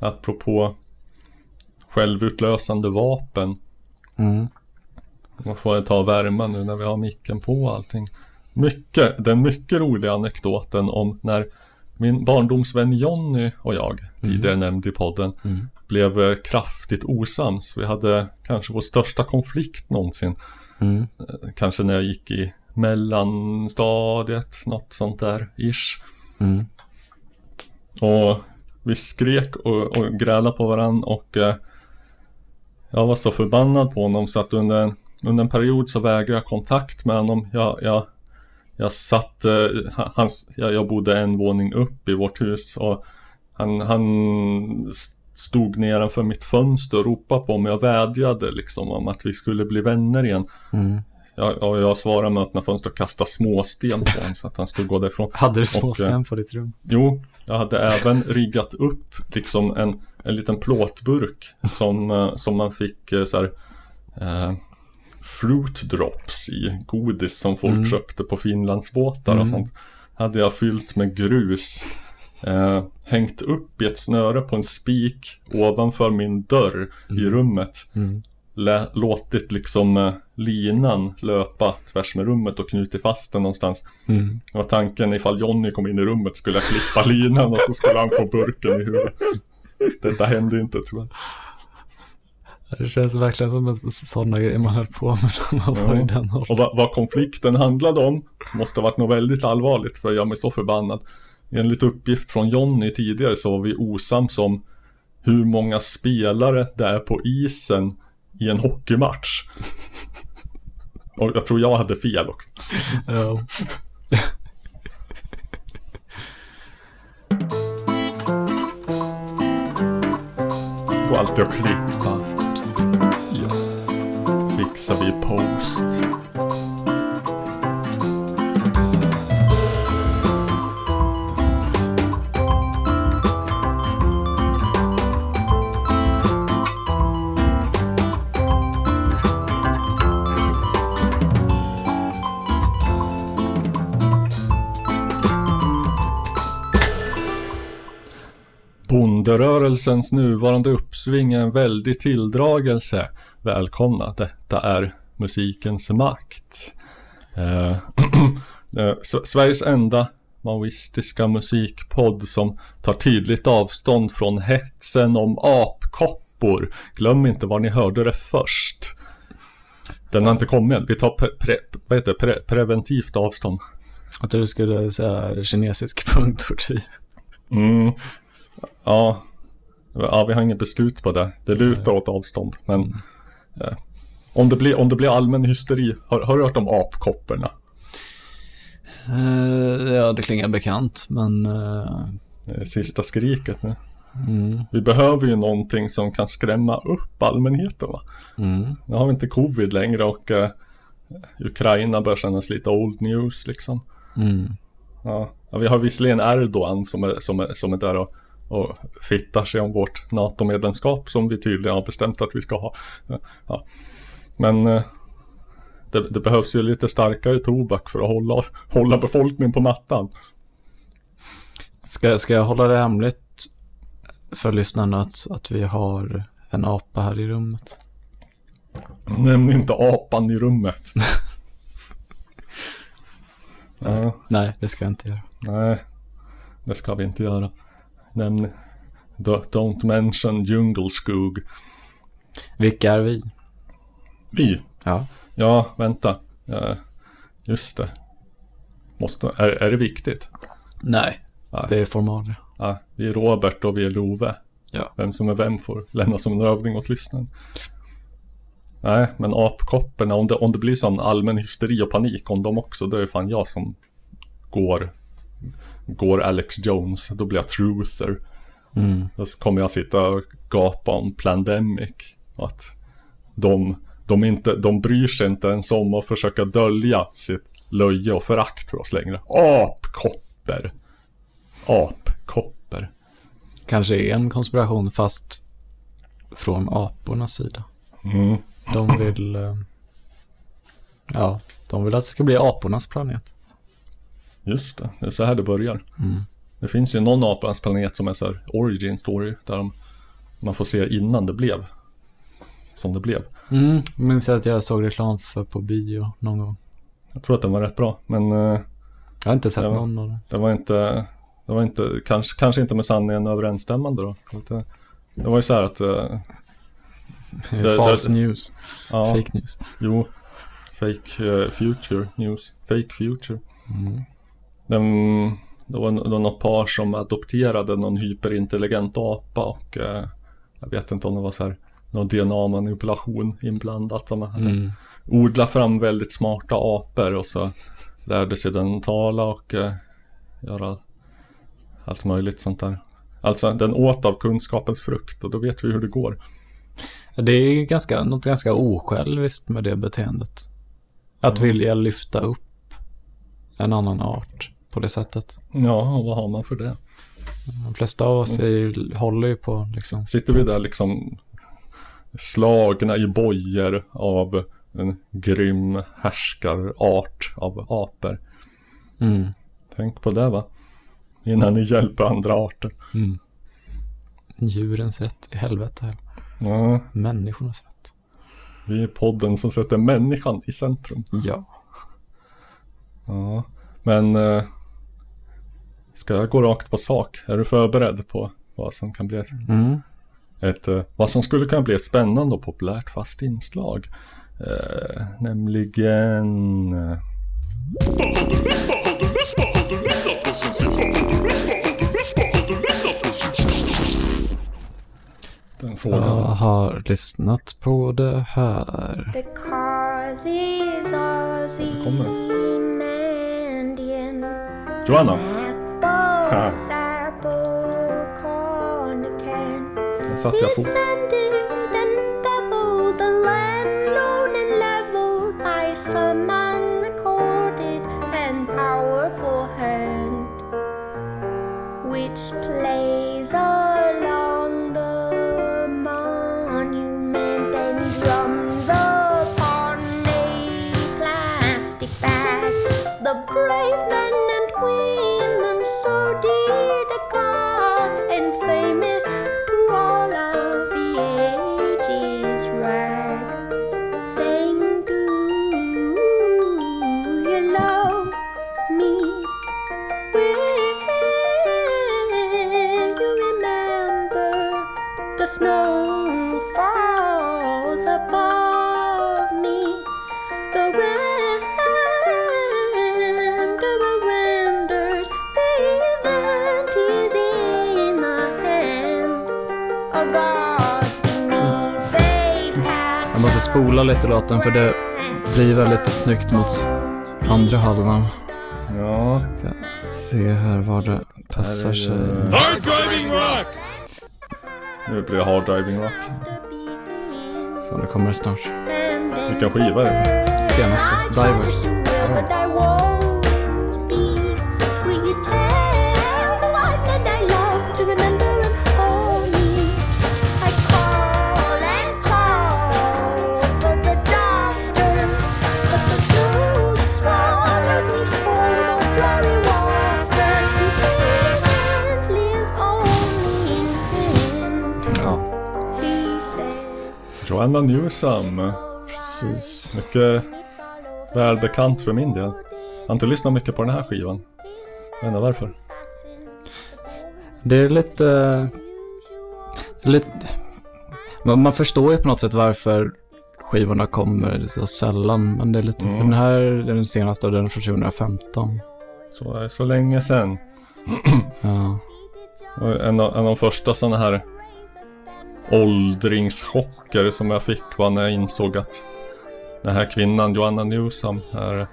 apropå självutlösande vapen. Mm. Man får ta värma nu när vi har micken på och allting. Mycket, den mycket roliga anekdoten om när min barndomsvän Jonny och jag, tidigare nämnd i podden, Mm. blev eh, kraftigt osams. Vi hade kanske vår största konflikt någonsin. Mm. Eh, Kanske när jag gick i mellanstadiet, något sånt där, ish. Mm. Och vi skrek och, och grälade på varandra och eh, jag var så förbannad på honom så att under en, under en period så vägrade jag kontakt med honom. Jag, jag, jag satt, eh, han- hans, jag, jag bodde en våning upp i vårt hus och han, han stod nedanför mitt fönster och ropade på mig och vädjade liksom om att vi skulle bli vänner igen. Mm. Jag, och jag svarade med att öppna fönstret och kasta småsten på honom så att han skulle gå därifrån. Hade du Och, småsten på ditt rum? Jo, jag hade även riggat upp liksom en, en liten plåtburk som, eh, som man fick eh, så här, eh, fruit drops i, godis som folk Mm. köpte på Finlandsbåtar och Mm. sånt. Hade jag fyllt med grus, eh, hängt upp i ett snöre på en spik ovanför min dörr i rummet. Mm. Låtit liksom eh, linan löpa tvärs med rummet och knutit fast den någonstans. Mm. Det var tanken ifall Jonny kom in i rummet skulle jag klippa linan och så skulle han få burken i huvudet. Detta hände inte tyvärr. Det känns verkligen som en sådana grejer man höll på med när man var i den åldern. Och vad, vad konflikten handlade om måste ha varit något väldigt allvarligt för jag gör mig så förbannad. Enligt uppgift från Jonny tidigare så var vi osams om hur många spelare det är på isen i en hockeymatch. Och jag tror jag hade fel också. Ja. Går alltid att klippa. Ja. Fixar vi post. Bonderörelsens nuvarande uppsving är en väldig tilldragelse. Välkomna, detta är musikens makt. Eh, eh, Sveriges enda maoistiska musikpodd som tar tydligt avstånd från hetsen om apkoppor. Glöm inte var ni hörde det först. Den har inte kommit än. Vi tar pre, pre, vad heter pre, preventivt avstånd. Att du skulle säga kinesisk punktortyr. Mm. Ja. ja, vi har inget beslut på det. Det lutar åt avstånd. Men eh, om, det blir, om det blir allmän hysteri, har, har du hört om apkopporna? Uh, ja, det klingar bekant, men... Är Sista skriket nu. mm, Vi behöver ju någonting som kan skrämma upp allmänheten va? mm, Nu har vi inte covid längre och eh, Ukraina börjar kännas lite old news liksom. mm. Ja, ja, vi har visserligen Erdogan som är, som är, som är där och, och fittar sig om vårt NATO-medlemskap som vi tydligen har bestämt att vi ska ha. Ja. Men eh, det, det behövs ju lite starkare tobak för att hålla, hålla befolkningen på mattan. Ska, ska jag hålla det hemligt för lyssnarna att, att vi har en apa här i rummet? Nämn inte apan i rummet. ja, Nej, det ska jag inte göra. nej, det ska vi inte göra. Nämn, do- don't mention djungelskog. Vilka är vi? Vi, Ja. Ja, vänta. Ja, just det. Måste, är, är det viktigt? Nej, Nej. det är formalia. Ja, vi är Robert och vi är Love. Ja. Vem som är vem får lämna som en övning åt lyssnaren. Nej, men apkopporna, om det, om det blir sån allmän hysteri och panik om dem också, då är det fan jag som går, går Alex Jones. Då blir jag truther. Mm. Då kommer jag sitta och gapa om Plandemic. Att de, de, inte, de bryr sig inte ens om att försöka dölja sitt löje och förakt för oss längre. Apkopper. Apkopper. Kanske är en konspiration fast från apornas sida. Mm. De vill... eh, Ja, de vill att det ska bli apornas planet. Just det, det är så här det börjar. Mm. Det finns ju någon apans planet som är så här origin story. Där de man får se innan det blev som det blev. Mm, jag minns att jag såg reklam för på bio någon gång. Jag tror att den var rätt bra, men eh, Jag har inte sett Ja. någon av dem. det var inte, det var inte, kanske, kanske inte med sanningen överensstämmande då. Det, det var ju så här att, eh, Det- False det- news. ja, Fake news. jo, fake eh, future news, fake future. Mm. Den, det var det var något par som adopterade någon hyperintelligent apa och eh, jag vet inte om det var så här någon DNA-manipulation inblandat. De hade Mm. odlat fram väldigt smarta apor och så lärde sig den tala och eh, göra allt möjligt sånt där. Alltså den åt av kunskapens frukt och då vet vi hur det går. Det är ganska, något ganska osjälviskt med det beteendet. Att vilja lyfta upp en annan art på det sättet. Ja, och vad har man för det? De flesta av oss är ju, håller ju på liksom. Sitter vi där liksom slagna i bojor av en grym härskarart av apor. Mm. Tänk på det va? Innan ni hjälper andra arter. Mm. Djurens rätt i helvete. Ja, Människornas rätt. vi är podden som sätter människan i centrum. Ja. Ja, men eh, ska jag gå rakt på sak? Är du förberedd på vad som kan bli ett, Mm. ett eh, vad som skulle kunna bli ett spännande och populärt fast inslag? Eh, nämligen eh, den Jag frågan. har lyssnat på det här. The cause is. Joanna, Apple Apple Cornican. den satte jag på. Descended spola lite låten för det blir väldigt snyggt mot andra halvan. Ja, Ska se här var det passar sig. Hard driving rock! Nu blir det hard driving rock. Så det kommer snart. Vilken skiva är det? Senaste, Divers. Ja, Joanna Newsom. precis. Mycket välbekant för min del. Jag har inte lyssnat mycket på den här skivan. Jag inte varför. Det är lite... är lite man, förstår ju på något sätt varför skivorna kommer så sällan. Men det är lite... Mm. Den här är den senaste och den är från 2015. Så, så länge sedan. Ja. En av, en av de första sådana här åldringschocker som jag fick var när jag insåg att den här kvinnan, Joanna Newsom, är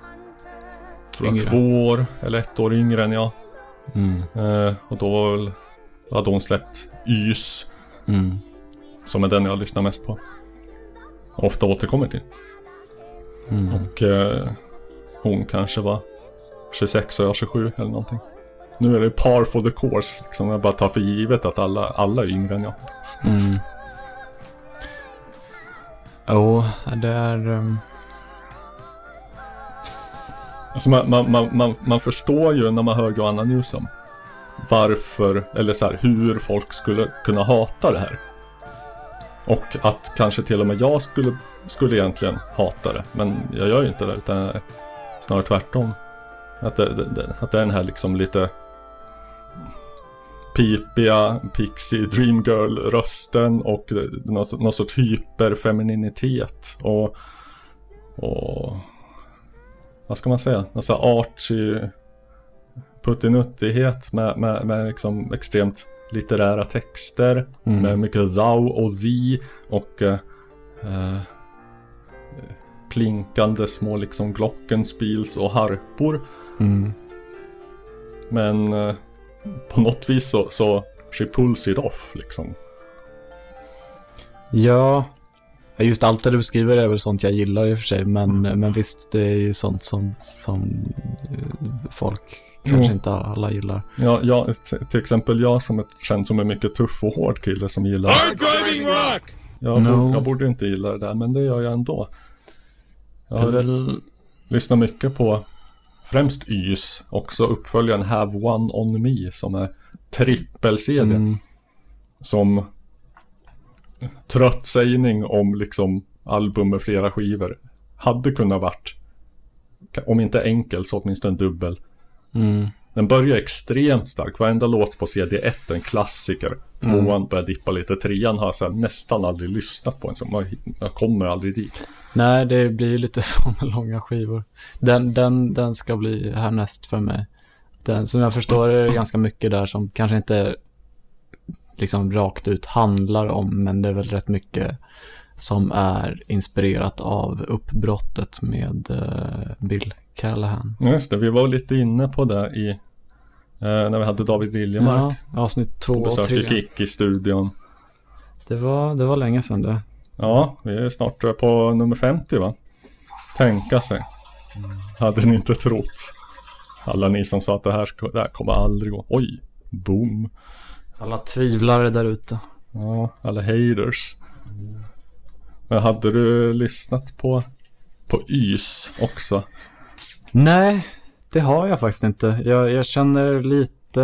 två år eller ett år yngre än jag. Mm. Eh, och då var väl, hade hon släppt Ys, Mm. som är den jag lyssnar mest på. Ofta återkommer till. Mm. Och eh, hon kanske var 26 och jag 27 eller någonting. Nu är det par for the course. Liksom jag bara tar för givet att alla, alla är yngre än jag. Mm. Jo, det är... Um, Alltså man, man, man, man, man förstår ju när man hör Joanna Newsom varför, eller så här, hur folk skulle kunna hata det här. Och att kanske till och med jag skulle, skulle egentligen hata det. Men jag gör ju inte det utan snarare tvärtom. Att det, det, det, att det är den här liksom lite pipiga Pixie Dream Girl rösten och någon, någon sorts hyperfemininitet och, och vad ska man säga? Någon sån här artsy puttinuttighet med, med, med liksom extremt litterära texter Mm. med mycket thou och thee och eh, eh, plinkande små liksom glockenspils och harpor. Mm. Men eh, på något vis så, så she pulls it off liksom. Ja, just allt det du beskriver är väl sånt jag gillar i och för sig. Men, men visst, det är ju sånt som, som eh, folk kanske Jo. inte alla gillar. Ja, jag, till exempel jag som ett, känns som en mycket tuff och hård kille som gillar Hard driving rock! jag, No. borde, jag borde inte gilla det där men det gör jag ändå. Jag är har väl... lyssnat mycket på främst Ys, också uppföljaren Have One On Me som är trippel-CD. Mm, Som trött sägning om liksom album med flera skivor. Hade kunnat varit, om inte enkel så åtminstone dubbel. mm, Den börjar extremt stark, varenda låt på CD1 är en klassiker. Tvåan börjar dippa lite, trean har jag nästan aldrig lyssnat på en så jag kommer aldrig dit. Nej, det blir lite så med långa skivor. Den, den, den ska bli härnäst för mig. Den, som jag förstår är det ganska mycket där som kanske inte liksom rakt ut handlar om, men det är väl rätt mycket som är inspirerat av uppbrottet med eh, Bill Callahan. Just det, vi var lite inne på det i eh, när vi hade David Liljemark Ja, avsnitt två på och besök i tre. Kick i studion. Det var, det var länge sedan det. Ja, vi är snart på nummer 50 va? Tänka sig. Hade ni inte trott. Alla ni som sa att det här, det här kommer aldrig gå. Oj, boom. Alla tvivlare där ute. Ja, alla haters. Men hade du lyssnat på, på Ys också? Nej, det har jag faktiskt inte. Jag, jag känner lite,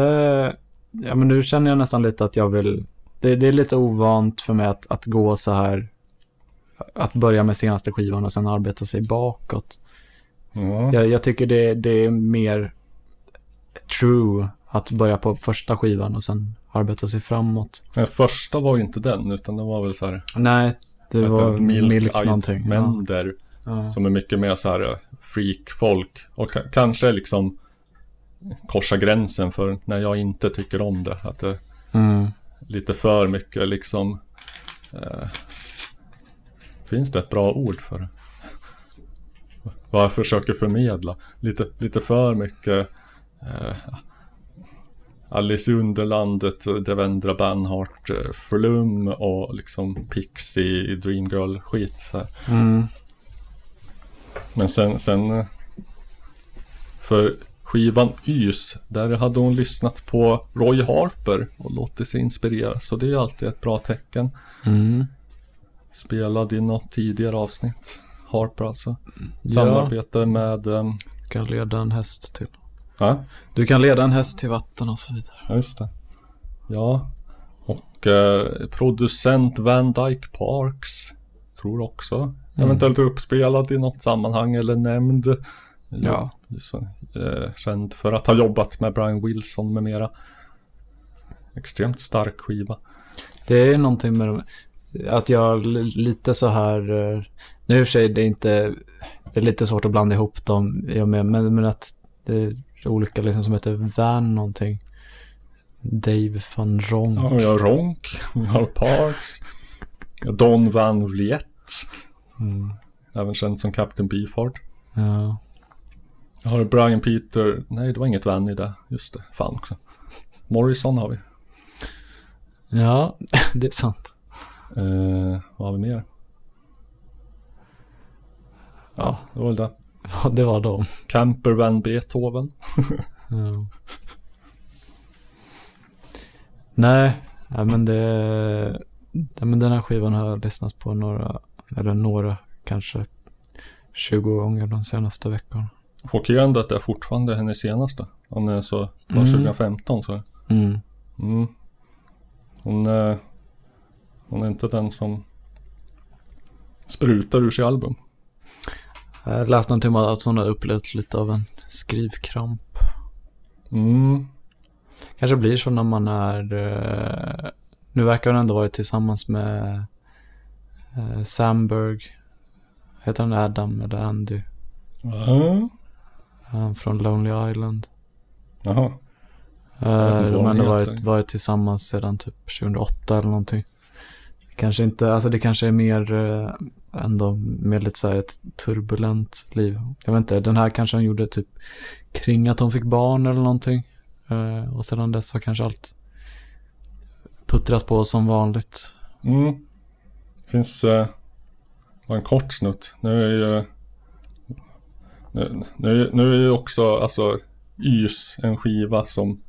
ja men nu känner jag nästan lite att jag vill, det, det är lite ovant för mig att, att gå så här, att börja med senaste skivan och sen arbeta sig bakåt. Ja. Jag, jag tycker det, det är mer true att börja på första skivan och sen arbeta sig framåt. Den första var ju inte den, utan det var väl så här. Nej, det var? Milk, Eyed någonting. Mender. Ja. Som är mycket mer så här eh, freak-folk. Och ka- kanske liksom korsa gränsen för när jag inte tycker om det. Att det Mm. lite för mycket liksom. Eh, finns det ett bra ord för det? Vad jag försöker förmedla. Lite, lite för mycket eh, Alice i Underlandet, Devendra Banhart, eh, Flum och liksom Pixie, Dreamgirl skit. Så här. Mm. Men sen, sen eh, för skivan Ys, där hade hon lyssnat på Roy Harper och låtit sig inspireras. Så det är alltid ett bra tecken. Mm. Spelad i något tidigare avsnitt. Harper alltså. Ja. Samarbetar med... Um, Du kan leda en häst till. ja, Du kan leda en häst till vatten och så vidare. ja, just det. Ja. Och eh, producent Van Dyke Parks. Tror också. Eventuellt uppspelad i något sammanhang eller nämnd. Ja. Så, eh, känd för att ha jobbat med Brian Wilson med mera. Extremt stark skiva. Det är någonting med de, att jag li- lite så här, eh, nu i och för sig det är inte, det är lite svårt att blanda ihop dem, jag med, men, men att det är olika liksom som heter Van någonting. Dave van Ronk. Ja, vi har Ronk, vi har Parks. Don Van Vliet. Mm. Även känd som Captain Beefheart. Ja. Jag har Brian Peter. Nej, det var inget Van i det. Just det, fan också. Morrison har vi. ja, det är sant. Eh, vad har vi mer? Ja, Det var väl det. ja, det var de. Camper Van Beethoven. Ja. Nej, ja, men det, ja, men den här skivan har jag lyssnat på några, eller några, kanske 20 gånger de senaste veckorna. Chockerande att det är fortfarande hennes senaste. Om det är så från Mm. 2015 så. Mm. Mm. Hon, eh, Hon är inte den som sprutar ur sig album. Jag läste någonting om att hon hade upplevt lite av en skrivkramp. Mm. Kanske blir så när man är... eh, nu verkar hon ändå varit tillsammans med uh, Samberg. Heter han Adam eller Andy? Ja. Han från Lonely Island. Jaha. De har ändå varit, varit tillsammans sedan typ 2008 eller någonting. Kanske inte, alltså det kanske är mer eh, ändå med lite så här ett turbulent liv. Jag vet inte, den här kanske hon gjorde typ kring att hon fick barn eller någonting. Eh, och sedan dess har kanske allt puttrat på som vanligt. Mm. Finns eh, bara en kort snutt. Nu är ju nu, nu, nu är ju också alltså Ys en skiva som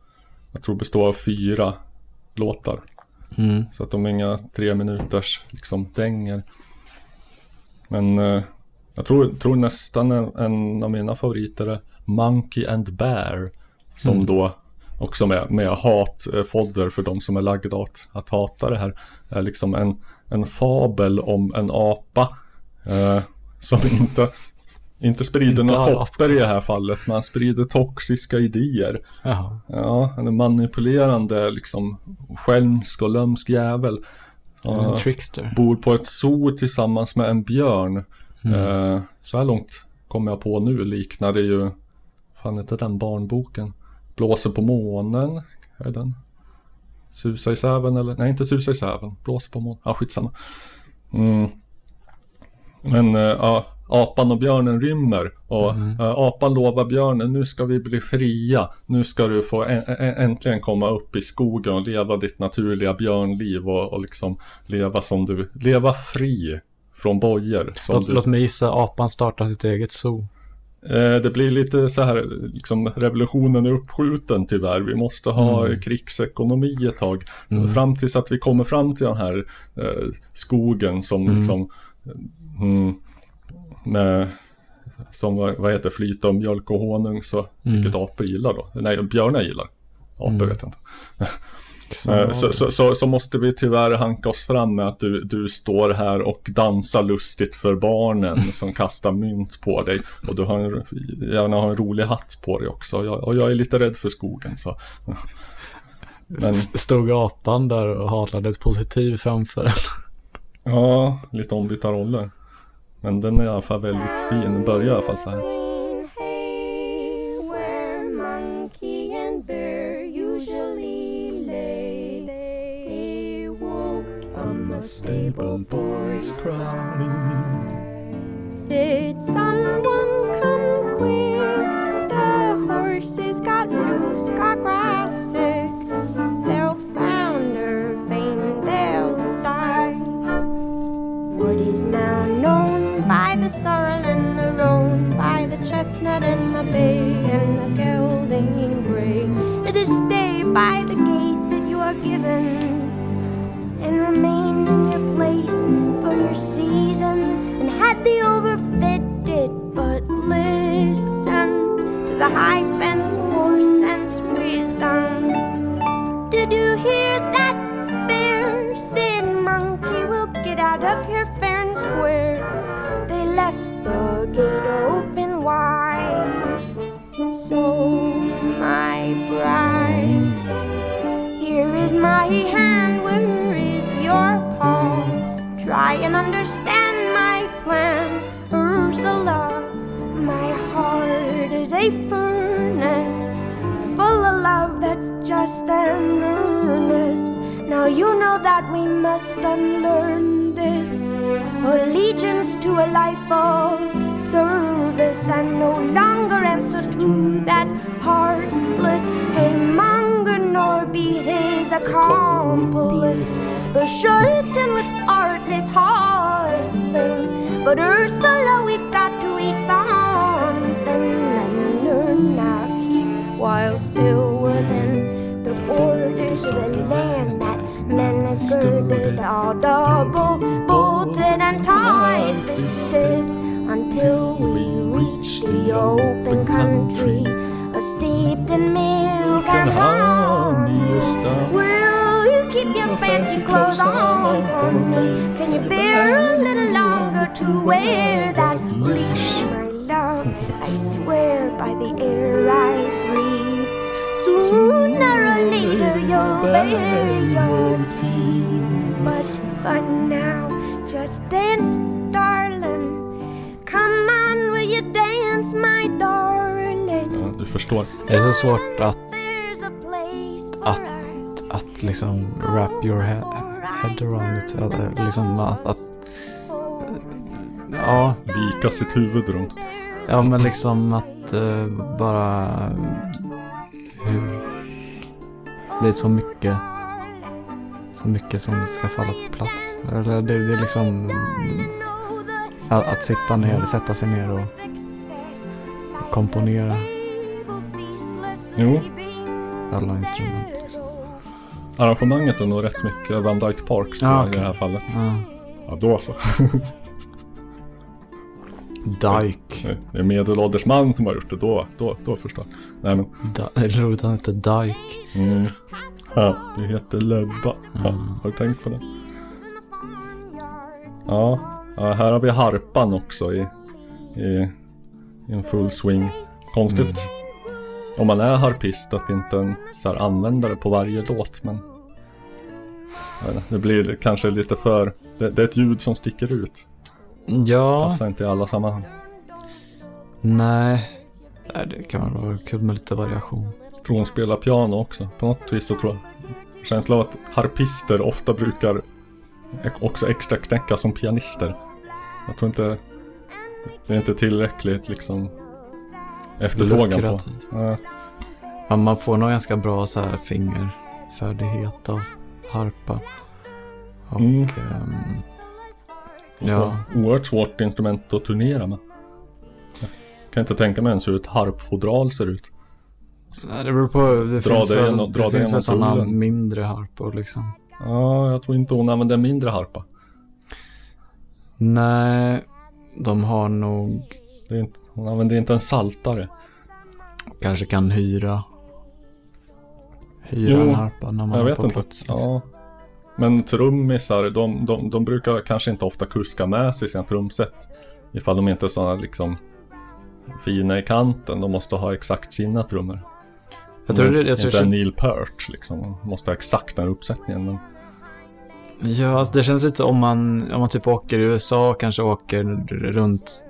jag tror består av fyra låtar. Mm. Så att de är inga tre minuters liksom dänger. Men eh, jag tror, tror nästan en, en av mina favoriter är Monkey and Bear. Som Mm. då också med, med hatfodder för de som är lagda åt att hata det här. Är liksom en, en fabel om en apa. Eh, som inte, inte sprider Inte några koppar i det här fallet. Men han sprider toxiska idéer. Jaha. Ja, en manipulerande liksom skälmsk och lömsk jävel. En trickster. bor på ett zoo tillsammans med en björn. Mm. Eh, så här långt kommer jag på nu liknar det ju, fan heter den barnboken? Blåser på månen, är den? Susa i säven eller? Nej inte Susa i säven, Blåser på månen, ja skitsamma. Mm. Men eh, ja, apan och björnen rymmer och eh, apan lovar björnen nu ska vi bli fria. Nu ska du få äntligen komma upp i skogen och leva ditt naturliga björnliv och, och liksom leva som du, leva fri från bojor. Låt, du, låt mig gissa, apan startar sitt eget zoo. Eh, det blir lite så här, liksom revolutionen är uppskjuten tyvärr. Vi måste ha Mm. krigsekonomi ett tag. Mm. Fram tills att vi kommer fram till den här eh, skogen som Mm. liksom mm, med, som vad heter flyta och mjölk och honung så Mm. vilket apor gillar då? Nej, björnar gillar. Apor Mm. vet jag inte. Så, Eh, Så, så, så, så måste vi tyvärr hanka oss fram med att du, du står här och dansar lustigt för barnen som kastar mynt på dig. Och du har en, gärna har en rolig hatt på dig också. Och jag, och jag är lite rädd för skogen så. Men Stod apan där och halade ett positiv framför ja, lite ombytta roller. Men den är i alla fall väldigt fin. Den börjar i alla fall så här. Green hay where monkey and bear usually lay. They woke from a stable boy's cry. Said, someone come quick. The horses got loose, got sorrel and the roan, by the chestnut and the bay and the gelding gray. It is stay by the gate that you are given and remain in your place for your season. And had the overfed it but listen to the high fence So, my bride, here is my hand, where is your paw? Try and understand my plan, Ursula. My heart is a furnace full of love that's just and earnest. Now you know that we must unlearn this allegiance to a life of service and no longer answer to that heartless haymonger nor be his accomplice. The charlatan with artless hustling. But Ursula, we've got to eat something and keep while still within the borders of the land that men has girded all double bolted and tied fisted until we reach the open country, steeped in milk and honey. Will you keep your fancy clothes on for me? Can you bear a little longer to wear that leash, my love? I swear by the air I breathe. Sooner or later you'll bare your teeth. But for now, just dance, darling. You dance, my darling? Ja, du förstår. Det är så svårt att, Att- att liksom wrap your head, head around it. Att, liksom att, att ja, Vika sitt huvud runt. ja, men liksom att eh, bara hur det är så mycket så mycket som ska falla på plats. Eller det, det är liksom att, att sitta ner, sätta sig ner och komponera Jo. alla instrument. Liksom. Arrangemanget är nog rätt mycket Van Dyke Park Ja, jag, i det här fallet. Ja. Ja, då så. Dyke. Det är medelålders man som har gjort det. Då, då, då förstår. Nej men. Det är roligt han heter Dyke. Mm. Ja, du heter Lebba. Ja, Mm. har du tänkt på det? Ja, ja, här har vi harpan också i, i, i en full swing. Konstigt. Mm. Om man är harpist att inte en så här användare på varje låt men inte, det blir kanske lite för det, det är ett ljud som sticker ut. Ja, Passar inte i alla sammanhang. nej. Nej, Det kan vara kul med lite variation. Tror hon spelar piano också. På något vis så tror jag. Känslan av att harpister ofta brukar också extra knäcka som pianister. Jag tror inte det är inte tillräckligt liksom efterfrågan på. Lukrativt. Ja, man får nog ganska bra så här fingerfärdighet av harpa. Och Mm. ehm, ja. Oerhört svårt instrument att turnera med. Jag kan inte tänka mig ens hur ett harpfodral ser ut. nej, det beror på. Det Dra finns det väl, dra det finns väl sådana mindre harpor liksom. Ja, jag tror inte hon använder en mindre harpa. Nej, de har nog Det är inte, hon använder inte en saltare. kanske kan hyra hyra Jo, en harpa när man Jag vet på inte. plats. Liksom. Ja. Men trummisar, de, de, de brukar kanske inte ofta kuska med sig sina trumset. Ifall de inte är sådana liksom fina i kanten. De måste ha exakt sina trummor. Jag tror det, jag tror inte Neil Peart liksom. De måste ha exakt den här uppsättningen. Men Ja, alltså det känns lite om man, om man typ åker i USA kanske åker runt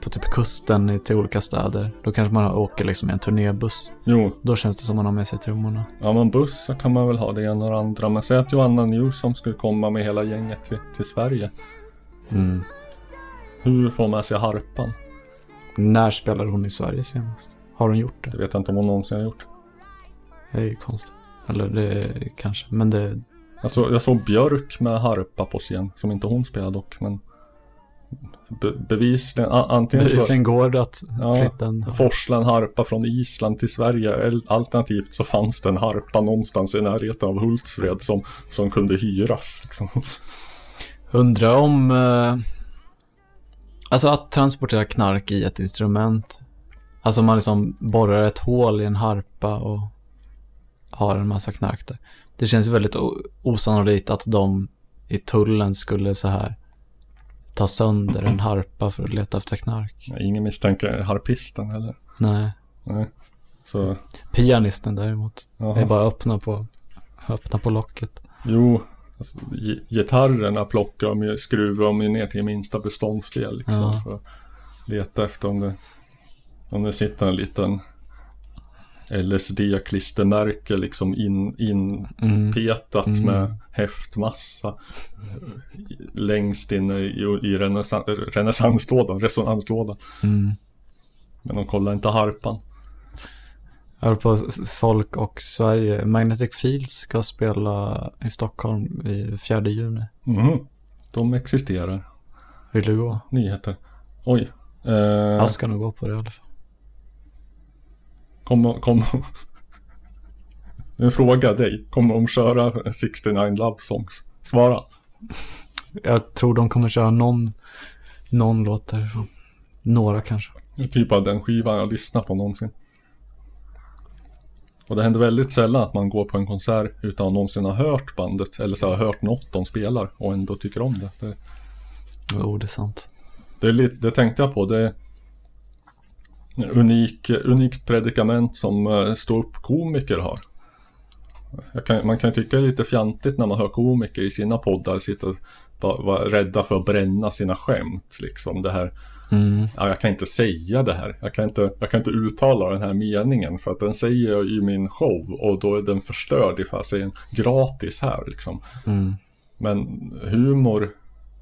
på typ kusten i- till olika städer. Då kanske man åker liksom i en turnébuss. jo, Då känns det som man har med sig trummorna. ja men buss så kan man väl ha det ena och det andra. Men säg att Joanna Newsom skulle komma med hela gänget till, till Sverige. Mm. Hur får man sig harpan? När spelade hon i Sverige senast? Har hon gjort det? Det vet jag inte om hon någonsin har gjort. Det är ju konstigt. Eller det kanske, men det... Jag såg, jag såg Björk med harpa på scen, som inte hon spelade dock, men be, bevisligen, a, antingen så Bevisligen går det att Ja. flytta en... forsla en harpa från Island till Sverige, eller alternativt så fanns det en harpa någonstans i närheten av Hultsfred som, som kunde hyras. Liksom. Undrar om... Eh, alltså att transportera knark i ett instrument. Alltså man liksom borrar ett hål i en harpa och har en massa knark där. Det känns väldigt osannolikt att de i tullen skulle så här ta sönder en harpa för att leta efter knark. Ingen misstänker harpisten heller. Nej. Nej. Så, Pianisten däremot. Det är bara öppna på, öppna på locket. Jo, alltså, gi- gitarrerna plockar de ju, skruvar de ju ner till minsta beståndsdel liksom. Ja. För att leta efter om det, om det sitter en liten LSD-klistermärke liksom in, inpetat Mm. med häftmassa längst inne i, i renässan, renässanslådan, resonanslådan. Mm. Men de kollar inte harpan. Jag på folk och Sverige. Magnetic Fields ska spela i Stockholm i 4 juni. Mhm. De existerar. Vill du gå? Nyheter. Oj. Eh, Jag ska nog gå på det i alla fall. Kommer, kommer... En fråga dig. Kommer de köra 69 Love Songs? Svara. Jag tror de kommer köra någon, någon låt därifrån. Några kanske. Typ av den skivan jag lyssnar på någonsin. Och det händer väldigt sällan att man går på en konsert utan att någonsin ha hört bandet eller så har hört något de spelar och ändå tycker om det. Det, Jo, det är sant. det, är lite, det tänkte jag på. Det unik, unikt predikament som uh, ståuppkomiker har. Kan, man kan ju tycka det är lite fjantigt när man hör komiker i sina poddar sitta och vara vara rädda för att bränna sina skämt. Liksom det här Mm. ja, jag kan inte säga det här. Jag kan inte, jag kan inte uttala den här meningen för att den säger jag i min show och då är den förstörd ifall jag säger den gratis här liksom. Mm. Men humor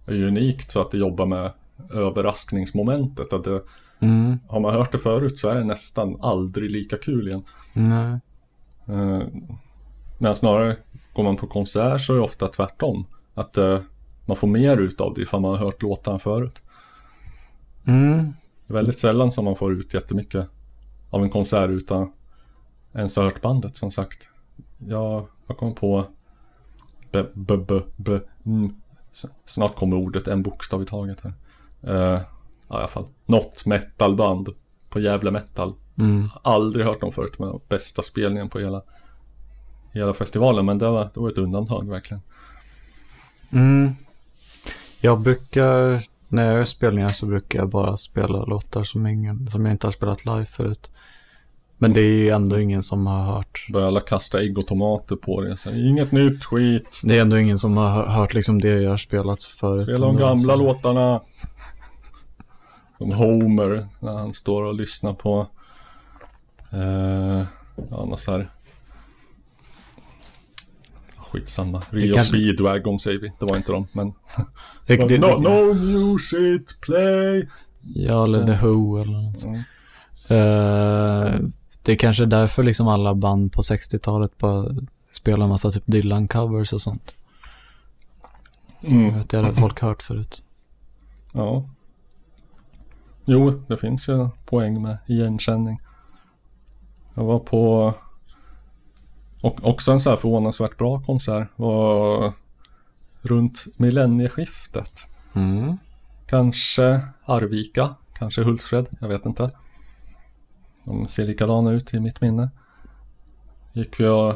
är ju unikt så att det jobbar med överraskningsmomentet. Att det, Mm. har man hört det förut så är det nästan aldrig lika kul igen. Nej. Eh, men snarare går man på konsert så är det ofta tvärtom. Att eh, man får mer ut av det ifall man har hört låtarna förut. Mm. Det är väldigt sällan som man får ut jättemycket av en konsert utan ens ha hört bandet som sagt. Jag, jag kom på b, b, b, b, mm. Snart kommer ordet en bokstav i taget här. Ja, i alla fall. Något metalband på Gävle Metal. Mm. Aldrig hört dem förut men bästa spelningen på hela, hela festivalen. Men det var, det var ett undantag verkligen. Mm. Jag brukar, när jag gör spelningar så brukar jag bara spela låtar som, ingen, som jag inte har spelat live förut. Men det är ju ändå ingen som har hört. Började alla kasta ägg och tomater på det. Så, Inget nytt skit. Det är ändå ingen som har hö- hört liksom det jag har spelat förut. Spela de gamla så- låtarna. Som Homer när han står och lyssnar på eh, ja, något så här Skitsamma. Rio kanske- Speedwagon säger vi. Det var inte de men Det, det, no, no new shit play. Ja, eller The Who eller något. Mm. Eh, det är kanske därför liksom alla band på 60-talet bara spelar massa typ Dylan-covers och sånt. Jag Mm. vet, det hade folk hört förut. Ja. Jo, det finns ju poäng med igenkänning. Jag var på och också en så här förvånansvärt bra konsert var runt millennieskiftet. Mm. Kanske Arvika, kanske Hultsfred, jag vet inte. De ser likadana ut i mitt minne. Gick och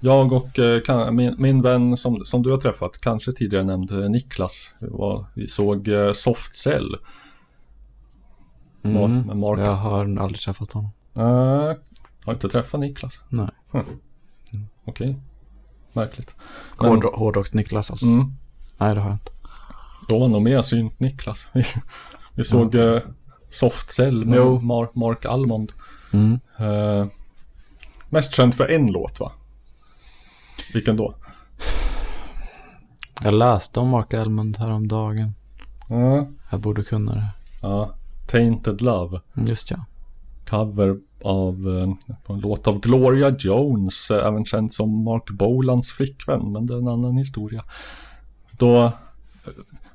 jag och eh, min, min vän som, som du har träffat, kanske tidigare nämnd eh, Niklas, vi, var, vi såg eh, Soft Cell. Mm. med Mark. Jag har aldrig träffat honom. Eh, har inte träffat Niklas? Nej. Okej. Märkligt. Men- Hård, Hårdrocks-Niklas alltså. Mm. Nej, det har jag inte. Då var nog mer synt Niklas. Vi, vi såg eh, Soft Cell med Jo. Mark, Mark Almond. Mm. Eh, mest känd för en låt va? Vilken då? Jag läste om Mark Elmond häromdagen. Ja, Jag borde kunna det. ja. Tainted Love. Mm, Just ja. Cover av eh, en låt av Gloria Jones. Eh, även känd som Mark Bolans flickvän. Men det är en annan historia. Då, eh,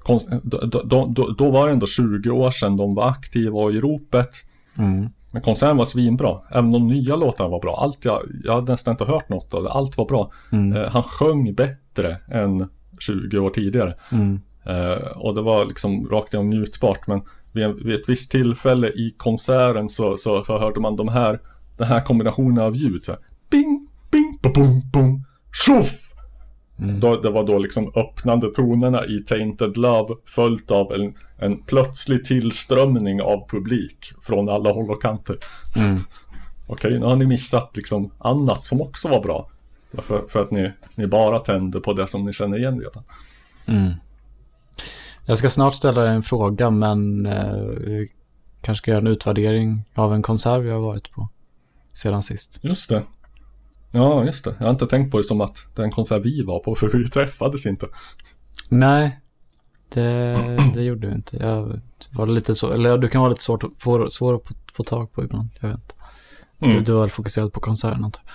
konst- då, då, då, då var det ändå 20 år sedan de var aktiva i ropet. Mm. Men konserten var svinbra. Även de nya låtarna var bra. Allt jag, jag hade nästan inte hört något av det. Allt var bra. Mm. Eh, han sjöng bättre än 20 år tidigare. Mm. Eh, och det var liksom rakt igenom njutbart. Men vid, vid ett visst tillfälle i konserten så, så, så hörde man de här, den här kombinationen av ljud. Så här, bing, bing, ba, bum, bum, tjoff! Mm. Då, det var då liksom öppnande tonerna i Tainted Love följt av en, en plötslig tillströmning av publik från alla håll och kanter. Mm. Okej, nu har ni missat liksom annat som också var bra. För, för att ni, ni bara tände på det som ni känner igen redan. Mm. Jag ska snart ställa dig en fråga, men eh, vi kanske ska göra en utvärdering av en konsert vi har varit på sedan sist. Just det. Ja, just det. Jag har inte tänkt på det som att den konsert vi var på, för vi träffades inte. Nej, det, det gjorde vi inte. Jag var lite så, eller du kan vara lite svårt, att få, svår att få, tag på ibland. Jag vet inte. Du, Mm. du var fokuserad på konserten antar jag.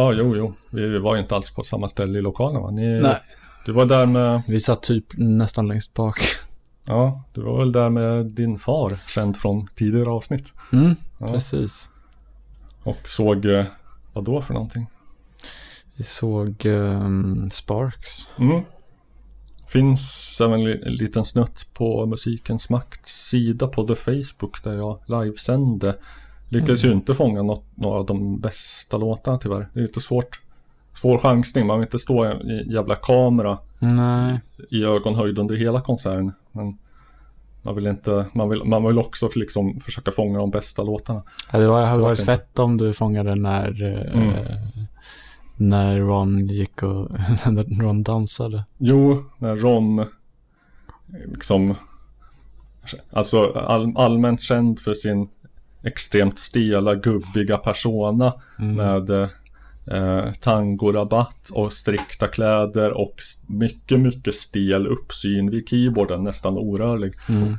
Ja, jo, jo. Vi var ju inte alls på samma ställe i lokalen va? Ni, Nej. Du var där med, Vi satt typ nästan längst bak. ja, du var väl där med din far, känd från tidigare avsnitt. Mm, Ja. precis. Och såg, eh, vad då för någonting? Vi såg ehm, Sparks. Mm. Finns även en liten snutt på Musikens Makts sida på The Facebook där jag livesände Lyckades ju inte fånga något, några av de bästa låtarna tyvärr. Det är lite svårt. Svår chansning, man vill inte stå i en jävla kamera Nej. i ögonhöjd under hela konserten. Men man vill inte, man vill, man vill också liksom försöka fånga de bästa låtarna. Ja, det var, hade varit fett om du fångade när, eh, Mm. när Ron gick och när Ron dansade. Jo, när Ron liksom Alltså all, allmänt känd för sin extremt stela, gubbiga persona med eh, tangorabatt och strikta kläder och mycket, mycket stel uppsyn vid keyboarden, nästan orörlig. Mm.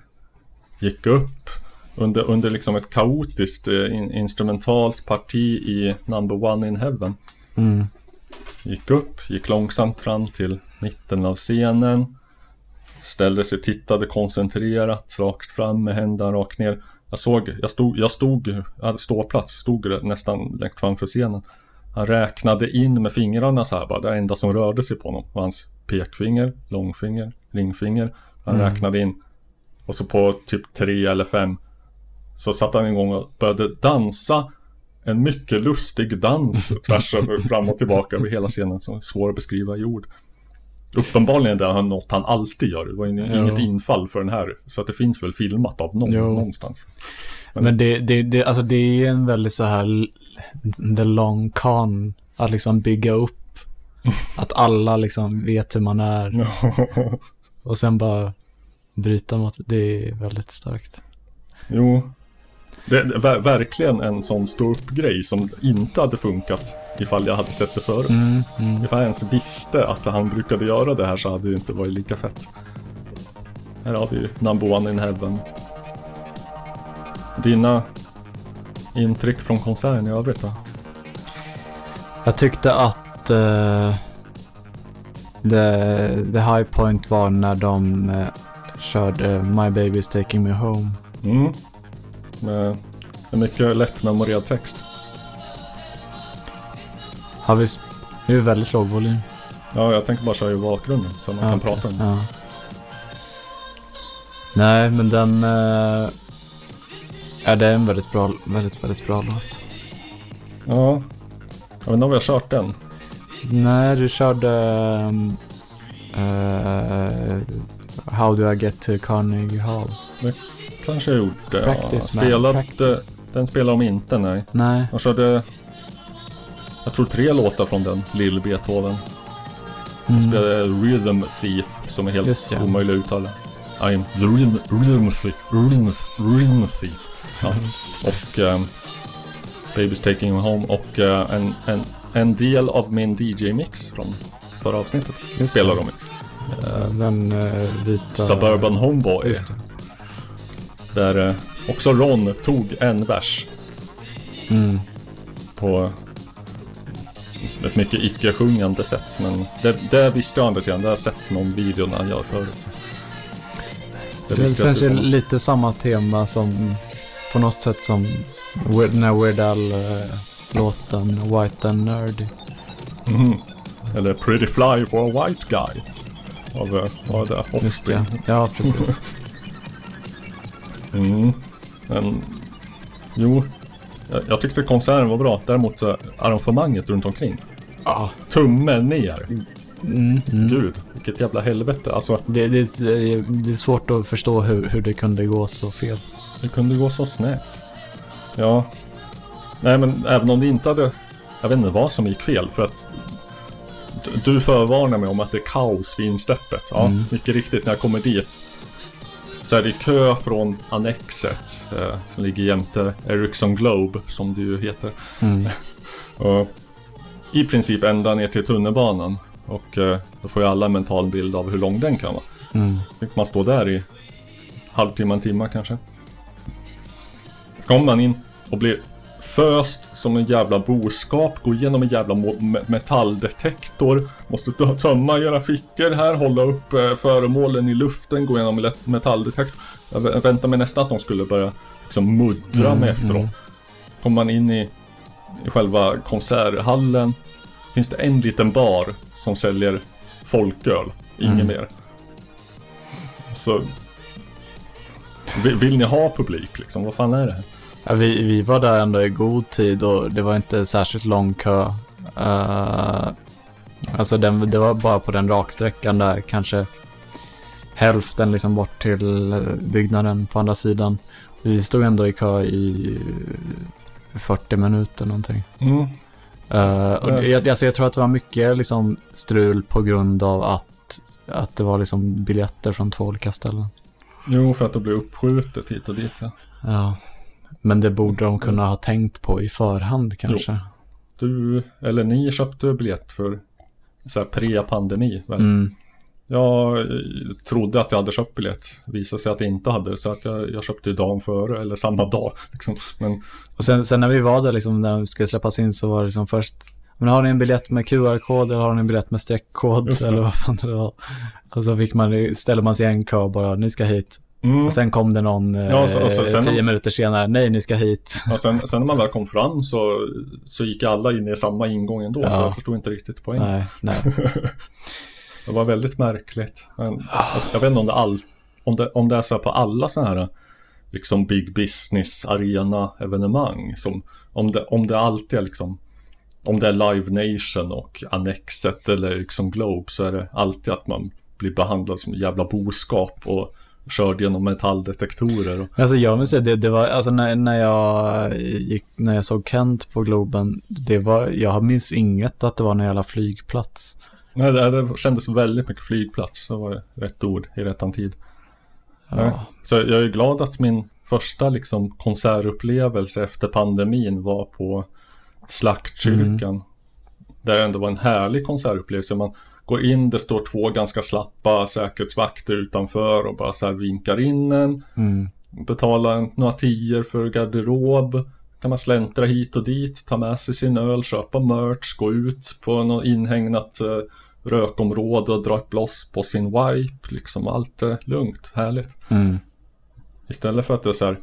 Gick upp under, under liksom ett kaotiskt eh, in, instrumentalt parti i Number One in Heaven. Mm. Gick upp, gick långsamt fram till mitten av scenen. Ställde sig, tittade koncentrerat, rakt fram med händerna rakt ner. Jag såg, jag stod, jag stod, jag hade ståplats, stod nästan längst framför scenen. Han räknade in med fingrarna så här bara, det enda som rörde sig på honom var hans pekfinger, långfinger, ringfinger. Han Mm. räknade in. Och så på typ tre eller fem så satte han igång och började dansa en mycket lustig dans tvärs över, fram och tillbaka över hela scenen som är svår att beskriva i ord. Uppenbarligen det är något han alltid gör. Det var inget infall för den här. Så att det finns väl filmat av någon Jo. någonstans. Men det, det, det, alltså det är en väldigt så här the long con att liksom bygga upp att alla liksom vet hur man är och sen bara bryta mot det är väldigt starkt. jo. Det är ver- verkligen en sån stå upp-grej som inte hade funkat ifall jag hade sett det förut. Mm, mm. Ifall jag ens visste att han brukade göra det här så hade det inte varit lika fett. Här har vi Number One in Heaven. Dina intryck från konserten i övrigt då? Jag tyckte att eh, the, the high point var när de eh, körde My Baby's Taking Me Home. Mm. Med en mycket lättmemorerad text. Har vi, det är ju väldigt låg volym. Ja, jag tänker bara köra i bakgrunden så man kan okej. prata om det. Ja. Nej, men den... Eh, ja, det är en väldigt bra, väldigt, väldigt bra låt. Ja. Jag vet inte om vi har kört den. Nej, du körde... ehm, eh, How do I get to Carnegie Hall? Kanske jag gjort det. Practice, ja. man. Spelat, Practice. Den spelar de inte, nej. Nej. Jag körde... Jag tror tre låtar från den, Lill Beethoven. Mm. spelade Rhythm Thief som är helt Just ja. omöjlig att uttala. I'm the rhythm, rhythm thief. Rhythm, rhythm thief. Ja. Och ehm, Baby's Taking Me Home och eh, en, en, en del av min DJ-mix från förra avsnittet Just spelar de i. Eh, Den eh, vita... Suburban Homeboy. Just det. Där eh, också Ron tog en vers Mm. på ett mycket icke-sjungande sätt. Men det, det visste jag andra sidan. Det har jag sett någon video när han gör förut. Det känns ju lite samma tema som på något sätt som här Weird Al-låten White and Nerdy. Mhm. Eller Pretty Fly for a White Guy. Av, eh, är det? Just det. Offspring. Ja, precis. Mm. Men, jo. Jag, jag tyckte konserten var bra. Däremot eh, arrangemanget runt omkring. ja. Tumme ner. Mm, mm. Gud, vilket jävla helvete. Alltså, Det, det, det, det är svårt att förstå hur, hur det kunde gå så fel. det kunde gå så snett. Ja. Nej, men även om det inte hade... Jag vet inte vad som gick fel för att... du- Du förvarnar mig om att det är kaos vid insläppet. Ja, Mm. mycket riktigt. När jag kommer dit så är det kö från Annexet. Eh, som ligger jämte Ericsson Globe, som det ju heter. Mm. Och I princip ända ner till tunnelbanan. Och eh, då får ju alla en mental bild av hur lång den kan vara. Mm. Fick man stå där i halvtimme, en timme kanske. Kommer man in och blir föst som en jävla boskap, går igenom en jävla metalldetektor, måste tö- tömma era fickor här, hålla upp eh, föremålen i luften, gå igenom metalldetektor. Jag vä- väntar mig nästan att de skulle börja liksom muddra Mm, mig efteråt. mm. Kommer man in i, i själva konserthallen, finns det en liten bar som säljer folköl, inget Mm. mer. Så vill, vill ni ha publik liksom? Vad fan är det här? Ja, vi, vi var där ändå i god tid och det var inte särskilt lång kö. Uh, alltså den, det var bara på den raksträckan där, kanske hälften liksom bort till byggnaden på andra sidan. Vi stod ändå i kö i 40 minuter någonting. Mm. Uh, och Ja. jag, alltså jag tror att det var mycket liksom strul på grund av att, att det var liksom biljetter från två olika ställen. Jo, för att det blev uppskjutet hit och dit. Ja. Ja, men det borde de kunna ha tänkt på i förhand kanske. Du, eller ni köpte biljett för så här pre-pandemi. Mm. Jag eh, trodde att jag hade köpt biljett. Visade sig att jag inte hade. Så att jag, jag köpte ju dagen före eller samma dag. Liksom. Men Och sen, sen när vi var där, liksom, när de skulle släppas in så var det liksom först men har ni en biljett med QR-kod eller har ni en biljett med streckkod? Det. Eller vad fan det var. Och så fick man, ställer man sig i en kö och bara, ni ska hit. Mm. Och sen kom det någon eh, Ja, så- och så- sen- tio minuter senare, nej ni ska hit. och sen, sen när man väl kom fram så, så gick alla in i samma ingång ändå. Ja. Så jag förstod inte riktigt poängen. Nej, nej. Det var väldigt märkligt. Men, alltså, jag vet inte om det, all, om det, om det är så här på alla sådana här liksom big business arena evenemang. Som, om, det, om det alltid är liksom om det är Live Nation och Annexet eller liksom Globe så är det alltid att man blir behandlad som jävla boskap och körd genom metalldetektorer. Alltså jag måste säga, det, det var, alltså när, när jag gick, när jag såg Kent på Globen, det var, jag minns inget att det var någon jävla flygplats. nej, det, det kändes väldigt mycket flygplats. Det var rätt ord i rättan tid. Ja. Så jag är glad att min första liksom konsertupplevelse efter pandemin var på Slaktkyrkan. Där det ändå var en härlig konsertupplevelse. Man går in, det står två ganska slappa säkerhetsvakter utanför och bara så här vinkar in en. Mm. Betala en- några tior för garderob. Kan man släntra hit och dit, ta med sig sin öl, köpa merch, gå ut på något inhägnat eh, rökområde och dra ett bloss på sin wipe. Liksom allt är lugnt, härligt. Mm. Istället för att det är så här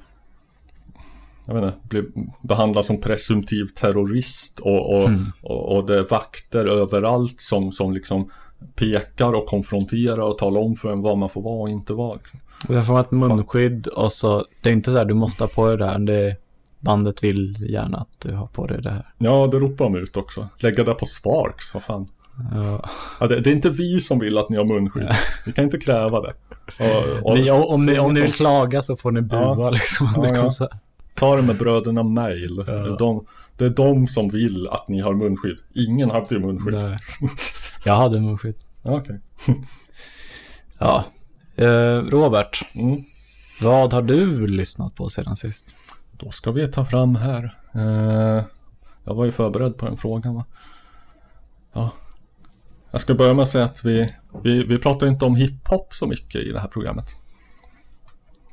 jag vet inte, bli behandlad som presumtiv terrorist och, och, Mm. och, och det är vakter överallt som, som liksom pekar och konfronterar och talar om för en vad man får vara och inte vara. Sen får ett munskydd och så, det är inte så här du måste ha på dig det här, det, bandet vill gärna att du har på dig det här. Ja, det ropar de ut också. Lägga det på Sparks, vad fan. Ja. Ja, det, det är inte vi som vill att ni har munskydd. Vi kan inte kräva det. Och, och, Ni, om, ni, om ni vill klaga så får ni bua Ja. liksom. Ja, Det ja. Ta det med bröderna Mail. Det, är de, det är de som vill att ni har munskydd. Ingen hade ju munskydd. Nej. Jag hade munskydd. Ja, Okej. Ja. Eh, Robert, Mm. vad har du lyssnat på sedan sist? Då ska vi ta fram här. Eh, jag var ju förberedd på den frågan va. Ja. Jag ska börja med att säga att vi, vi, vi pratar inte om hiphop så mycket i det här programmet.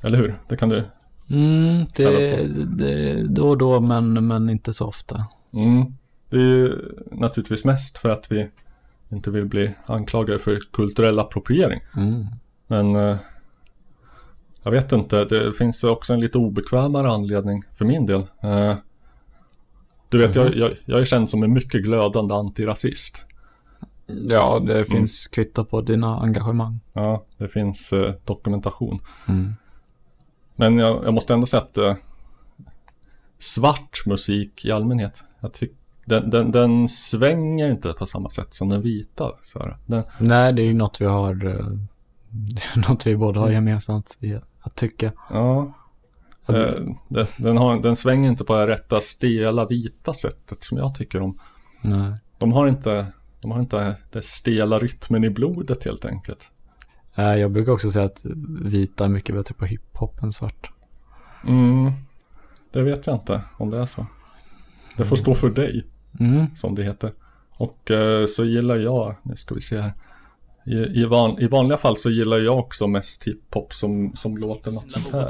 Eller hur? Det kan du? Mm, det, det, då och då, men, men inte så ofta. Mm. Det är ju naturligtvis mest för att vi inte vill bli anklagade för kulturell appropriering. Mm. Men eh, jag vet inte, det finns också en lite obekvämare anledning för min del. Eh, du vet, jag, jag, jag är känd som en mycket glödande antirasist. Ja, det finns kvitto på dina engagemang. Ja, det finns eh, dokumentation. Mm. Men jag, jag måste ändå säga att eh, svart musik i allmänhet, jag tycker den, den, den svänger inte på samma sätt som den vita. Så. Den, Nej, det är ju något vi har, eh, något vi båda har gemensamt i att tycka. ja, eh, den, den, har, den svänger inte på det rätta stela vita sättet som jag tycker om. Nej. De har inte, de har inte den stela rytmen i blodet helt enkelt. Eh, Jag brukar också säga att vita är mycket bättre på hiphop än svart. Mm, det vet jag inte om det är så. Det får stå för dig. Mm. som det heter. Och eh, så gillar jag, nu ska vi se här. I, i, van, I vanliga fall så gillar jag också mest hiphop som, som låter något sånt här.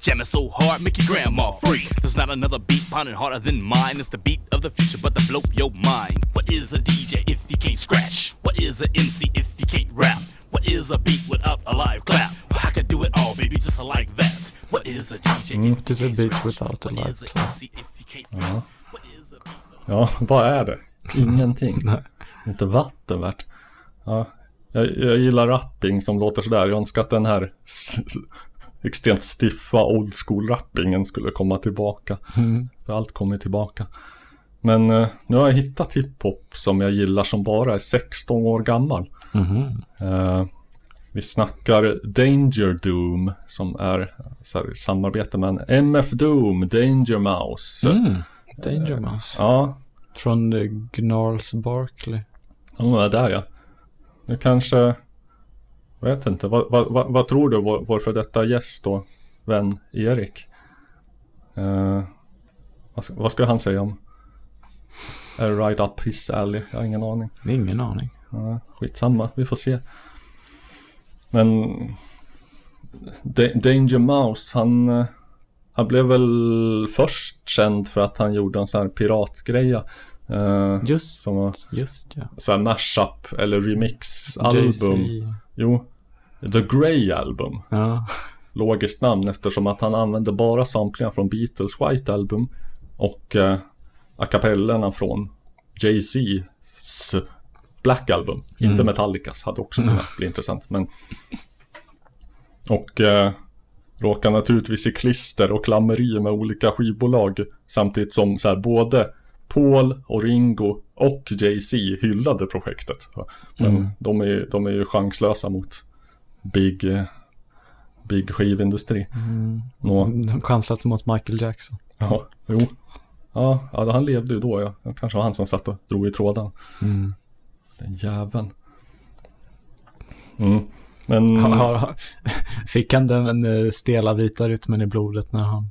jamming so hard, make your grandma free. There's not another beat pounding harder than mine. It's the beat of the future, but to blow your mind. What is a DJ if you can't scratch? What is a MC if you can't rap? What is a beat without a live clap? Well, I could do it all, baby, just like that. What is a DJ if What is a beat without a live clap? Ja, vad är det? Ingenting. Inte vatten värt. Ja, jag, jag gillar rapping som låter sådär. Jag önskar att den här extremt stiffa old school-rappingen skulle komma tillbaka. Mm. För allt kommer tillbaka. Men eh, nu har jag hittat hiphop som jag gillar som bara är 16 år gammal. Mhm. Eh, vi snackar Danger Doom som är här, samarbete med en MF Doom, Danger Mouse. Mm. Danger Mouse. Ja, Från eh, Gnarls Barkley. de är där ja. Nu kanske, vet inte, vad, vad, vad, vad tror du vår, vår för detta gäst och vän Erik? Eh, vad, ska- ska han säga om? Är right up his alley? Jag har ingen aning. Ingen aning. Ja, skitsamma, vi får se. Men Da- Danger Mouse, han, eh, han blev väl först känd för att han gjorde en sån här piratgreja. Eh, Just, som var just ja. så här mashup eller remix-album. Jo, The Grey Album. Ja. Logiskt namn eftersom att han använde bara samplingar från Beatles White Album och eh, a cappellerna från Jay-Z's Black Album. Inte Metallicas, hade också kunnat bli intressant. Men... Och eh, råkar naturligtvis i klister och klammeri med olika skivbolag samtidigt som så här, både Paul och Ringo och Jay-Z hyllade projektet. Men de, är, de är ju chanslösa mot Big, eh, big skivindustri. Nå, De chanslade mot Michael Jackson. ja, jo. Ja, han levde ju då ja. Det kanske var han som satt och drog i tråden. Mm. Den jäveln. Mm. Men, Har, har, fick han den eh, stela vita rytmen i blodet när han,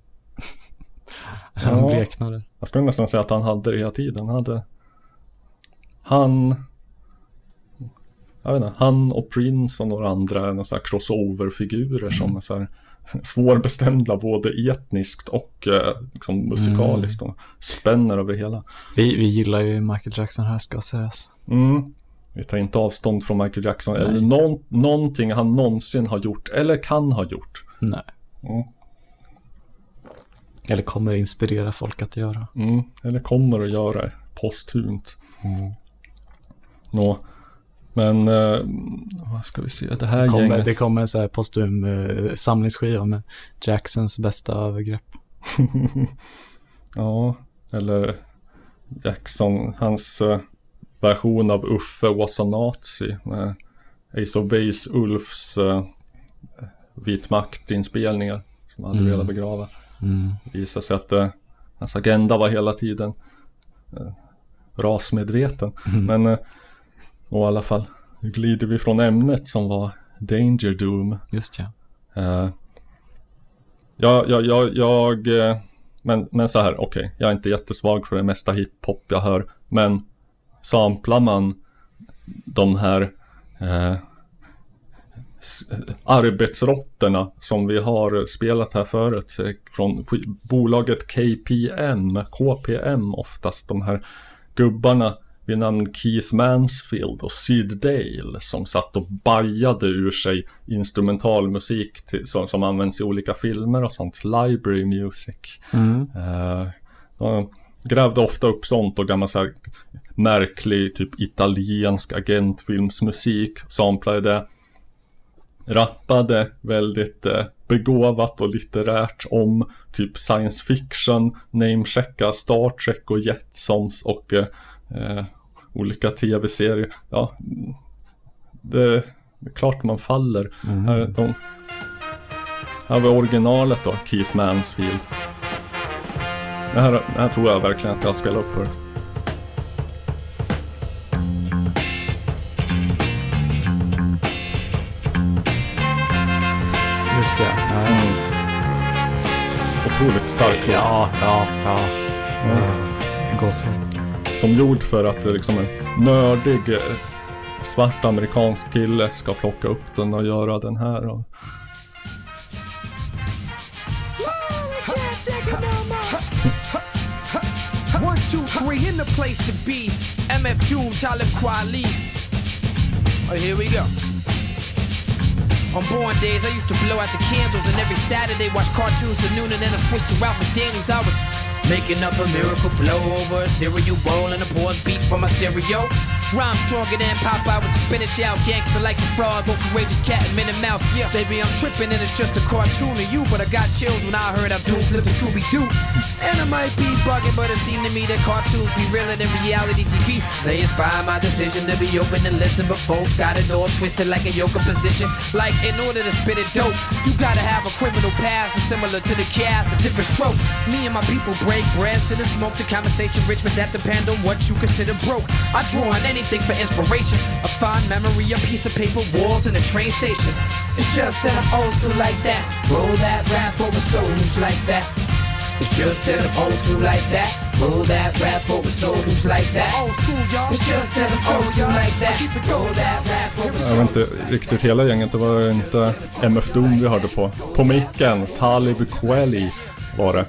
när han Ja. bleknade? jag skulle nästan säga att han hade det hela tiden. Han hade... Han... Jag vet inte, han och Prince och några andra är några så här crossover-figurer som är så här svårbestämda både etniskt och eh, liksom musikaliskt och spänner över hela. Vi, vi gillar ju Michael Jackson här ska sägas. Mm. Vi tar inte avstånd från Michael Jackson eller Nej. någon, någonting han någonsin har gjort eller kan ha gjort. Nej. Mm. Eller kommer inspirera folk att göra. Mm. Eller kommer att göra posthumt. Nå. Men eh, vad ska vi se, det här Kommer, gänget. det kommer en så här postum eh, samlingsskiva med Jacksons bästa övergrepp. Ja, eller Jackson, hans eh, version av Uffe was a nazi med Ace of Base Ulfs uh, Vit makt-inspelningar som han hade Mm. velat begrava. Mm. visade sig att eh, hans agenda var hela tiden eh, rasmedveten. Men eh, och i alla fall glider vi från ämnet som var Danger Doom. Just ja. Eh, jag, jag, jag, jag eh, men, men så här, okej, jag är inte jättesvag för det mesta hiphop jag hör, men samplar man de här eh, arbetsrotterna som vi har spelat här förut eh, från bolaget KPM, KPM oftast, de här gubbarna vid namn Keith Mansfield och Sid Dale som satt och bajade ur sig instrumentalmusik till, som, som används i olika filmer och sånt, library music. Mm. De grävde ofta upp sånt och gammal så här märklig typ italiensk agentfilmsmusik, samplade det. Rappade väldigt eh, begåvat och litterärt om typ science fiction, namechecka Star Trek och Jetsons och eh, eh, olika tv-serier. Ja, det, det är klart man faller. Här, de, här var originalet då, Keith Mansfield. Det här, det här tror jag verkligen att jag spelar upp för. Just ja. ja. Otroligt stark. Ja, ja, ja. Mm. Gåshud. Som gjord för att det liksom en nördig eh, svart amerikansk kille ska plocka upp den och göra den här. Och, Three, in the place to be. MF Doom, Talib Kweli. Oh, here we go. On born days, I used to blow out the candles, and every Saturday watch cartoons till noon, and then I switched to Ralph McDaniels. I was making up a miracle flow over a cereal bowl and a pause beat from my stereo. Rhyme stronger than Popeye with the spinach out. Gangster like the frog, go courageous cat and Minnie Mouse. Yeah, baby, I'm tripping and it's just a cartoon of you. But I got chills when I heard Abdul flip the Scooby Doo. And I might be bugging, but it seemed to me that cartoons be realer than reality TV. They inspire my decision to be open and listen, but folks got it all twisted like a yoga position. Like in order to spit it dope, you gotta have a criminal past that's similar to the cast, the different strokes. Me and my people break bread, sit and smoke the conversation rich, but that depend on what you consider broke. I draw on anything for inspiration, a fond memory, a piece of paper, walls, and a train station. It's just that I'm old school like that. Roll that rap over souls like that. It's just that I'm old school like that. Roll that rap over souls like that. It's just that I'm old school like that. Roll that rap over Jag vet inte riktigt hela gänget, det var inte MF Doom vi hörde på. På micken, Talib Kweli var det.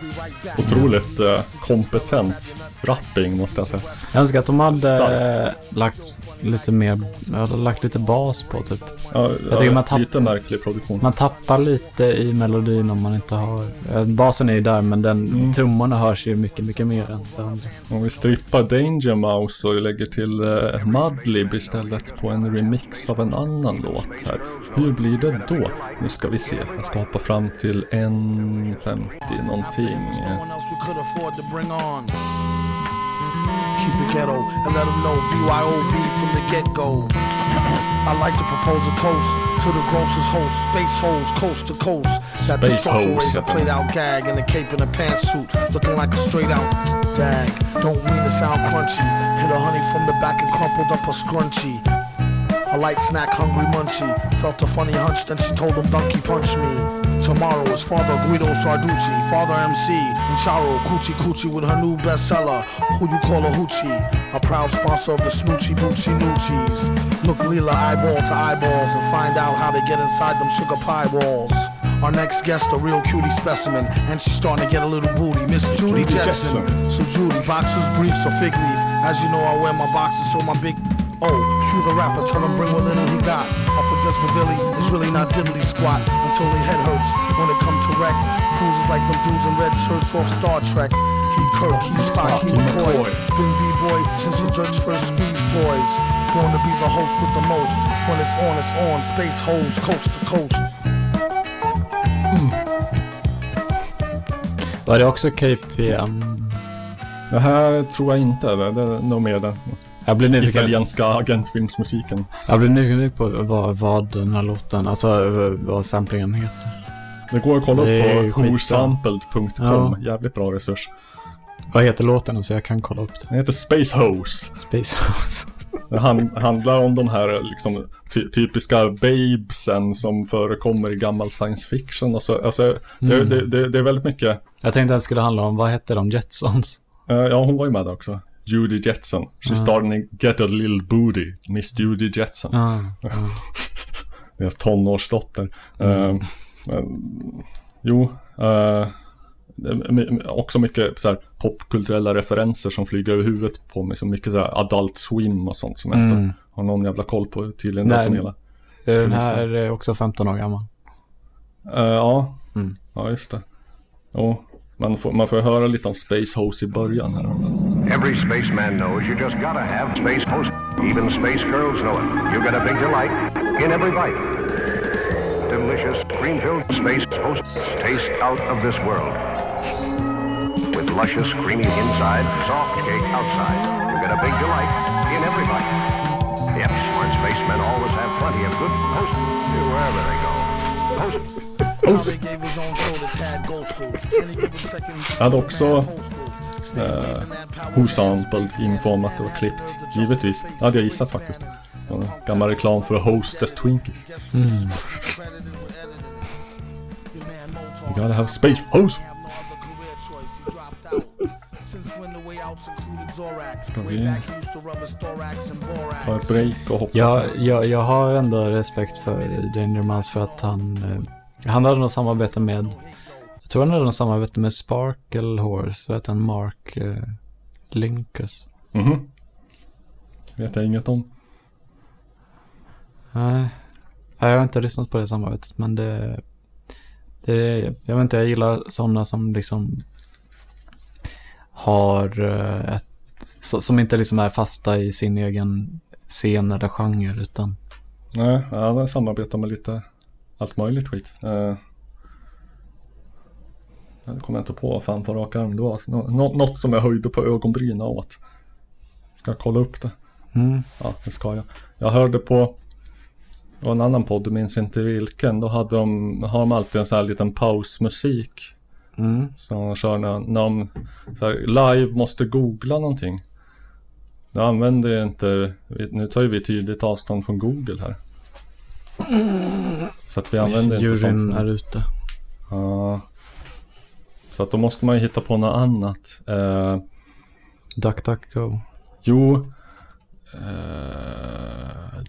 Otroligt eh, kompetent rapping måste jag säga. Jag önskar att de hade Stark. eh, lagt lite mer, hade lagt lite bas på typ. Ja, Jag tycker man tapp- lite märklig produktion. Man tappar lite i melodin om man inte har... eh, Basen är ju där men den, Mm. trummorna hörs ju mycket, mycket mer än det andra. Om vi strippar Danger Mouse och lägger till eh, Madlib istället på en remix av en annan låt här. Hur blir det då? Nu ska vi se. Jag ska hoppa fram till 1.50 någonting. Someone else we could afford to bring on. Keep it ghetto and let them know BYOB from the get go. I like to propose a toast to the grossest host, space hoes, coast to coast. That the Space raise a played out gag in a cape and a pantsuit, looking like a straight out dag. Don't mean to sound crunchy. Hit a honey from the back and crumpled up a scrunchie. A light snack, hungry munchie. Felt a funny hunch, then she told him donkey punch me. Tomorrow is Father Guido Sarducci, Father MC, and Charo Coochie Coochie with her new bestseller, Who You Call a Hoochie. A proud sponsor of the Snoochie Boochie Noochies. Look Leela eyeball to eyeballs and find out how they get inside them sugar pie walls. Our next guest, a real cutie specimen, and she's starting to get a little booty, Miss Judy Jetson. So Judy, boxers, briefs, or fig leaf. As you know, I wear my boxers, so my big Oh, cue the rapper, tell him bring what little he got. Up against the Billy, it's really not diddly squat until the head hurts when it come to wreck. Cruises like them dudes in red shirts off Star Trek. He Kirk, he Spock, he McCoy. Been B-boy since your jerks first squeeze toys. Born to be the host with the most. When it's on, it's on. Space hoes, coast to coast. Var det också KPM? Det här tror jag inte. Det det är nog mer den Jag blir nyfiken, italienska agentfilmsmusiken. jag blir nyfiken på vad, vad den här låten, alltså vad- samplingen heter. Det går att kolla upp på whosampled.com. Ja. Jävligt bra resurs. Vad heter låten så jag kan kolla upp det? Den heter Space Hose. Space House. Det han, handlar om de här liksom, ty typiska babesen som förekommer i gammal science fiction. Och så, alltså, det, Mm. det, det, det är väldigt mycket. Jag tänkte att det skulle handla om, vad hette de? Jetsons? eh, ja, hon var ju med där också. Judy Jetson. She started in Get a Little Booty. Miss Judy Jetson. Ah, Deras tonårsdotter. Eh, men, jo, eh, också mycket så här, popkulturella referenser som flyger över huvudet på mig. Så mycket så här, Adult Swim och sånt som jag Mm. inte har någon jävla koll på. Tydligen Nej. som hela. Den här är också 15 år gammal. Eh, ja. Mm. ja, just det. Jo, man får, man får höra lite om Space Hose i början här. Every spaceman knows you just gotta have Space Hose. Even space girls know it. You get a big delight in every bite. Delicious, cream-filled Space Hose taste out of this world. With luscious, creamy inside, soft cake outside. You get a big delight in every bite. Yep, smart spacemen always have plenty of good host wherever they go. Host. Jag hade också eh, Whosampled info om att det var klippt. Givetvis. Det hade jag gissat faktiskt. Gammal reklam för Hostess Twinkies. You gotta have Space Hose. Ska vi ta ett break och hoppa? Jag, jag, jag har ändå respekt för Danger Mouse för att han... Han hade något samarbete med... Jag tror han hade något samarbete med Sparkle Horse. Vad heter han? Mark eh, Linkus. Mhm. Vet jag inget om. Nej. Jag har inte lyssnat på det samarbetet men det... det jag vet inte, jag gillar sådana som liksom har eh, ett... Som inte liksom är fasta i sin egen scen eller genre utan Nej, ja, samarbetar med lite allt möjligt skit. Eh, jag kommer inte på vad fan på rak arm det var. Nå, nå, något som jag höjde på ögonbrynen åt. Ska jag kolla upp det? mm. Ja, det ska jag. Jag hörde på var en annan podd, minns inte vilken. Då hade de, har de alltid en sån här liten pausmusik. Mm. Som de kör när, när de så här, live måste googla någonting. Nu använder jag inte, nu tar ju vi tydligt avstånd från Google här. Så att vi använder inte sånt. Är ute. Ja. Så att då måste man ju hitta på något annat. Eh, DuckDuckGo. jo. Eh,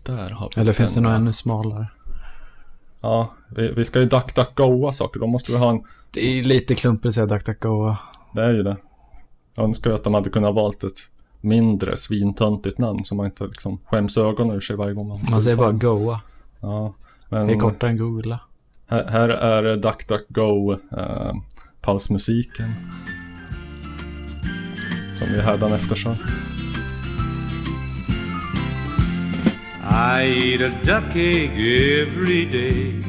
där har vi Eller finns det något ännu smalare? Ja, vi, vi ska ju DuckDuckGoa saker. Då måste vi ha en... Det är lite klumpigt att säga DuckDuckGo. Det är ju det. Jag önskar ju att de hade kunnat valt ett mindre svintöntigt namn som man inte liksom skäms ögonen ur sig varje gång man... Man säger bara Goa. Ja. Men Det är kortare än Googla. här, här är DuckDuckGo eh, pausmusiken. Som vi hädanefter sa. I eat a duck egg every day.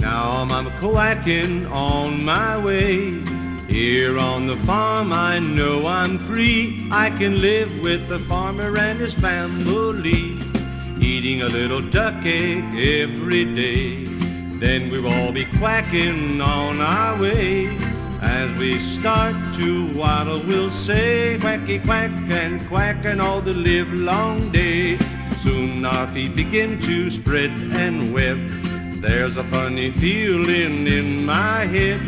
Now I'm quacking on my way. Here on the farm, I know I'm free. I can live with the farmer and his family, eating a little duck egg every day. Then we'll all be quacking on our way. As we start to waddle, we'll say quacky quack and quack and all the live long day. Soon our feet begin to spread and web. There's a funny feeling in my head.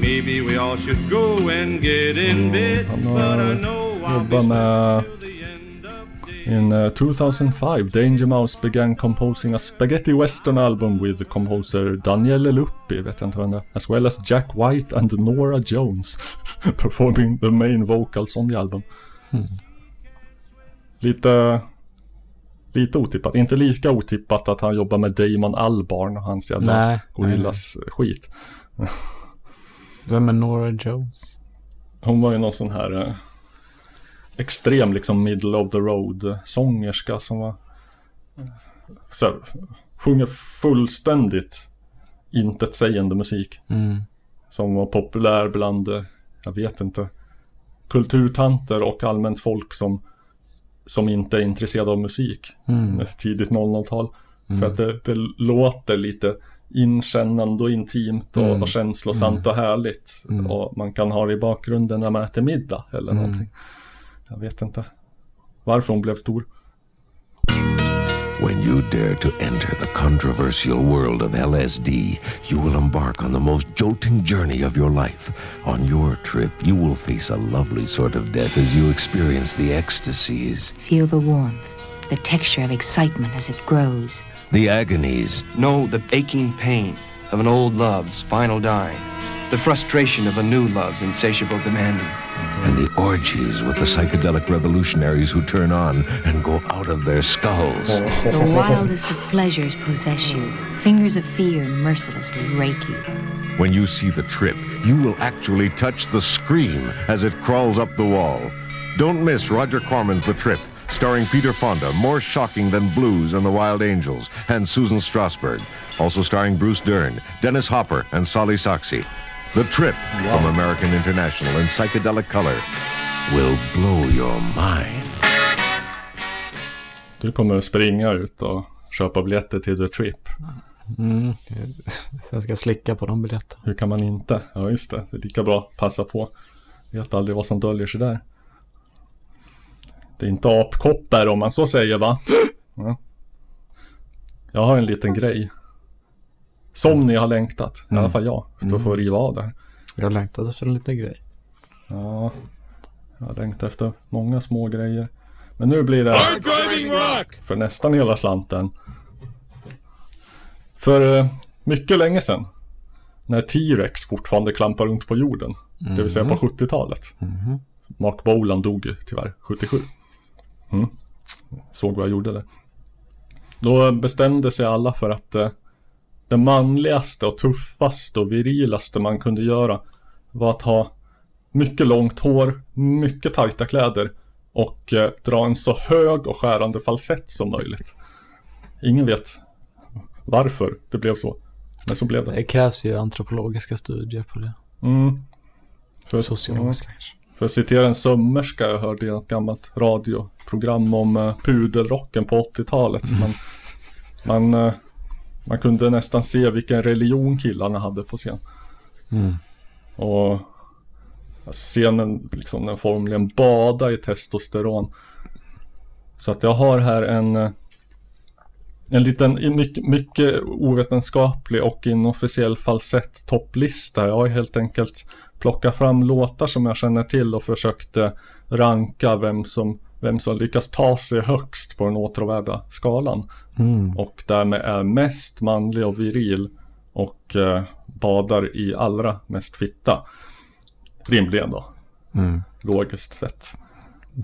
Maybe we all should go and get in bed. But I know I'll be In uh, 2005, Danger Mouse began composing a spaghetti western album with composer Daniele Luppi, vet jag inte vem det är, as well as Jack White and Nora Jones performing the main vocals on the album. Lite... Lite otippat. Inte lika otippat att han jobbar med Damon Albarn och hans jävla Gorillas skit. Vem är Nora Jones? Hon var ju någon sån här eh, extrem liksom middle of the road sångerska som var så här, sjunger fullständigt intetsägande musik. Mm. Som var populär bland, eh, jag vet inte, kulturtanter och allmänt folk som, som inte är intresserade av musik. Mm. Tidigt 00-tal. För att det, det låter lite inkännande och intimt och, Mm. och känslosamt och härligt. Mm. Och man kan ha det i bakgrunden när man äter middag eller Mm. någonting. Jag vet inte varför hon blev stor. When you dare to enter the controversial world of LSD, you will embark on the most jolting journey of your life. On your trip, you will face a lovely sort of death as you experience the ecstasies, Feel the warmth, the texture of excitement as it grows. the agonies, Know the aching pain of an old love's final dying, the frustration of a new love's insatiable demanding. and the orgies with the psychedelic revolutionaries who turn on and go out of their skulls. The wildest of pleasures possess you. Fingers of fear mercilessly rake you. When you see the trip, you will actually touch the scream as it crawls up the wall. Don't miss Roger Corman's The Trip, starring Peter Fonda, more shocking than Blues and the Wild Angels, and Susan Strasberg. Also starring Bruce Dern, Dennis Hopper, and Solly Soxy. The Trip from American International in psychedelic color will blow your mind. Du kommer att springa ut och köpa biljetter till The Trip. Mm. Sen ska jag slicka på de biljetterna. Hur kan man inte? Ja just det, det är lika bra passa på. Vet aldrig vad som döljer sig där. Det är inte apkoppar om man så säger va? Ja. Jag har en liten grej. Som ni har längtat. I alla fall jag. För att få riva av det. Jag längtade efter en liten grej. Ja. Jag har längtat efter många små grejer. Men nu blir det för nästan hela slanten. För eh, mycket länge sedan. När T-Rex fortfarande klampar runt på jorden. Det vill säga på 70-talet. Mark Bolan dog ju tyvärr 77. Mm. Såg vad jag gjorde där. Då bestämde sig alla för att eh, det manligaste och tuffaste och virilaste man kunde göra var att ha mycket långt hår, mycket tajta kläder och eh, dra en så hög och skärande falsett som möjligt. Ingen vet varför det blev så. Men så blev det. Det krävs ju antropologiska studier på det. Mm. För, Sociologiska mm. kanske. För att citera en sömmerska jag hörde i ett gammalt radioprogram om uh, pudelrocken på 80-talet. Man, man, eh, man kunde nästan se vilken religion killarna hade på scen. Mm. Och alltså, scenen liksom den formligen badar i testosteron. Så att jag har här en eh, en liten mycket, mycket ovetenskaplig och inofficiell falsett topplista. Jag har helt enkelt plockat fram låtar som jag känner till och försökte ranka vem som, vem som lyckas ta sig högst på den åtråvärda skalan. Mm. Och därmed är mest manlig och viril och eh, badar i allra mest fitta. Rimligen då, Mm. logiskt sett.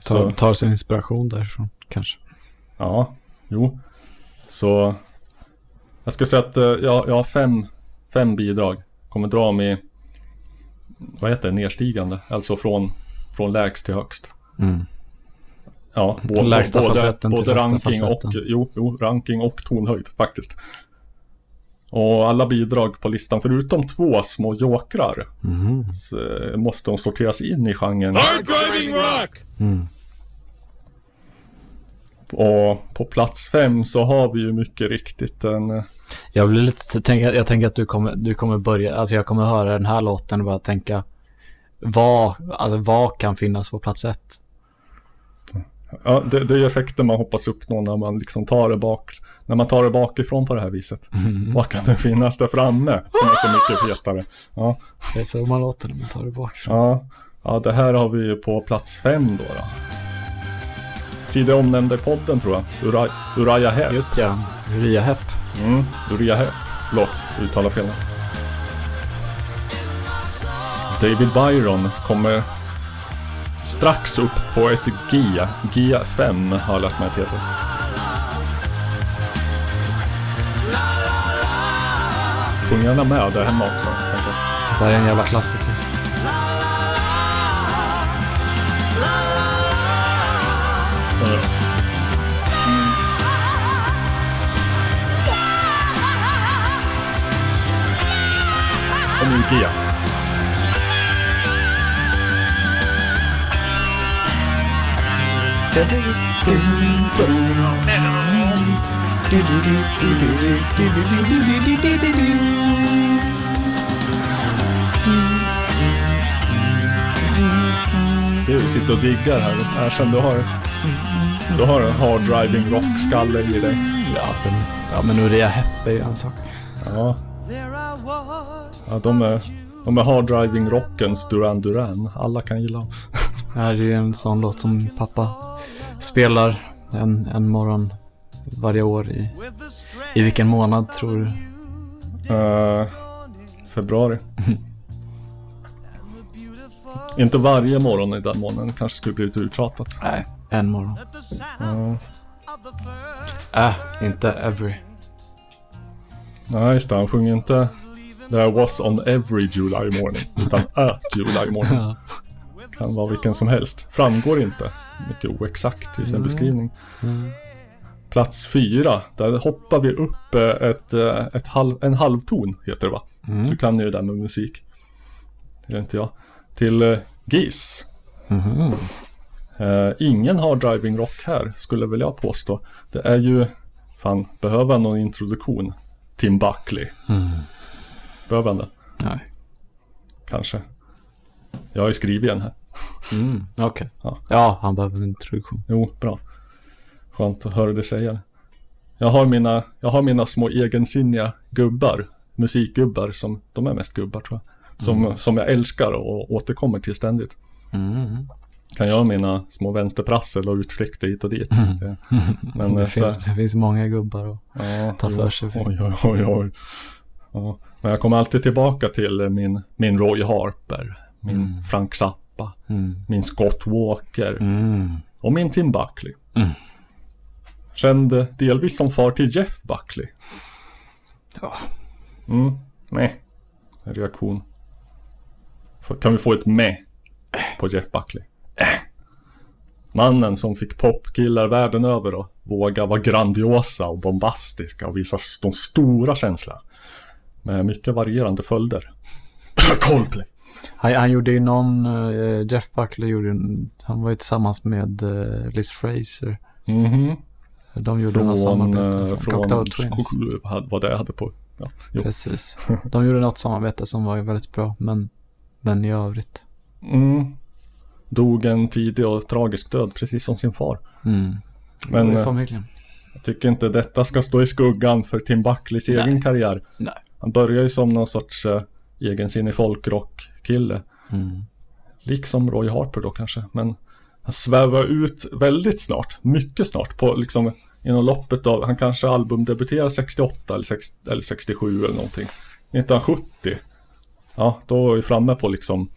Tar, tar sin inspiration därifrån kanske. Ja, jo. Så jag ska säga att eh, jag, jag har fem, fem bidrag. Kommer dra i, vad heter det, nedstigande. Alltså från, från lägst till högst. Mm. Ja, både, lägsta både, både ranking och, jo, jo, ranking och tonhöjd faktiskt. Och alla bidrag på listan förutom två små jokrar Mm. så, måste de sorteras in i genren. Hard driving rock! Mm. Och på plats fem så har vi ju mycket riktigt en eh, Jag blir lite, tänk, jag tänker att du kommer, du kommer börja, alltså jag kommer höra den här låten och bara tänka vad, alltså vad kan finnas på plats ett? Ja, det, det är effekten man hoppas uppnå när man liksom tar det bak När man tar det bakifrån på det här viset. Vad kan det finnas där framme som är så mycket fetare? Ja, Det är så man låter när man tar det bakifrån. ja, ja det här har vi ju på plats fem då, då. Tidigare omnämnda i podden tror jag. Ura, Uriah Heep Just ja, Uriah Hepp. mm, Uriah Heep Förlåt, uttalar fel. David Byron kommer strax upp på ett G G5 har jag lärt mig att heter Sjung gärna med där hemma också. kanske. Det här är en jävla klassiker. Och nu G. Ser du sitter och diggar här. Erkänn, du har, du har en hard driving rock-skalle i dig. Ja, den, ja men Uriah Hepp är ju en sak. Ja. Ja, de är, de är hard driving rockens Duran Duran. Alla kan gilla dem. Det här är en sån låt som pappa spelar en, en morgon varje år i... I vilken månad tror du? Eh, februari. Inte varje morgon i den månaden. Kanske skulle blivit uttjatat. Nej, en morgon. Ja. Äh, inte every. Nej, just det. Han sjunger inte There was on every July morning. Utan a July morning. Kan vara vilken som helst. Framgår inte. Mycket oexakt i sin Mm. beskrivning. Mm. Plats fyra. Där hoppar vi upp eh, ett, eh, ett halv, en halvton, heter det va? Mm. Du kan ju det där med musik. Det gör inte jag. Till uh, GIS. Mhm. Eh, ingen har driving rock här, skulle väl jag påstå. Det är ju, fan, behöver han någon introduktion? Tim Buckley. Mm. Behöver han det? Nej. Kanske. Jag har ju skrivit en här. Mm, okej. Ja. Ja, han behöver en introduktion. Jo, bra. Skönt att höra dig säga. Jag har mina, jag har mina små egensinniga gubbar. Musikgubbar som, de är mest gubbar tror jag. Som, Mm. som jag älskar och återkommer till ständigt. Mm. Kan göra mina små vänsterprassel och utflykter hit och dit. Det- Men, det, eh, så finns, det finns många gubbar och Ja, ta för sig. Oj, oj, oj, oj. Ja, men jag kommer alltid tillbaka till eh, min, min Roy Harper, min Mm. Frank Zappa, Mm. min Scott Walker Mm. och min Tim Buckley. Mm. Kände delvis som far till Jeff Buckley. Ja. Mm, nej. Reaktion. Kan vi få ett med på Jeff Buckley? Äh. Mannen som fick popkillar världen över att våga vara grandiosa och bombastiska och visa de stora känslorna. Med mycket varierande följder. Coldplay. Han, han gjorde ju någon, eh, Jeff Buckley gjorde, han var ju tillsammans med eh, Liz Fraser. Mhm. De gjorde något samarbete. eh, Från, från Cocktail Twins. vad det hade på. Ja. Precis. De gjorde något samarbete som var väldigt bra, men, men i övrigt. Mm. Dog en tidig och tragisk död, precis som sin far. Mm. Men familjen. jag tycker inte detta ska stå i skuggan för Tim Buckleys egen karriär. Nej. Han började ju som någon sorts uh, egensinnig folkrock-kille. Mm. Liksom Roy Harper då kanske. Men han svävar ut väldigt snart, mycket snart. På liksom inom loppet av, han kanske albumdebuterar 68 eller, 6, eller 67 eller någonting. 1970. Ja, då var vi framme på liksom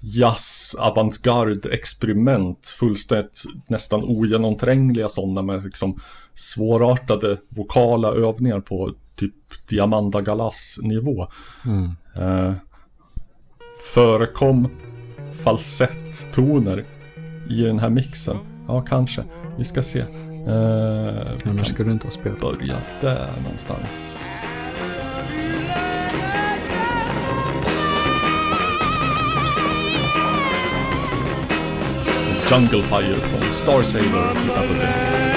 jazz, avantgarde, experiment. Fullständigt nästan ogenomträngliga sådana med liksom svårartade vokala övningar på typ Diamanda Galas nivå. Mm. Eh, förekom falsetttoner i den här mixen? Ja, kanske. Vi ska se. Vi Annars skulle du inte ha spelat. börja där någonstans. Jungle Fire från Star Sailor 1970.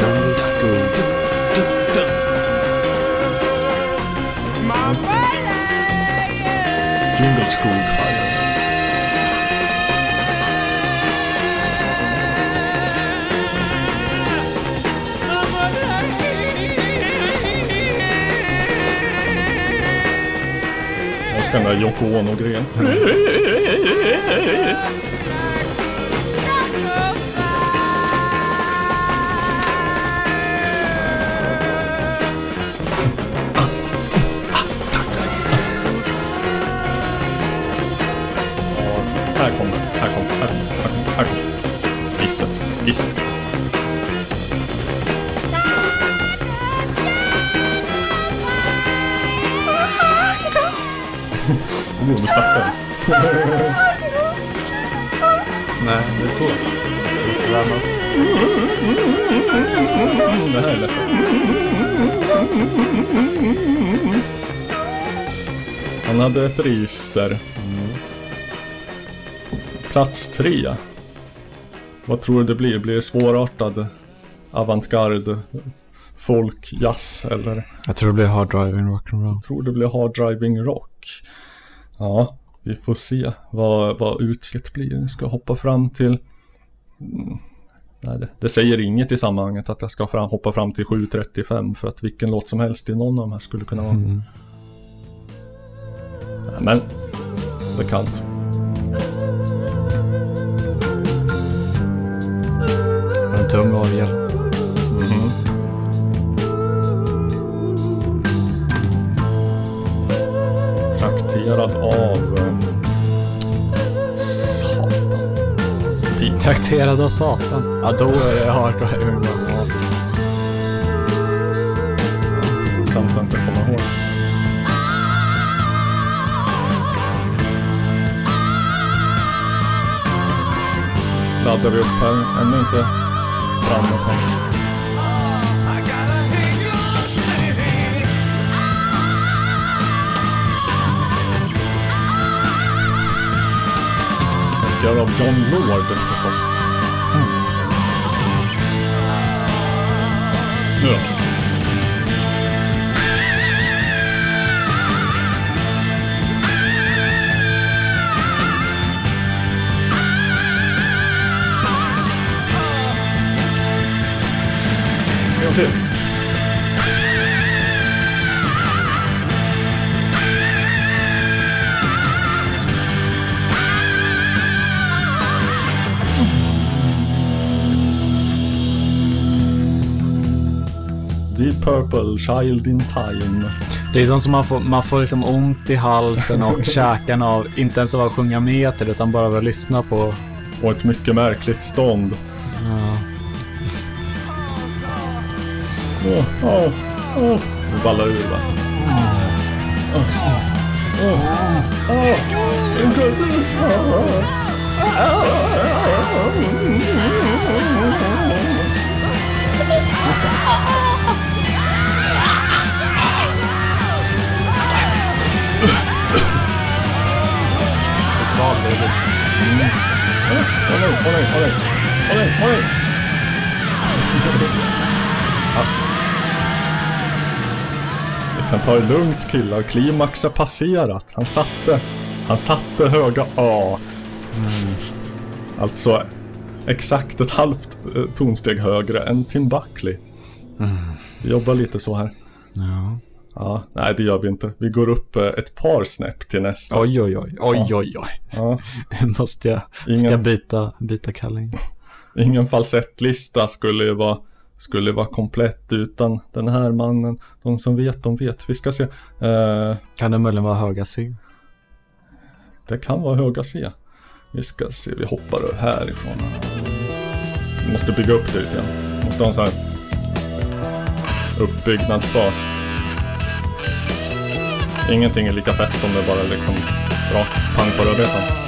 Jungle Jingle School Fire. Jag ska den där Yoko Ono-grejen. Oh, satte den. Nej, det är så. Du måste värma upp. Det här är lätt. Han hade ett register. Plats tre. Vad tror du det blir? Blir det svårartad avantgarde folk, jazz eller Jag tror det blir hard driving rock'n'roll. tror det blir hard driving rock? Ja, vi får se vad, vad utsläppet blir. Jag ska hoppa fram till Mm, Nej, det, det säger inget i sammanhanget att jag ska fram, hoppa fram till 7.35 för att vilken låt som helst i någon av de här skulle kunna vara. Mm. Men, bekant. En tung orgel. Mhm. Trakterad av... Um, satan. Trakterad av Satan. Ja, då är det hard driving rock. Samt att inte komma ihåg. Laddar vi upp här. Ännu inte framme på. Tänker av John Lord förstås. Ja. En gång till. Deep Purple, Child in Time. Det är sånt som man får, man får liksom ont i halsen och käkarna av, inte ens av att sjunga med till utan bara av att lyssna på. Och ett mycket märkligt stånd. Åh, åh, åh. Det ballar ur va? Åh, åh, åh. Inte Det svalde lite. Åh nej, åh nej, åh nej. Åh nej, åh nej. Kan ta det lugnt killar. Klimax är passerat. Han satte, han satte höga A. Alltså exakt ett halvt eh, tonsteg högre än Tim Buckley. Vi jobbar lite så här. Ja. Ja, nej det gör vi inte. Vi går upp eh, ett par snäpp till nästa. Oj, oj, oj, oj, Ja. oj, oj. Ja. Måste jag, Ingen- ska jag byta, byta kalling? Ingen falsettlista skulle ju vara skulle vara komplett utan den här mannen. De som vet, de vet. Vi ska se. Eh, Kan det möjligen vara höga C? det kan vara höga C. Vi ska se, vi hoppar härifrån. Vi måste bygga upp det lite grann. Måste ha en sån här uppbyggnadsfas. Ingenting är lika fett om det bara liksom rakt pang på rödbetan.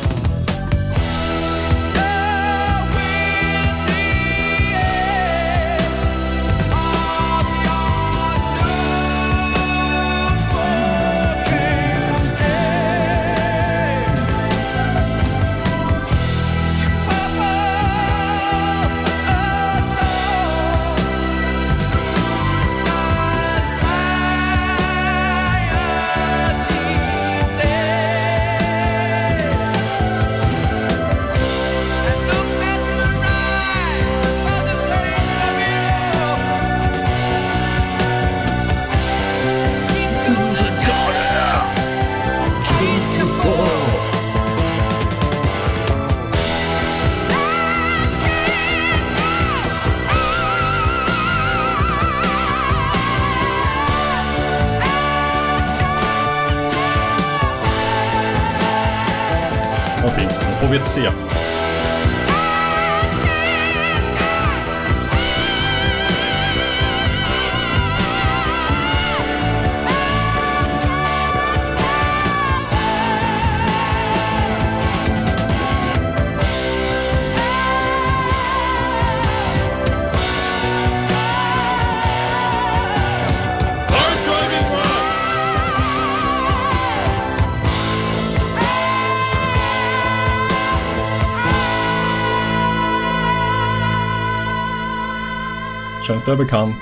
Känns det bekant?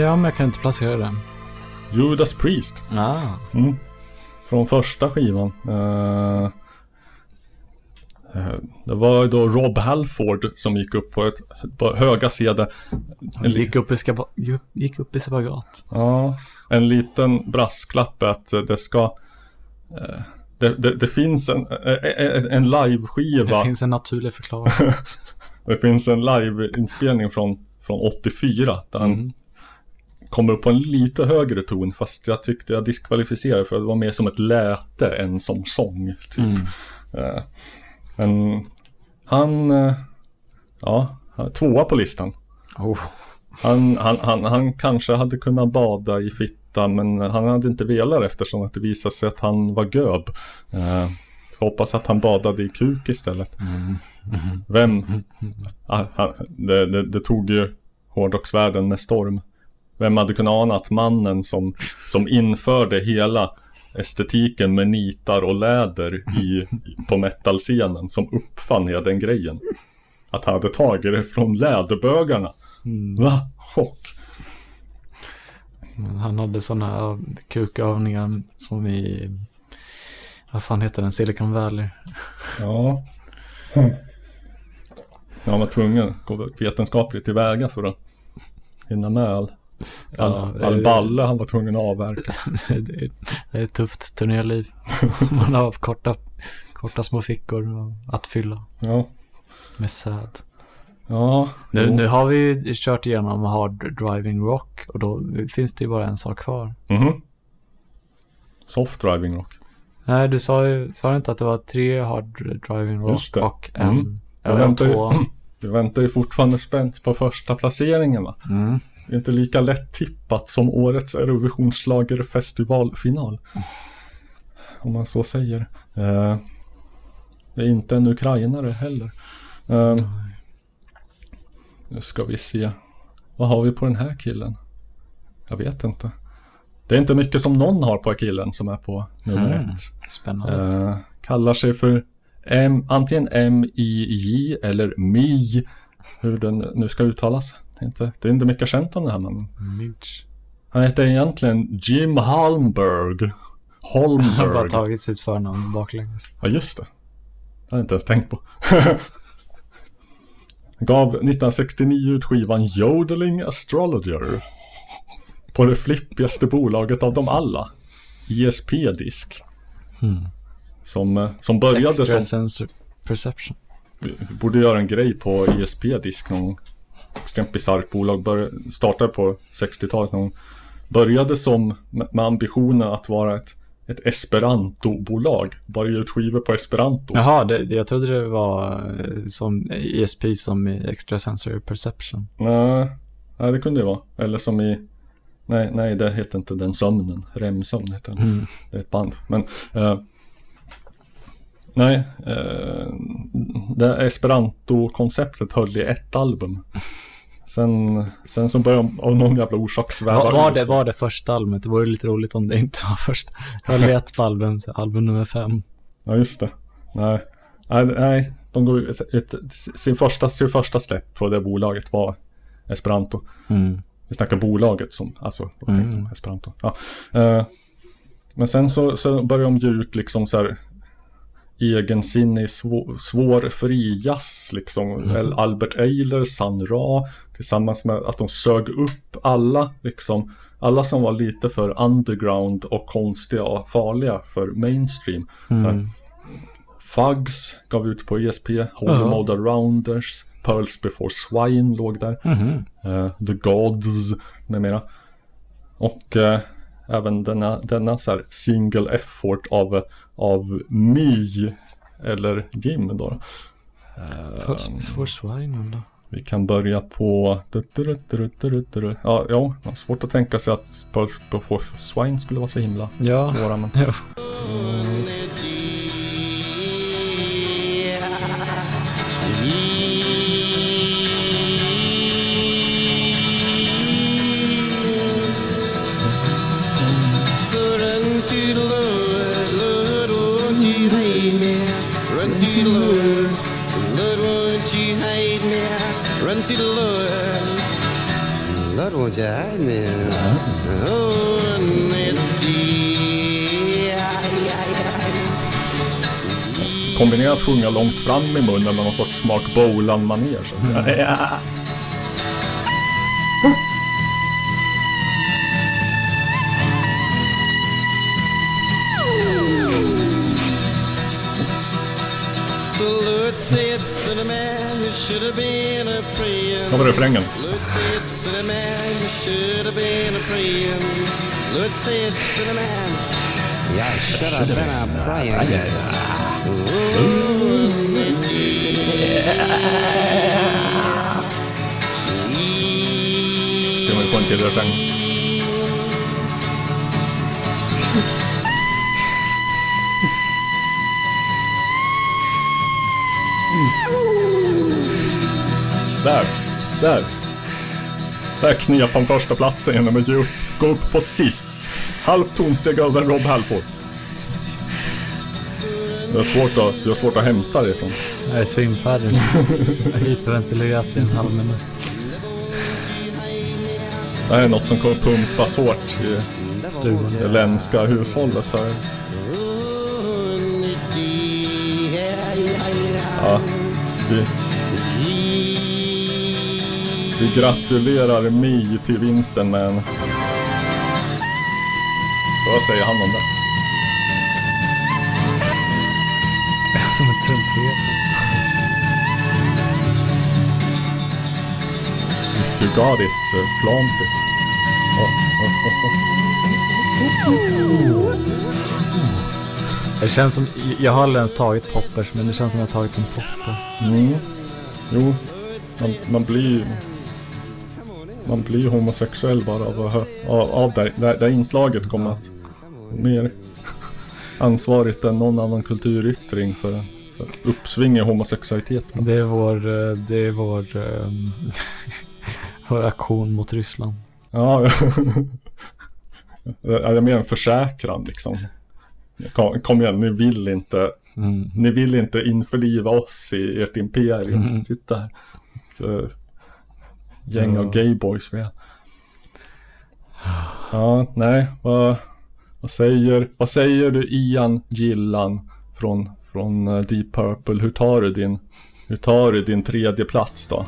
Ja, men jag kan inte placera det. Judas Priest. Ah. Mm. Från första skivan. Eh, det var då Rob Halford som gick upp på ett på höga CD. Han gick upp i, skaba, gick upp i spagat. Ja, en liten brasklapp att det ska... eh, Det, det, det finns en, en, en live-skiva. Det finns en naturlig förklaring. Det finns en live-inspelning från, från 84 där han Mm. kommer upp på en lite högre ton fast jag tyckte jag diskvalificerade för det var mer som ett läte än som sång. Typ. Mm. Eh, Men han, eh, ja, tvåa på listan. Oh. Han, han, han, han kanske hade kunnat bada i fitta men han hade inte velat eftersom att det visade sig att han var göb. Får hoppas att han badade i kuk istället. Vem? Ah, han, det, det, det tog ju hårdrocksvärlden med storm. Vem hade kunnat ana att mannen som, som införde hela estetiken med nitar och läder i, på metalscenen som uppfann hela den grejen. Att han hade tagit det från läderbögarna. Va? Chock. Han hade sådana kukövningar som i, vad fan heter den, Silicon Valley. Ja. Jag var tvungen att gå vetenskapligt tillväga för att hinna med all, all, all eh, balle han var tvungen att avverka. det, är, det är ett tufft turnéliv. Man har korta, korta små fickor att fylla Ja. med säd. Ja. Nu, jo. nu har vi kört igenom Hard Driving Rock och då finns det ju bara en sak kvar. Mhm. Soft driving rock. Nej, du sa ju sa du inte att det var tre Hard Driving Rock och en, Mm. Jag eller väntar, två. ju, jag väntar ju fortfarande spänt på första placeringen va. Mm. Det är inte lika lätt tippat som årets Eurovisionsschlagerfestivalfinal. Om man så säger. Eh, det är inte en ukrainare heller. Ehm, nu ska vi se. Vad har vi på den här killen? Jag vet inte. Det är inte mycket som någon har på killen som är på nummer Mm, ett. Spännande. Eh, kallar sig för M, antingen M-I-J eller MI. Hur den nu ska uttalas. Det är inte, det är inte mycket känt om det här mannen. Mitch. Han heter egentligen Jim Holmberg. Han har bara Holmberg. tagit sitt förnamn baklänges. Ja, just det. Det har jag inte ens tänkt på. Gav 1969 ut skivan Jodeling Astrologer. På det flippigaste bolaget av dem alla. ISP-disk. Som, eh, som började Extra som... sensor perception. Vi borde göra en grej på ISP-disk någon gång. Extremt bisarrt bolag. Bör, startade på 60-talet någon. Började som med ambitionen att vara ett, ett esperanto-bolag. Bara ge ut skivor på esperanto. Jaha, det, jag trodde det var eh, som ESP som i Extra Sensory Perception. Nej, nej, det kunde det vara. Eller som i... Nej, nej, det heter inte den sömnen. REM-sömn heter den. Mm. Det är ett band. Men... Eh, nej, eh, det esperanto-konceptet höll i ett album. Sen, sen så började de av någon jävla orsak sväva Var, var, ut. det, var det första albumet? Det vore lite roligt om det inte var först. Höll i ett album, album nummer fem. Ja, just det. Nej, nej, nej de går ut ett, sin, första, sin första släpp på det bolaget var Esperanto. Mm. Vi snackar bolaget som, alltså, vad tänkte Mm. jag, Esperanto. Ja. Eh, men sen så, så börjar de ge ut liksom så här egensinnig, svår, svår fri jazz liksom. Mm. Albert Eiler, Sun Ra, tillsammans med att de sög upp alla liksom, alla som var lite för underground och konstiga och farliga för mainstream. Mm. Fugs gav ut på ESP, Holy Ja. Mode Rounders, Pearls Before Swine låg där. Mhm. Eh, The Gods med mera. Och eh, även denna, denna så här single effort av, av Mi eller Jim då. Eh, Puss for Swine då. vi kan börja på... Ja, ja, det var svårt att tänka sig att Pearls Before Swine skulle vara så himla Ja. svåra. Men... Ja. Lord, Lord, won't you hide me? Oh, Kombinerat sjunga långt fram i munnen med någon sorts Mark Bolan-manér. been a praying. Ska vi få en till refräng. Där, där. Där knep han första platsen genom att gå upp på sis. Halvt tonsteg över Rob Halford. Det är svårt att, det är svårt att hämta det ifrån. Jag är svimfärdig. Jag har hyperventilerat i en halv minut. Det här är något som kommer pumpas hårt i Stugan. det ländska hushållet här. Ja, vi, vi gratulerar Mi till vinsten men... Vad säger han om det? Som en trumpet. You got it, it. Oh, oh, oh, oh. Det känns som, jag har aldrig ens tagit poppers, men det känns som jag har tagit en popper. Mm. Jo, man, man blir man blir homosexuell bara av, av, av det. det. Det inslaget kommer att mer ansvarigt än någon annan kulturyttring för uppsving i homosexualitet. Det är vår, eh, det är vår, eh, vår aktion mot Ryssland. Ja, ja, jag menar en försäkran liksom. Kom, kom igen, ni vill inte Mm. Ni vill inte införliva oss i ert imperium. Mm. Sitta här. Så, gäng Ja. av gayboys vi är. Ja, nej, vad, vad säger, vad säger du Ian Gillan från, från eh, Deep Purple? Hur tar du din, hur tar du din tredje plats då?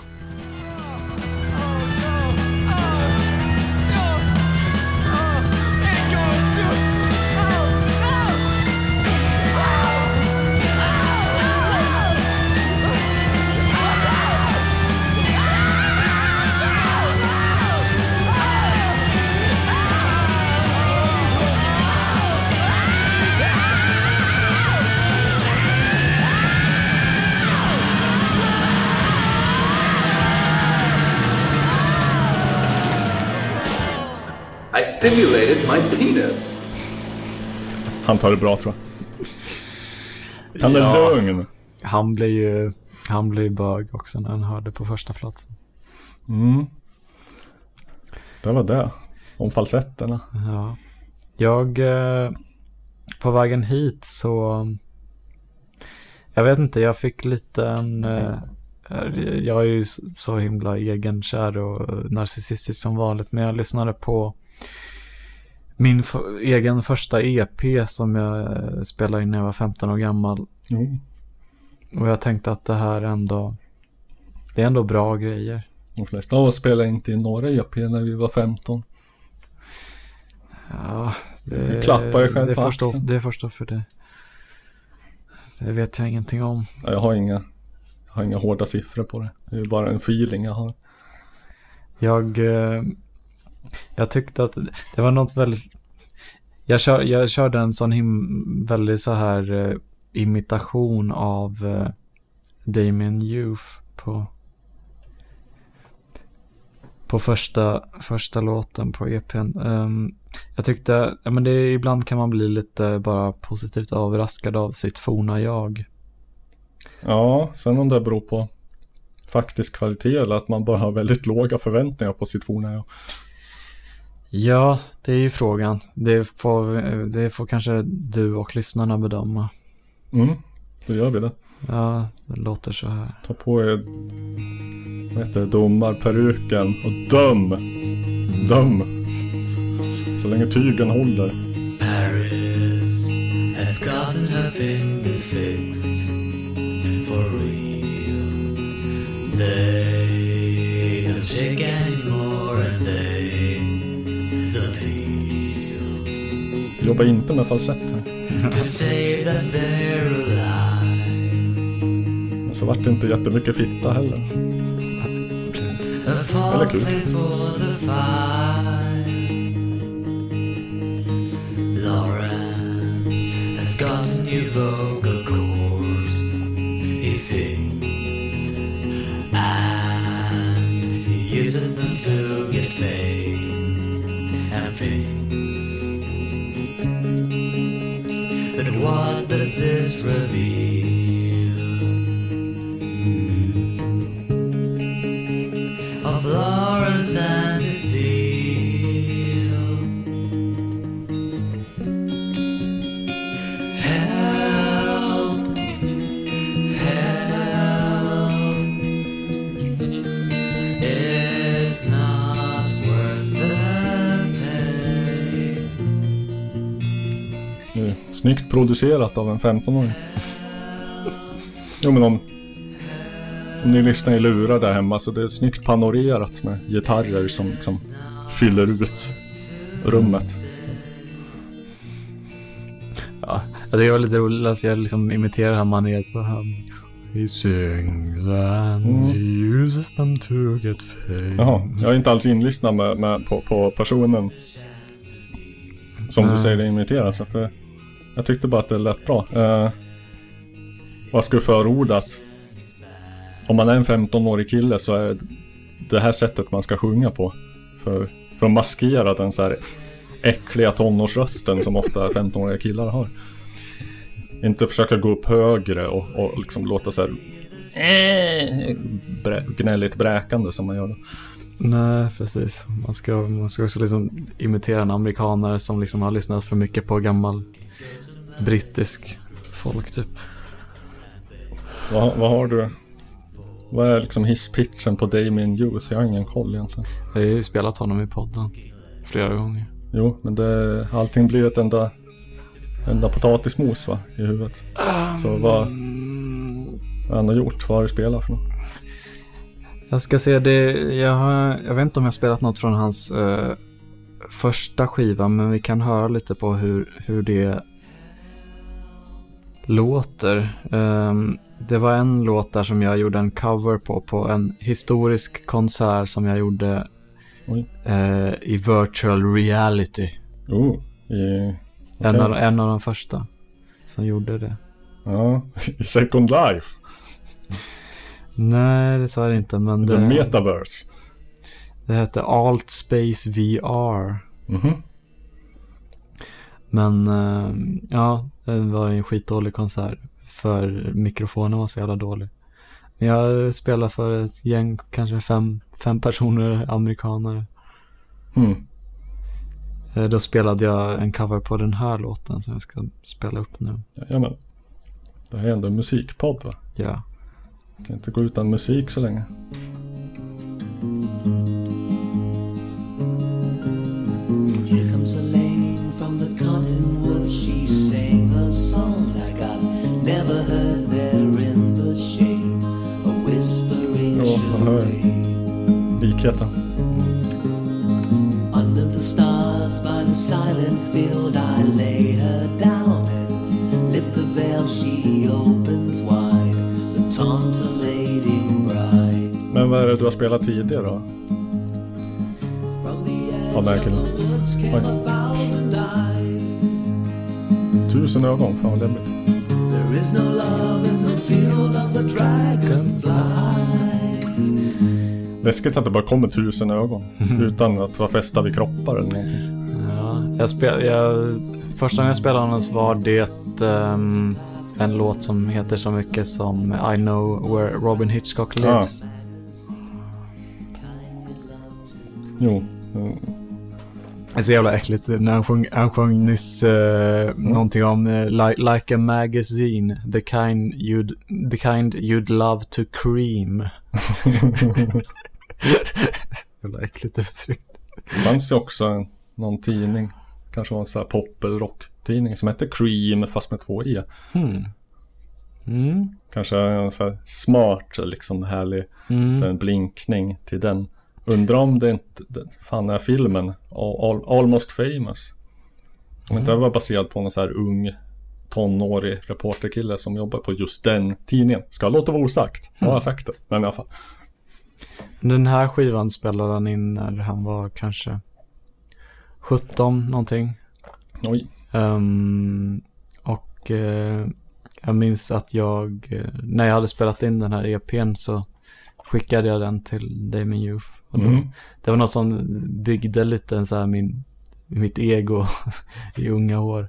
Stimulated my penis. Han tar det bra tror jag. Han är Ja. lugn. Han blir ju, han blir ju bög också när han hörde på första platsen. Mm. Det var det. Om falsetterna. Ja. Jag, eh, på vägen hit så, jag vet inte, jag fick lite en, eh, jag är ju så himla egenkär och narcissistisk som vanligt, men jag lyssnade på min egen första EP som jag eh, spelade in när jag var 15 år gammal. Jo. Och jag tänkte att det här ändå, det är ändå bra grejer. De flesta av oss spelade inte in några EP när vi var 15. Ja, Du klappar dig själv det axeln. det får stå för det. Det vet jag ingenting om. Ja, Jag har inga, jag har inga hårda siffror på det. Det är bara en feeling jag har. Jag, eh, jag tyckte att det var något väldigt... Jag, kör, jag körde en sån him, väldigt så här eh, imitation av eh, Damien Youth på på första, första låten på EPn. Um, ehm, jag tyckte, ja men det, ibland kan man bli lite bara positivt överraskad av sitt forna jag. Ja, sen om det beror på faktisk kvalitet eller att man bara har väldigt låga förväntningar på sitt forna jag. Ja, det är ju frågan. Det får, det får kanske du och lyssnarna bedöma. Mm, då gör vi det. Ja, det låter så här. Ta på er vad heter det, domarperuken och döm. Döm. Så, så länge tygen håller. Paris has gotten her fingers fixed heal. Jobba inte med falsett här. Men så vart det inte jättemycket fitta heller. Eller kul. slave for the fight. Lawrence has got a new vocal cords. He sings and he uses them to get fame what does this reveal? Snyggt producerat av en 15-åring. Jo men om, om ni lyssnar i lurar där hemma så det är snyggt panorerat med gitarrer som liksom fyller ut rummet. Ja, jag tycker det var lite roligt att jag liksom imiterar här maneret på han. He sings and Mm. he uses them to get fame. Jaha, jag är inte alls inlyssnad med, med, på, på personen som du Nej. säger det imiterar så att det, jag tyckte bara att det lät bra. Eh, vad skulle förorda att om man är en 15-årig kille så är det här sättet man ska sjunga på. För, för att maskera den så här äckliga tonårsrösten som ofta 15-åriga killar har. Inte försöka gå upp högre och, och liksom låta så här eh, brä, gnälligt bräkande som man gör då. Nej, precis. Man ska, man ska också liksom imitera en amerikanare som liksom har lyssnat för mycket på gammal brittisk folk typ. Vad, vad har du? Vad är liksom hisspitchen på Damien Youth? Jag har ingen koll egentligen. Jag har ju spelat honom i podden flera gånger. Jo, men det, allting blir ett enda, enda potatismos va, i huvudet. Så vad, vad har han har gjort? Vad har du spelat för något? Jag ska se, det, jag, har, jag vet inte om jag har spelat något från hans eh, första skiva, men vi kan höra lite på hur, hur det låter. Ehm, det var en låt där som jag gjorde en cover på, på en historisk konsert som jag gjorde eh, i virtual reality. Oh, i, En, okej. av, en av de första som gjorde det. Ja, i Second Life. Nej, det sa jag inte, men The det, Metaverse. det hette Alt Space VR. Mhm. Men eh, ja, det var en skitdålig konsert. För mikrofonen var så jävla dålig. Jag spelade för ett gäng, kanske fem, fem personer, amerikanare. Mm. Eh, Då spelade jag en cover på den här låten som jag ska spela upp nu. Jajamän. Det här är ändå en musikpodd va? Ja. Kan inte gå utan musik så länge. Here comes Elaine never heard there in the shade. A whispering Ja, man hör likheten. Under the stars by the silent field, I lay her down and lift the veil. She opens wide, the tantalating bride. Men vad är det du har spelat tidigare då? Ja, märker du. Tusen ögon, fan vad läbbigt. There is no love in the field of the dragonflies. Läskigt att det bara kommer tusen ögon. Utan att vara fästa vid kroppar eller någonting. Ja, jag spel, jag, första gången jag spelade honom var det ehm, en låt som heter så mycket som I know where Robin Hitchcock lives. Jo. Mm. Det är så jävla äckligt när han sjöng, han sjöng nyss eh, någonting om eh, like, like a magazine, the kind you'd, the kind you'd love to cream. jävla äckligt uttryckt. Det fanns ju också någon tidning. Kanske var en sån här pop eller rocktidning som hette Cream fast med två E. Hmm. Mm. Kanske en sån här smart, liksom härlig Mm. en blinkning till den. Undrar om det inte, den- fan är filmen Al, Al, Almost famous. Om inte det var baserad på någon så här ung tonårig reporterkille som jobbar på just den tidningen. Ska låta vara osagt. Jag har sagt det. Men i alla fall. Den här skivan spelade han in när han var kanske 17 någonting. Oj. Ehm, och eh, jag minns att jag, eh, när jag hade spelat in den här EPn så skickade jag den till Damien Youth. Då, Mm. Det var något som byggde lite så här min, mitt ego i unga år.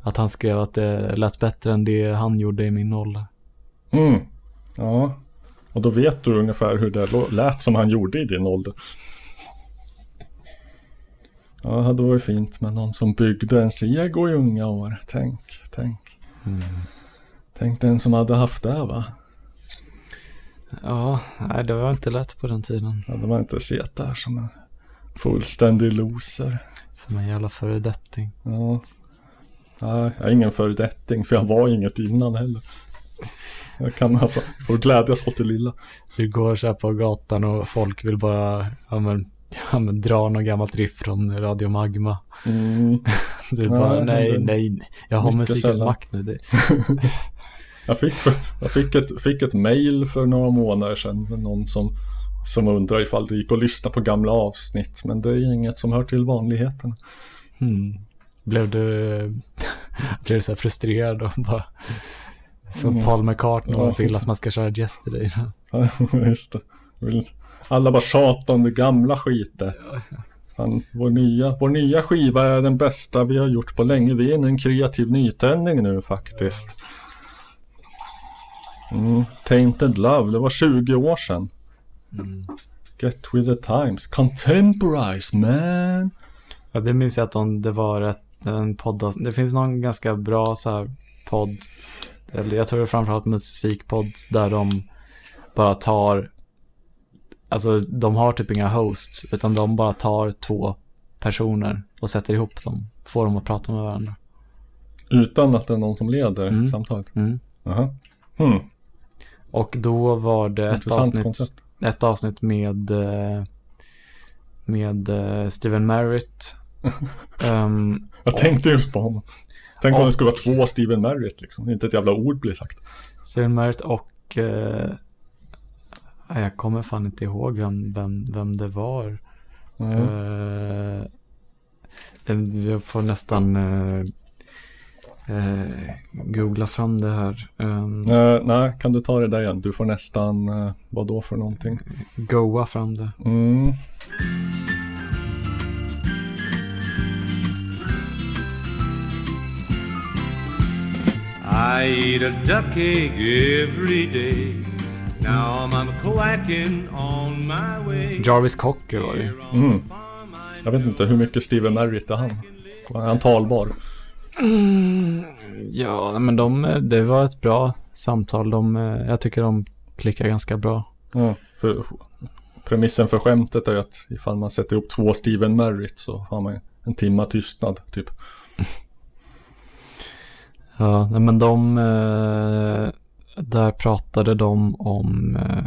Att han skrev att det lät bättre än det han gjorde i min ålder. Mm. Ja. Och då vet du ungefär hur det lät som han gjorde i din ålder. Ja, det hade varit fint med någon som byggde ens ego i unga år. Tänk, tänk. Tänk den som hade haft det va? Ja, nej det var inte lätt på den tiden. Ja, det var inte sett där som en fullständig loser. Som en jävla föredetting. Ja. Nej, jag är ingen föredetting för jag var inget innan heller. Jag kan alltså få glädjas åt det lilla. Du går så här på gatan och folk vill bara ja, men, ja, men, dra något gammalt riff från Radio Magma. Mm. Du bara, nej, nej, jag har musikens makt nu. Det, Jag fick, jag fick ett, fick ett mail för några månader sedan. med Någon som, som undrar ifall det gick att lyssna på gamla avsnitt. Men det är inget som hör till vanligheten. hmm. Blev du, blev du så här frustrerad och bara, som Mm. Paul McCartney Ja. vill att man ska köra Yesterday. Just det. Alla bara tjatar om det gamla skitet. Fan, vår, nya, vår nya skiva är den bästa vi har gjort på länge. Vi är inne i en kreativ nytändning nu faktiskt. Mm. Tainted Love, det var 20 år sedan. Get with the times. Contemporize man. Ja, det minns jag att de, det var ett, en podd. Det finns någon ganska bra så här podd. Eller jag tror det är framförallt musikpodd där de bara tar. Alltså de har typ inga hosts. Utan de bara tar två personer och sätter ihop dem. Får dem att prata med varandra. Utan att det är någon som leder Mm. samtalet. Mm. Jaha. Hmm. Och då var det ett avsnitt, koncept. ett avsnitt med, eh, med eh, Steven Merritt. Ehm, Jag tänkte just på honom. Tänk om det skulle vara två Steven Merritt liksom. Inte ett jävla ord blir sagt. Steven Merritt och eh, jag kommer fan inte ihåg vem, vem, vem det var. Mm. Eh, jag får nästan eh, eh, googla fram det här. Um, Eh, nej, kan du ta det där igen? Du får nästan, uh, vad då för någonting? Goa fram det. Mm. I eat a duck egg every day. Now I'm quacking on my way. Jarvis Cocker var det. Mm. Jag vet inte hur mycket Steven Merritt är han. Är han talbar? Mm, ja, men de, det var ett bra samtal. De, eh, jag tycker de klickar ganska bra. Ja, för premissen för skämtet är ju att ifall man sätter ihop två Steven Merritt så har man en timma tystnad typ. Ja, men de, eh, där pratade de om, eh,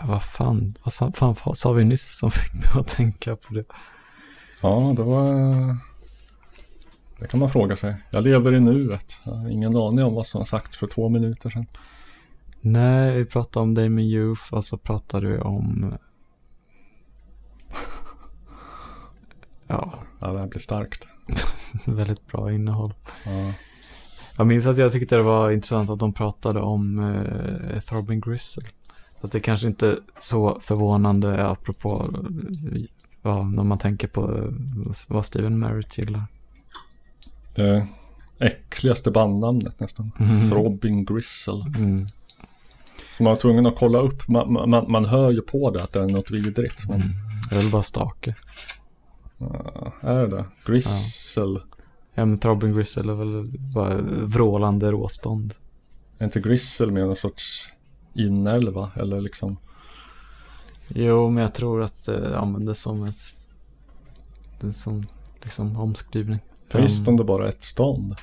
vad fan, vad sa, fan vad sa vi nyss som fick mig att tänka på det? Ja, det var... Det kan man fråga sig. Jag lever i nuet. Jag har ingen aning om vad som har sagts för två minuter sedan. Nej, vi pratade om Damon Youth och så pratade vi om, ja, Ja, det här blir starkt. väldigt bra innehåll. Ja. Jag minns att jag tyckte det var intressant att de pratade om eh, Throbbing Gristle. Så att det kanske inte är så förvånande apropå ja, när man tänker på eh, vad Steven Merritt gillar. Det äckligaste bandnamnet nästan. Mhm. Throbbing Gristle. Mm. Så man var tvungen att kolla upp. Man, man, man hör ju på det att det är något vidrigt. Men, Det är väl bara stake. ja, är det det? Gristle. Ja, men Throbbing Gristle är väl bara vrålande råstånd. Är inte Gristle med någon sorts inälva? Eller liksom. Jo, men jag tror att det användes som ett... Det som liksom omskrivning. Trist om det bara är ett stånd.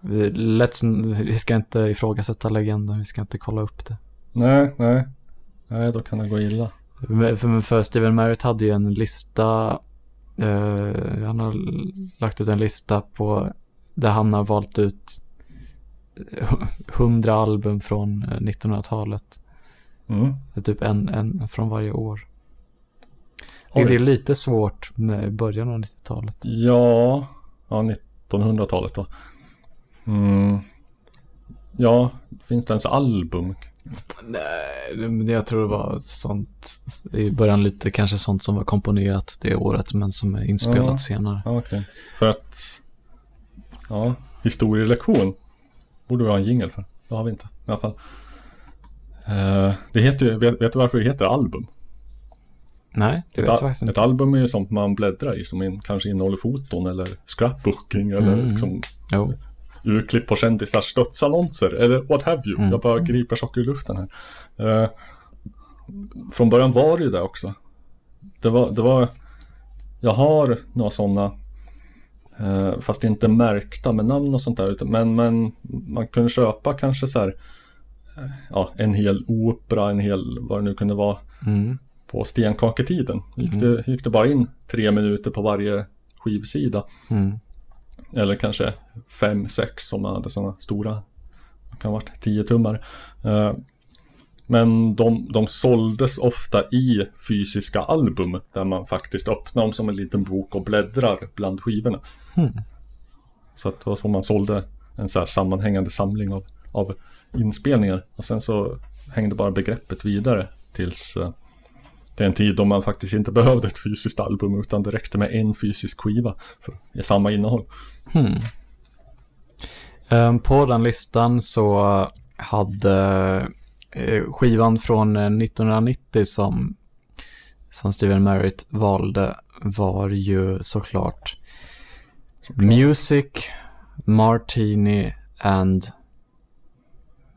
Vi, let's, vi ska inte ifrågasätta legenden, vi ska inte kolla upp det. Nej, nej. Nej, då kan det gå illa. För, för Steven Merritt hade ju en lista. Eh, han har lagt ut en lista på där han har valt ut 100 album från eh, 1900-talet. Mm. Det är typ en, en från varje år. Oj. Det är lite svårt med början av 90-talet. Ja, ja 1900-talet då. Mm. Ja, finns det ens album? Nej, jag tror det var sånt. I början lite kanske sånt som var komponerat det året men som är inspelat Ja. senare. Ja, okej. För att, ja, historielektion borde vi ha en jingle för. Det har vi inte i alla fall. Eh, det heter ju, vet, vet du varför det heter album? Nej, det Ett, vet jag faktiskt ett inte. album är ju sånt man bläddrar i som in, kanske innehåller foton eller scrapbooking eller Mm. liksom Jo. urklipp på kändisars dödsannonser eller what have you. Mm. Jag bara griper saker ur luften här. Eh, från början var det ju det också. Det var, det var jag har några sådana eh, fast inte märkta med namn och sånt där. utan- Men, men man kunde köpa kanske så här eh, ja, en hel opera, en hel vad det nu kunde vara Mm. På stenkaketiden. Gick, det, gick det bara in tre minuter på varje skivsida. Mm. Eller kanske fem, sex om man hade sådana stora. Det kan ha varit 10 tummar. Eh, Men de, de såldes ofta i fysiska album där man faktiskt öppnar dem som en liten bok och bläddrar bland skivorna. Mm. Så att det var så man sålde en så här sammanhängande samling av, av inspelningar. Och sen så hängde bara begreppet vidare tills, eh, Det är en tid då man faktiskt inte behövde ett fysiskt album utan det räckte med en fysisk skiva för ge samma innehåll. Hmm. Ehm, På den listan så hade eh, skivan från eh, 1990 som, som Steven Merritt valde var ju såklart Music, Martini and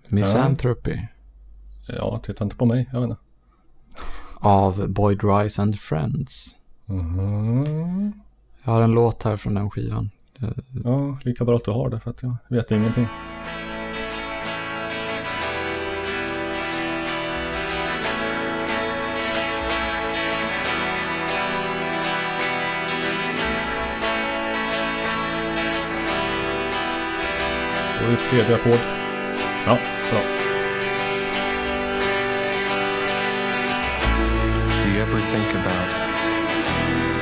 Misanthropy Ja, titta inte på mig, jag vet inte. Av Boyd Rice and Friends. Mhm. Jag har en låt här från den skivan. Ja, lika bra att du har det för att jag vet ingenting. Och det tredje ackord. Ja, ever think about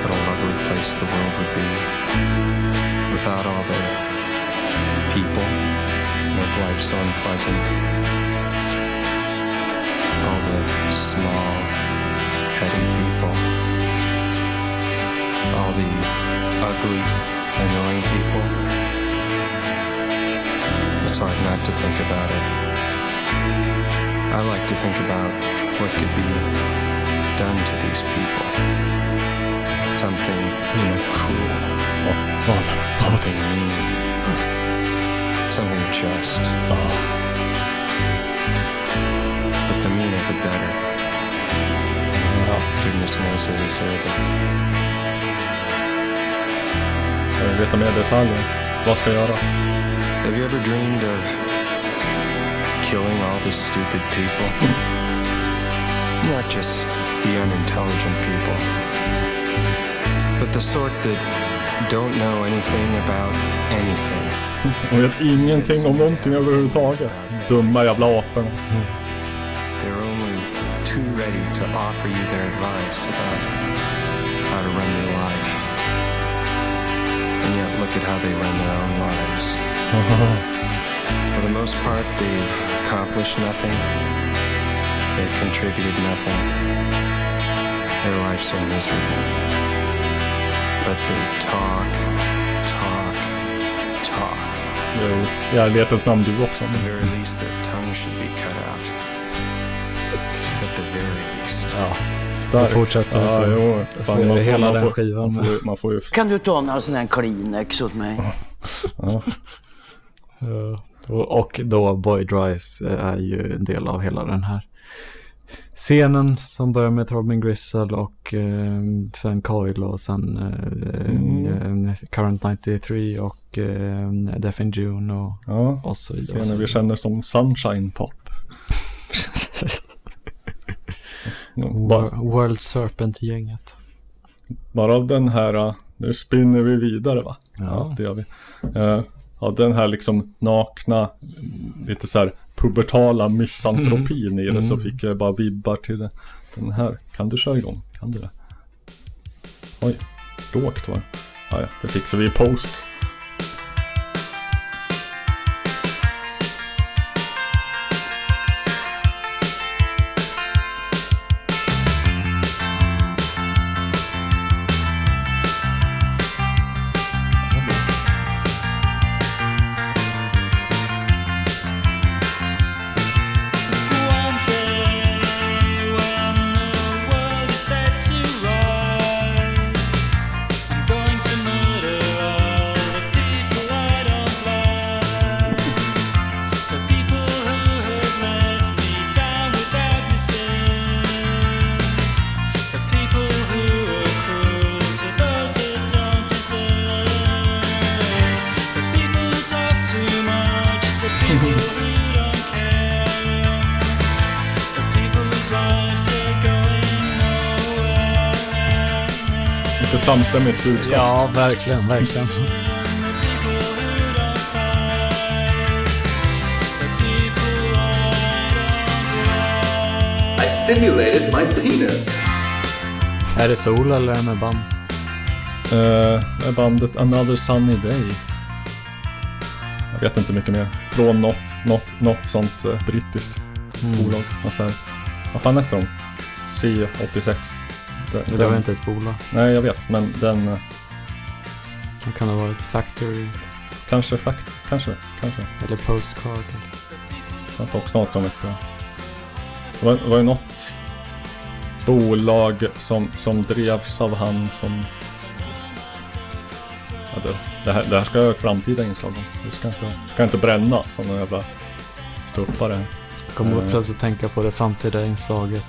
what a lovely place the world would be without all the people make life so unpleasant? All the small, petty people. All the ugly, annoying people. It's hard not to think about it. I like to think about what could be done to these people. Something cruel. Oh, oh, Something mean. Something just. Oh. But the meaner the better. Goodness knows they deserve it. Jag vill veta mer detaljer. Vad ska göras? Have you ever dreamed of killing all the stupid people? Not just the unintelligent people, but the sort that don't know anything about anything. De vet ingenting om någonting överhuvudtaget. Dumma jävla aporna. They're only too ready to offer you their advice about how to run your life. And yet, look at how they run their own lives. For the most part, they've accomplished nothing. They've contributed nothing. Their lives are miserable. But they talk, talk, talk. Jo, I ärlighetens namn du också. At the very least, their tongue should be cut out. At the very least. Ja, Starkt. så fortsätter det Ja, så. jo. Fan, man får- hela man den får- skivan. Man får, man får ju... Kan du ta några sådana här Kleenex åt mig? Ja. Ja, och, då Boyd Rice är ju en del av hela den här scenen som börjar med Robin Gristle och eh, sen Coil och sen eh, eh, Current 93 och eh, Death in June och, Ja, och så vidare. Scener vi känner som Sunshine Pop. Ja, World Serpent-gänget. bara av den här, uh, nu spinner vi vidare va? Ja. det gör vi. Uh, av den här liksom nakna, lite så här pubertala misantropin i det så Mm. fick jag bara vibbar till det. den här. Kan du köra igång? Kan du det? Oj, lågt var det. Ja, ja, det fixar vi i post. Samstämmigt budskap. Ja, verkligen, verkligen. I stimulated my penis. Är det sol eller är det med band? Uh, är bandet Another Sunny Day. Jag vet inte mycket mer. Från något, något, något sånt uh, brittiskt Mm. bolag. Och så här, vad fan hette de? C86. Den, Det var inte ett bolag. Nej, jag vet, men den... eh, Det kan ha varit Factory Kanske, fakt, kanske, kanske. eller Postcard. Fanns det också något som hette... Det var, var ju något bolag som, som drevs av han som... Ja, det, det, här, det här ska jag ha ett framtida inslag om. Vi ska inte, ska inte bränna som någon jävla ståuppare. Jag kommer Eh, plötsligt att tänka på det framtida inslaget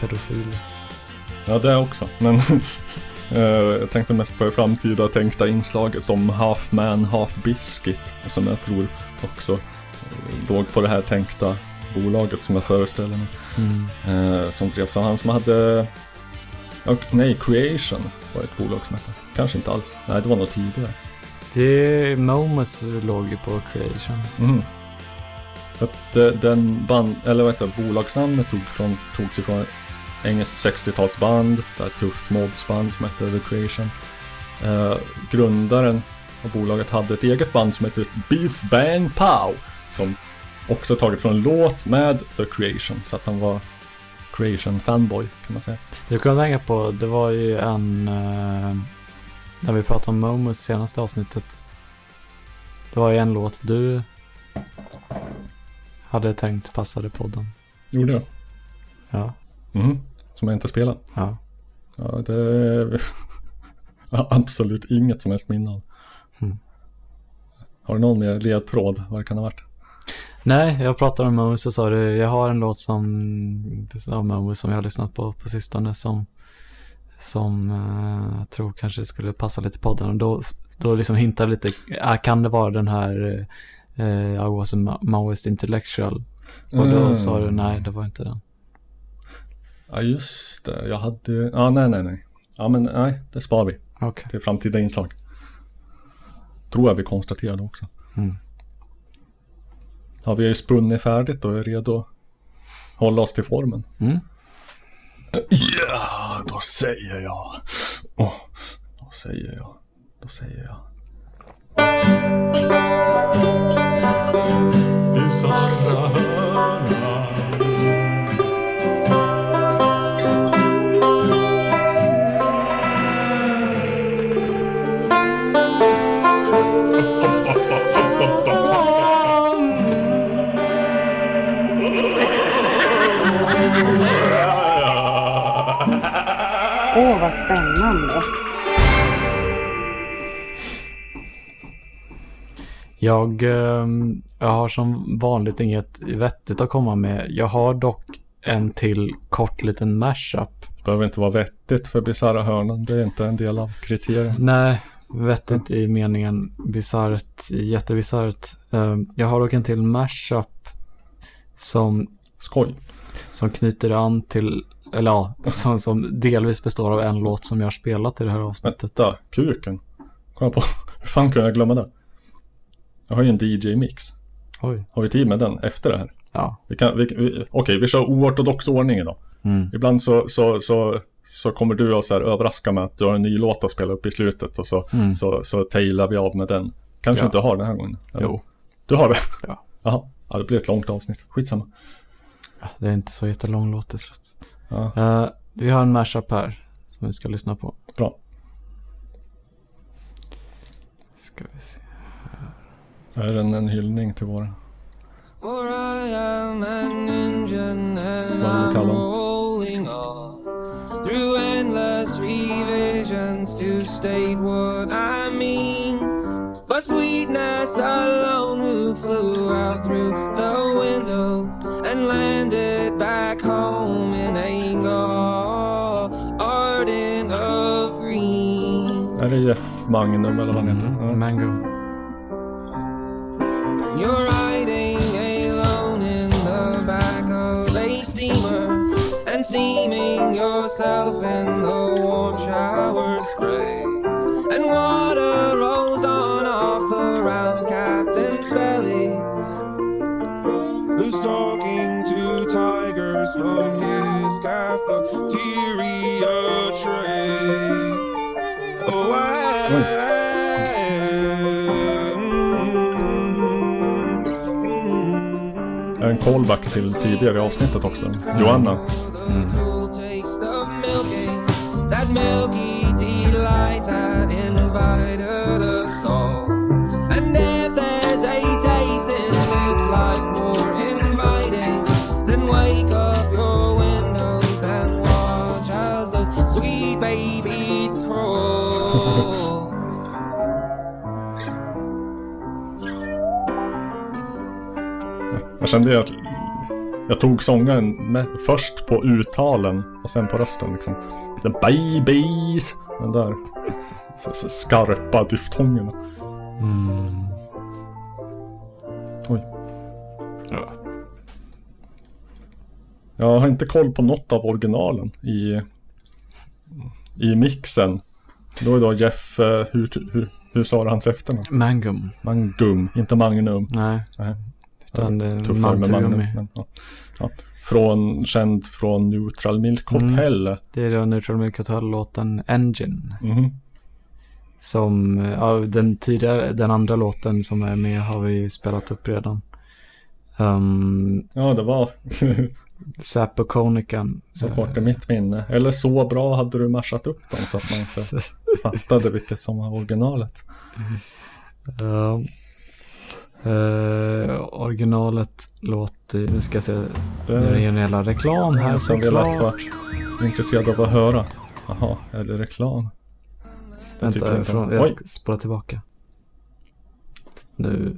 Pedofil. Ja, det också. Men eh, jag tänkte mest på det framtida tänkta inslaget om Half Man, Half Biscuit. Som jag tror också eh, låg på det här tänkta bolaget som jag föreställer mig. Mm. Eh, som drevs av han som hade... Och, nej, Creation var ett bolag som hette. Kanske inte alls. Nej, det var nog tidigare. Det Momus låg ju på Creation. Mm. Att den band, eller vad heter det, bolagsnamnet tog från, togs ifrån engelskt 60-talsband, så här tufft modsband som hette The Creation. Eh, grundaren av bolaget hade ett eget band som hette Beef Bang Pow. Som också tagit från en låt med The Creation. Så att han var Creation fanboy kan man säga. Du kan tänka på, det var ju en... eh, när vi pratade om Momus senaste avsnittet. Det var ju en låt du hade tänkt passade podden. Gjorde jag? Ja. Mhm. Som jag inte spelar? Ja. Ja, det är jag har absolut inget som helst minne. Mm. Har du någon mer ledtråd vad det kan ha varit? Nej, jag pratade om Momus och sa det. Jag har en låt som, av Momus som jag har lyssnat på på sistone som, som eh, jag tror kanske skulle passa lite podden. Och då, då liksom hintar lite, ah, kan det vara den här eh, I was a Ma- Maoist intellectual? Och då Mm. sa du nej, det var inte den. Ja just det, jag hade Ja nej nej nej. Ja men nej, det sparar vi. Okej. Till framtida inslag. Tror jag vi konstaterade också. Mm. Ja vi har ju spunnit färdigt och är redo att hålla oss till formen. Mm. Ja, då säger jag. Åh, då säger jag. Då säger jag. Bisarra Jag, ehm, jag har som vanligt inget vettigt att komma med. Jag har dock en till kort liten mashup. Det behöver inte vara vettigt för bisarra hörnan. Det är inte en del av kriterierna. Nej, vettigt i meningen bisarrt, jättebisarrt. Ehm, Jag har dock en till mashup som... Skoj. Som knyter an till, eller ja, som, som delvis består av en låt som jag har spelat i det här avsnittet. Vänta, kuken. Kolla på. Hur fan kunde jag glömma det? Jag har ju en DJ-mix. Har vi tid med den efter det här? Ja. Vi kan, vi, vi, okej, vi kör oortodox ordning idag. Mm. Ibland så, så, så, så kommer du att så här överraska med att du har en ny låt att spela upp i slutet och så, Mm. så, så tailar vi av med den. Kanske Ja. inte har den här gången? eller? Jo. Du har det? Ja. Jaha, ja, det blir ett långt avsnitt. Skitsamma. Det är inte så jättelång låt till slut. Ja. Eh, vi har en mashup här som vi ska lyssna på. Bra. Ska vi se. Är den en hyllning till våra? For I am an engine and Vad vill du I'm kalla den? rolling on through endless revisions to state what I mean. For sweetness alone, who flew out through the window and landed back home in anger, ardent of green. Är det Jeff Magnum eller vad han heter? Ja. Mango. You're riding alone in the back of a steamer and steaming yourself in the warm shower spray. And water rolls on off the round captain's belly. Who's talking to tigers from his cafeteria tray? Callback till tidigare avsnittet också. Joanna. Mm. Mm. Jag kände att jag tog sångaren med, först på uttalen och sen på rösten liksom. The babies! Den där så, så skarpa diftongerna. Mm. Oj. Jag har inte koll på något av originalen i, i mixen. Då är då Jeff, hur, hur, hur sa du hans efternamn? Mangum. Mangum, inte Magnum. Nej. Nej. Utan Ja, är tuffare med Mantugummi. Magnum. Men, ja. Ja. Från, känd från Neutral Milk Mm. Hotel. Det är då Neutral Milk Hotel-låten Engine. Mhm. Som, ja, den tidigare, den andra låten som är med har vi ju spelat upp redan. Um, Ja, det var Zappo Konikan. så kort i mitt minne. Eller så bra hade du mashat upp dem så att man inte fattade vilket som var originalet. Ja. Eh, originalet låter, nu ska jag se, nu är det ju en jävla reklam här som velat vara såklart. intresserad av att höra. Jaha, är det reklam? Jag Vänta, inte- från, jag ska spola tillbaka. Nu,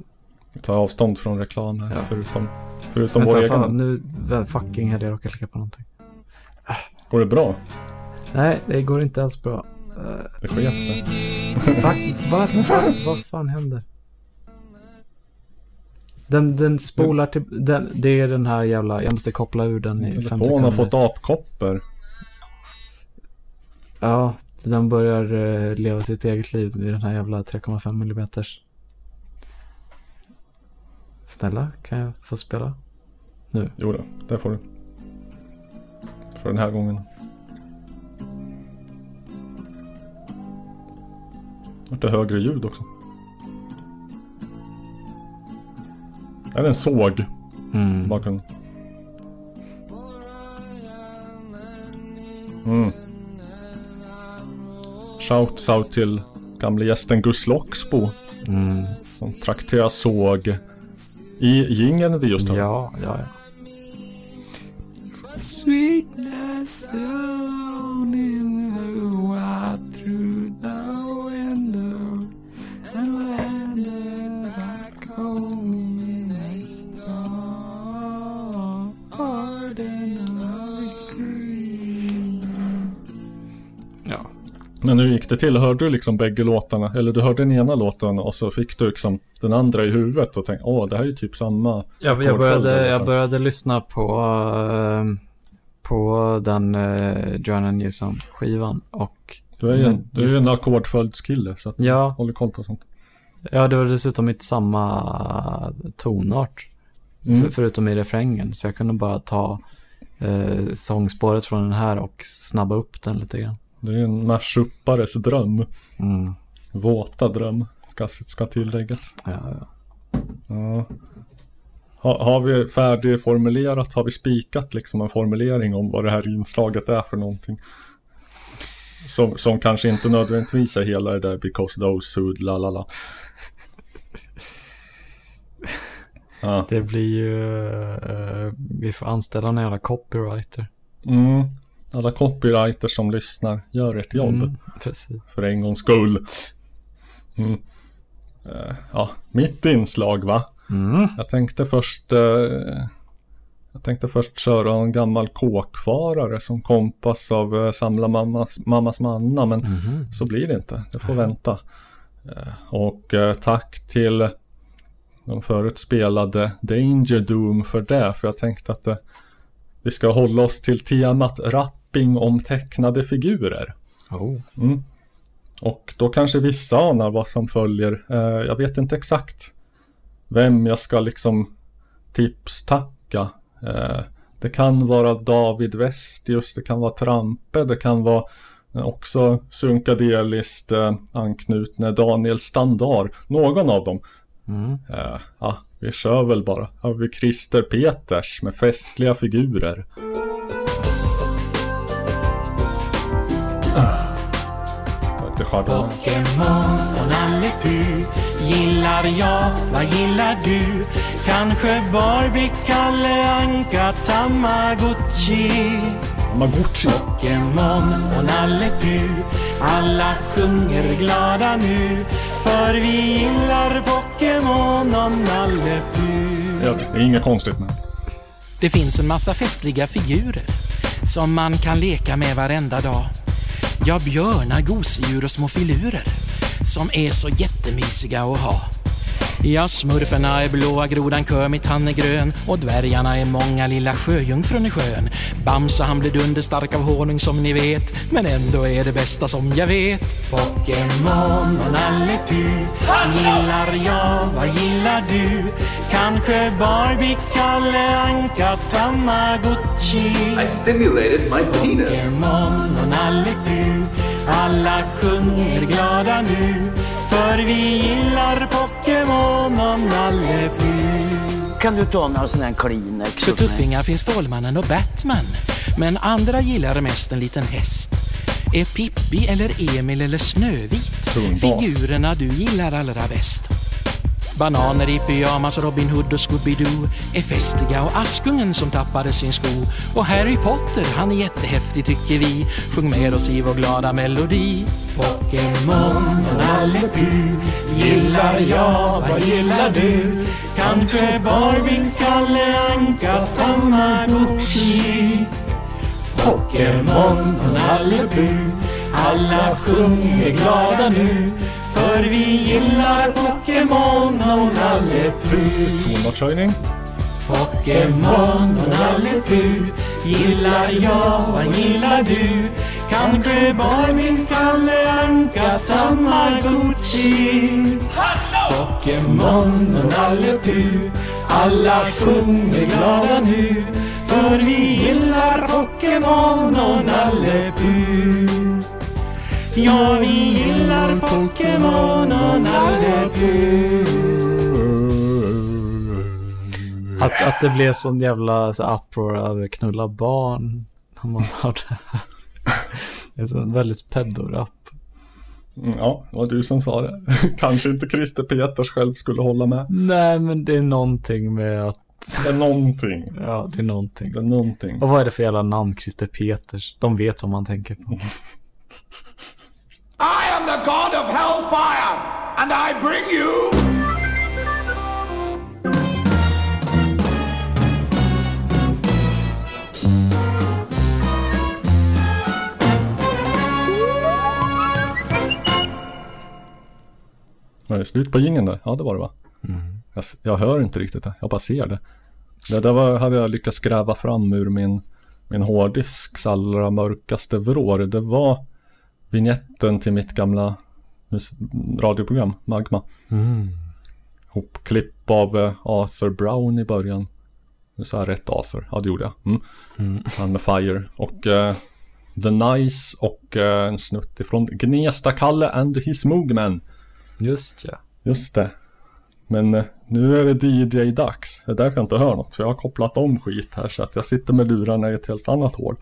Vi tar avstånd från reklam här, förutom, förutom vänta, vår fan, egen. nu, fucking hell, jag råkade klicka på någonting. Går det bra? Nej, det går inte alls bra. Uh, Det sket sig. Vad fan händer? Den, den spolar till, den, det är den här jävla, jag måste koppla ur den i fem Telefonen sekunder. har fått apkoppor. Ja, den börjar eh, leva sitt eget liv i den här jävla 3,5 millimeters. Snälla, kan jag få spela? Nu. Jo då, det får du. För den här gången. Vart det högre ljud också. Är det en såg? Mm. Bakgrunden. Mm. Shouts out till gamle gästen Gus Loxbo. Mm. Som trakterar såg i jingeln vi just hörde. Ja, ja, ja. Sweetness Men hur gick det till? Hörde du liksom bägge låtarna? Eller du hörde den ena låten och så fick du liksom den andra i huvudet och tänkte åh det här är ju typ samma Jag, jag, började, jag började lyssna på, eh, på den uh, Joanna Newsom-skivan och... Du är ju en, du är en ackordföljdskille så att Ja. håller koll på sånt. Ja, det var dessutom inte samma tonart. Mm. För, förutom i refrängen. Så jag kunde bara ta eh, sångspåret från den här och snabba upp den lite grann. Det är ju en mashuppares dröm. Mm. Våta dröm ska, ska tilläggas. Ja, ja. Ja. Ha, har vi färdigformulerat, har vi spikat liksom en formulering om vad det här inslaget är för någonting? Som, som kanske inte nödvändigtvis är hela det där because those who la la la. Det blir ju... eh, vi får anställa en jävla copywriter. Mm. Alla copywriters som lyssnar, gör ett jobb. Mm. För en gångs skull. Mm. Eh, ja, mitt inslag va? Mm. Jag tänkte först eh, Jag tänkte först köra en gammal kåkfarare som kompas av eh, Samla mammas, mammas manna men Mhm. så blir det inte. Det får vänta. Och tack till de förut spelade Danger Doom för det. För jag tänkte att vi ska hålla oss till temat rapping om tecknade figurer. Oh. Mm. Och då kanske vissa anar vad som följer. Eh, jag vet inte exakt vem jag ska liksom tipstacka. Eh, det kan vara David Westius, det kan vara Trampe, det kan vara eh, också Sunkadeliskt eh, anknutne Daniel Standar. Någon av dem. Mm. Eh, ja, vi kör väl bara. Har vi Christer Peters med festliga figurer. Pokémon och Nalle Puh gillar jag, vad gillar du? Kanske Barbie, Kalle Anka, Tamagotchi Tamagotchi. Pokémon och Nalle Puh alla sjunger glada nu för vi gillar Pokémon och Nalle Puh Ja, det är inget konstigt med. Det finns en massa festliga figurer som man kan leka med varenda dag. Ja, björnar, gosedjur och små filurer som är så jättemysiga att ha. Ja, smurfarna är blåa, grodan Kermit han är grön och dvärgarna är många, lilla sjöjungfrun i sjön. Bamse han blir dunderstark av honung som ni vet, men ändå är det bästa som jag vet. Pokémon och Nalle Puh gillar jag, vad gillar du? Kanske Barbie, Kalle Anka, Tamagotchi I stimulated my penis. Pokémon och Nalle Puh alla sjunger glada nu för vi gillar Pokémon Nalle Puh Kan du ta några sådana här Kleenex För tuffingar finns Stålmannen och Batman. Men andra gillar mest en liten häst. Är Pippi eller Emil eller Snövit figurerna du gillar allra bäst? Bananer i pyjamas, Robin Hood och Scooby-Doo är festliga och Askungen som tappade sin sko och Harry Potter, han är jättehäftig tycker vi. Sjung med oss i vår glada melodi. Pokémon och Nalle Puh gillar jag, vad gillar du? Kanske Barbie, Kalle Anka, Tamagotchi Pokémon och Nalle Puh alla sjunger glada nu för vi gillar Pokémon och Nalle Puh. Tonartshöjning. Pokémon och Nalle Puh. Gillar jag, vad gillar du? Kanske Barbie, Kalle Anka, Tamagotchi. Pokémon och Nalle Puh. Alla sjunger glada nu. För vi gillar Pokémon och Nalle Puh Ja, vi gillar Pokémon och Nalle Att, att det blev sån jävla så uproar över knulla barn. När man har det här. Det är en väldigt pedo-rap. Mm, Ja, det var du som sa det. Kanske inte Christer Peters själv skulle hålla med. Nej, men det är någonting med att... Det är någonting. Ja, det är någonting. Det är någonting. Och vad är det för jävla namn, Christer Peters? De vet vad man tänker på. I am the god of hellfire, and I bring you. Var det slut på jingeln där? Ja, det var det va? Jag, jag hör inte riktigt det, jag bara ser det. Det där var, hade jag lyckats gräva fram ur min, min hårddisks allra mörkaste vrår. Det var vignetten till mitt gamla radioprogram, Magma. Mm. Hopklipp av eh, Arthur Brown i början. Nu sa jag rätt Arthur, ja det gjorde jag. Mm. Mm. Han med Fire. Och eh, The Nice och eh, en snutt ifrån Gnesta-Kalle and his Moogman. Just ja. Just det. Men nu är det DJ-dags. Det är därför jag inte hör något. För jag har kopplat om skit här så att jag sitter med lurarna i ett helt annat hål.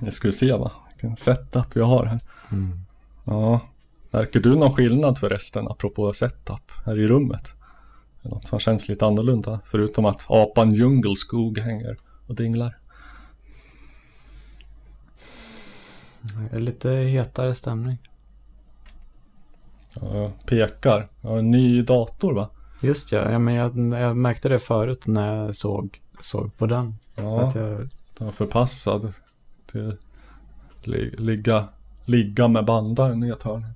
Ni ska ju se va? Vilken setup vi har här. Mm. Ja. Märker du någon skillnad förresten apropå setup här i rummet? Något som känns lite annorlunda förutom att apan Djungelskog hänger och dinglar. Det är lite hetare stämning. Ja, jag pekar. Jag har en ny dator va? Just ja, ja men jag, jag märkte det förut när jag såg, såg på den. Ja, Att jag, den var förpassad till ligga, ligga med bandaren i ett hörn.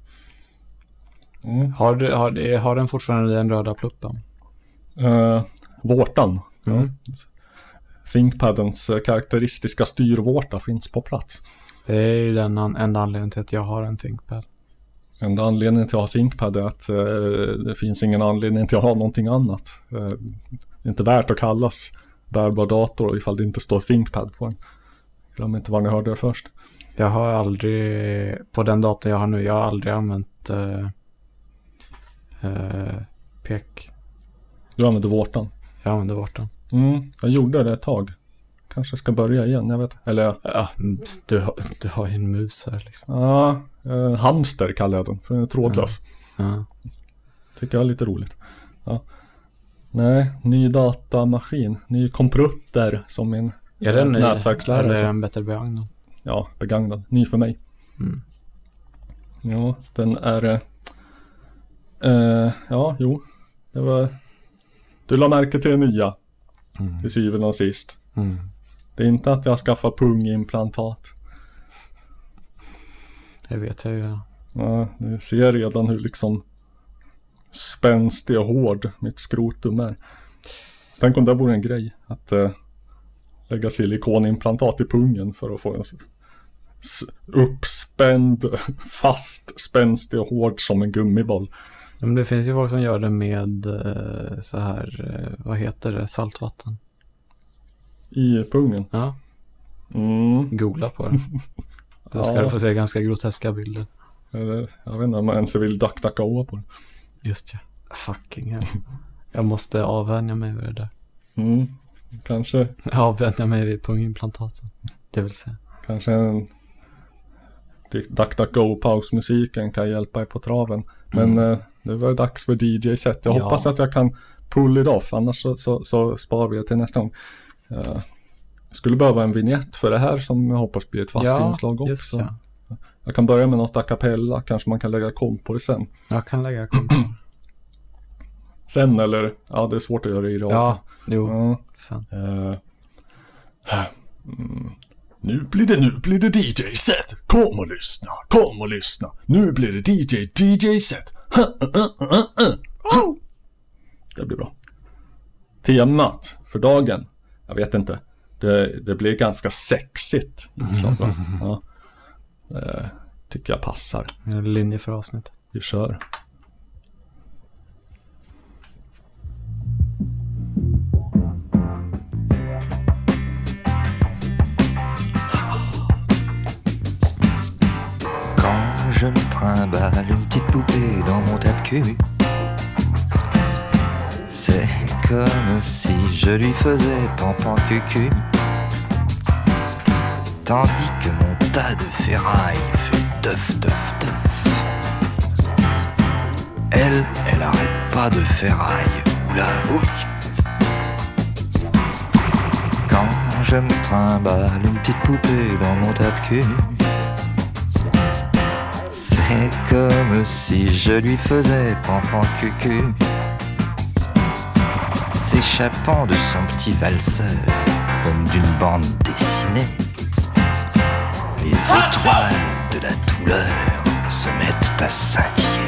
Mm. har, du, har, har den fortfarande den röda pluppen? Uh, vårtan. Mm. Ja. ThinkPadens eh, karaktäristiska styrvårta finns på plats. Det är ju den an, enda anledningen till att jag har en ThinkPad. Enda anledningen till att ha ThinkPad är att eh, det finns ingen anledning till att ha någonting annat. Eh, det är inte värt att kallas bärbar dator ifall det inte står ThinkPad på den. Glöm inte var ni hörde det först. Jag har aldrig, på den datorn jag har nu, jag har aldrig använt eh, eh, pek. Du använder vårtan. Jag använder vårtan. Mm, jag gjorde det ett tag. kanske ska börja igen. Jag vet Eller Ja, du, har- du har ju en mus här liksom. ja, eh, hamster kallar jag den. För den är trådlös. Ja. Tycker jag är lite roligt. Ja. Nej, ny datamaskin. Ny komputer som min Är den ny? nätverkslärare Eller är den bättre begagnad? Ja, begagnad. Ny för mig. Mm. Ja, den är... eh, Eh, ja, jo. Det var... Du la märke till det nya. Till syvende och sist. Mm. Det är inte att jag skaffar pungimplantat. Det vet jag ju redan. Ja, du ser redan hur liksom spänstig och hård mitt skrotum är. Tänk om det vore en grej. Att eh, lägga silikonimplantat i pungen för att få en uppspänd, fast, spänstig och hård som en gummiboll. Men det finns ju folk som gör det med eh, så här, eh, vad heter det, saltvatten. I pungen. Ja. Mm. Googla på det. Så ska Ja. du få se ganska groteska bilder. Jag vet inte om man ens vill duckducka på det. Just ja. Fucking hell. Jag måste avvänja mig vid det där. Mm. Kanske, Avvänja mig vid pungimplantaten. Det vill säga. kanske en DuckDuckGo pausmusiken kan hjälpa dig på traven. Men eh, det var dags för DJ-set. Jag Ja. hoppas att jag kan pull it off. Annars så, så, så sparar vi det till nästa gång. Eh, jag skulle behöva en vignett för det här som jag hoppas blir ett fast Ja, inslag också. ja. Jag kan börja med något a cappella. Kanske man kan lägga koll på det sen. Jag kan lägga kommentarer. Sen eller? Ja, det är svårt att göra i radio. Ja, jo. Ja. Sen. Mm. Nu blir det, nu blir det DJ-set. Kom och lyssna, kom och lyssna. Nu blir det DJ, DJ-set. Det blir bra. Temat för dagen. Jag vet inte. Det, det blir ganska sexigt inslag. va? Ja. Det tycker jag passar. En linje för avsnittet. Vi kör. Je me trimballe une petite poupée dans mon tas de cul, c'est comme si je lui faisais pampan cucu. Tandis que mon tas de ferraille fait teuf teuf teuf. Elle, elle arrête pas de ferraille. Oula, ouille. Quand je me trimballe une petite poupée dans mon tas de cul. Comme si je lui faisais pampan cucu. S'échappant de son petit valseur Comme d'une bande dessinée Les étoiles de la douleur se mettent à scintiller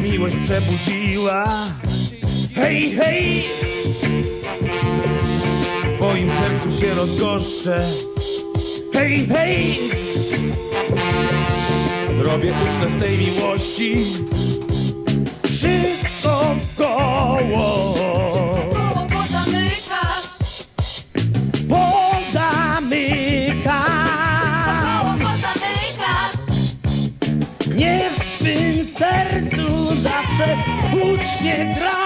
miłość przebudziła. Hej, hej! W moim sercu się rozgoszczę. Hej, hej! Zrobię ucztę z tej miłości. Wszystko w koło. hucznie traf.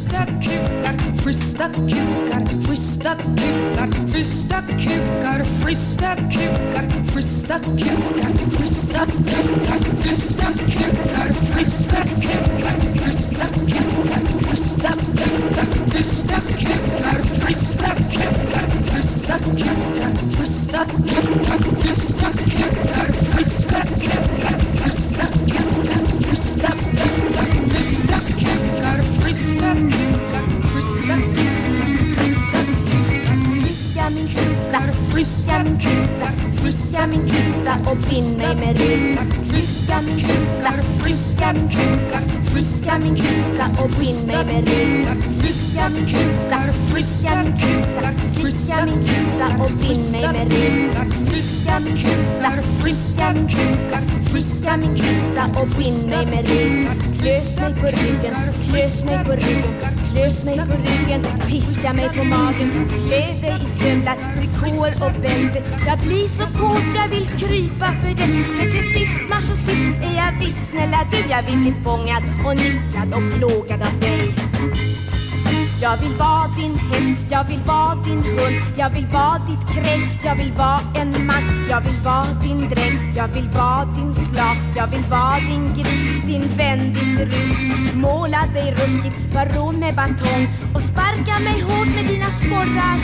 Fristakukar, fristakukar, fristakukar, fristakukar, fristakukar, fristakukar, fristakukar, fristakukar, fristakukar, fristakukar, fristakukar, fristakukar, fristakukar, fristakukar, fristakukar, fristakukar, fristakukar, fristakukar, fristakukar, fristakukar, Friska min kruka, friska min kruka friska min kruka och bind mig med ring. Friska min kruka, friska min kruka friska min kruka och bind mig med ring. Friska min kruka, friska min kruka friska min kruka och bind mig med ring. Friska min kruka, friska min kruka friska min kuta och bind mig med ring. Klös mig på ryggen, klös mig på ryggen, klös mig på ryggen, piska mig på magen, klä dig i stövlar, trikåer och bälte. Jag blir så kåt, jag vill krypa för dig. För till sist, mars och sist, är jag visst, snälla du. Jag vill bli fångad och nyttjad och plågad av dig. Jag vill vara din häst, jag vill vara din hund Jag vill vara ditt kräk, jag vill vara en man Jag vill vara din dräng, jag vill vara din slav Jag vill vara din gris, din vän, ditt rus. Måla dig ruskigt, var rå med batong Och sparka mig hårt med dina sporrar.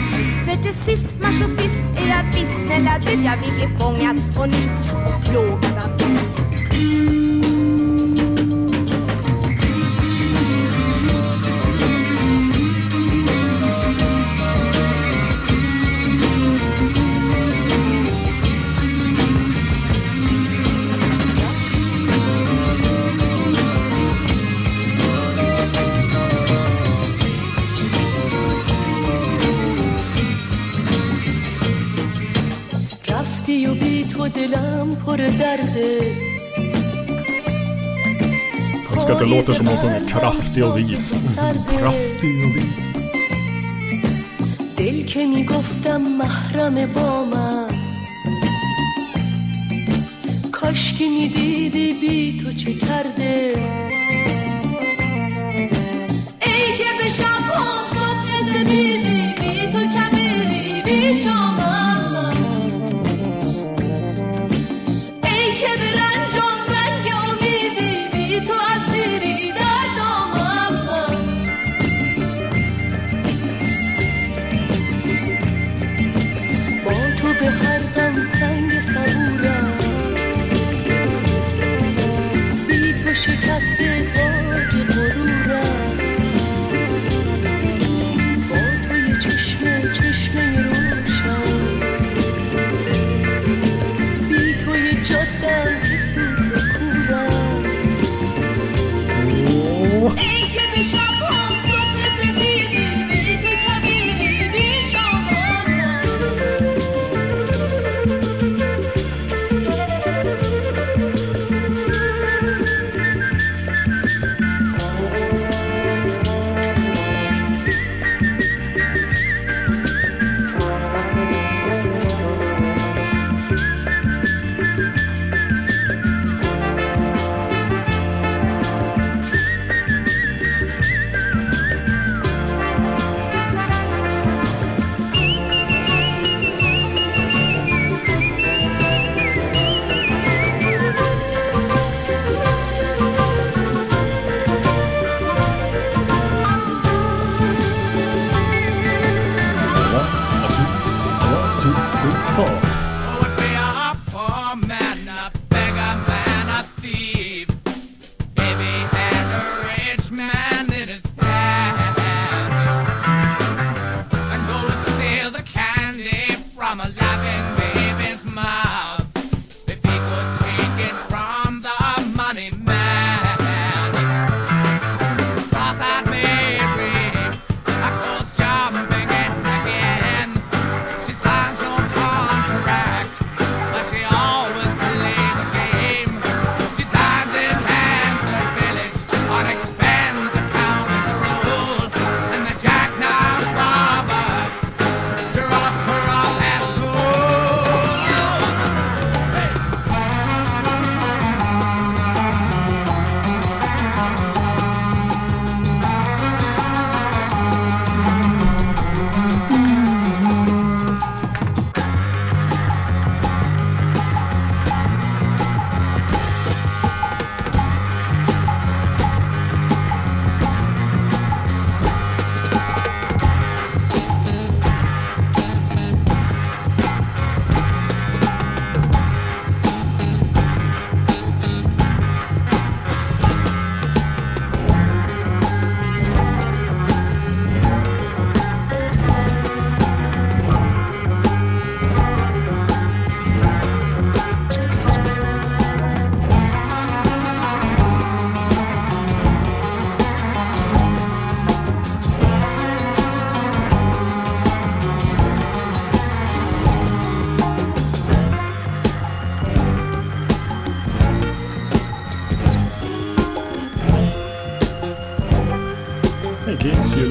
För till sist, mars och sist är jag viss snälla du Jag vill bli fångad och nyttjad och plågad av dig. دلم پر درده Jag ska att det låter som hon sjunger kraftig och vit. Kraftig och vit. دل که می‌گفتم محرم با من کاشکی می‌دیدی بی تو چه کرده ای که به شب ها صبح زمیدی بی تو کبیری بی شامم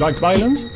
like violence?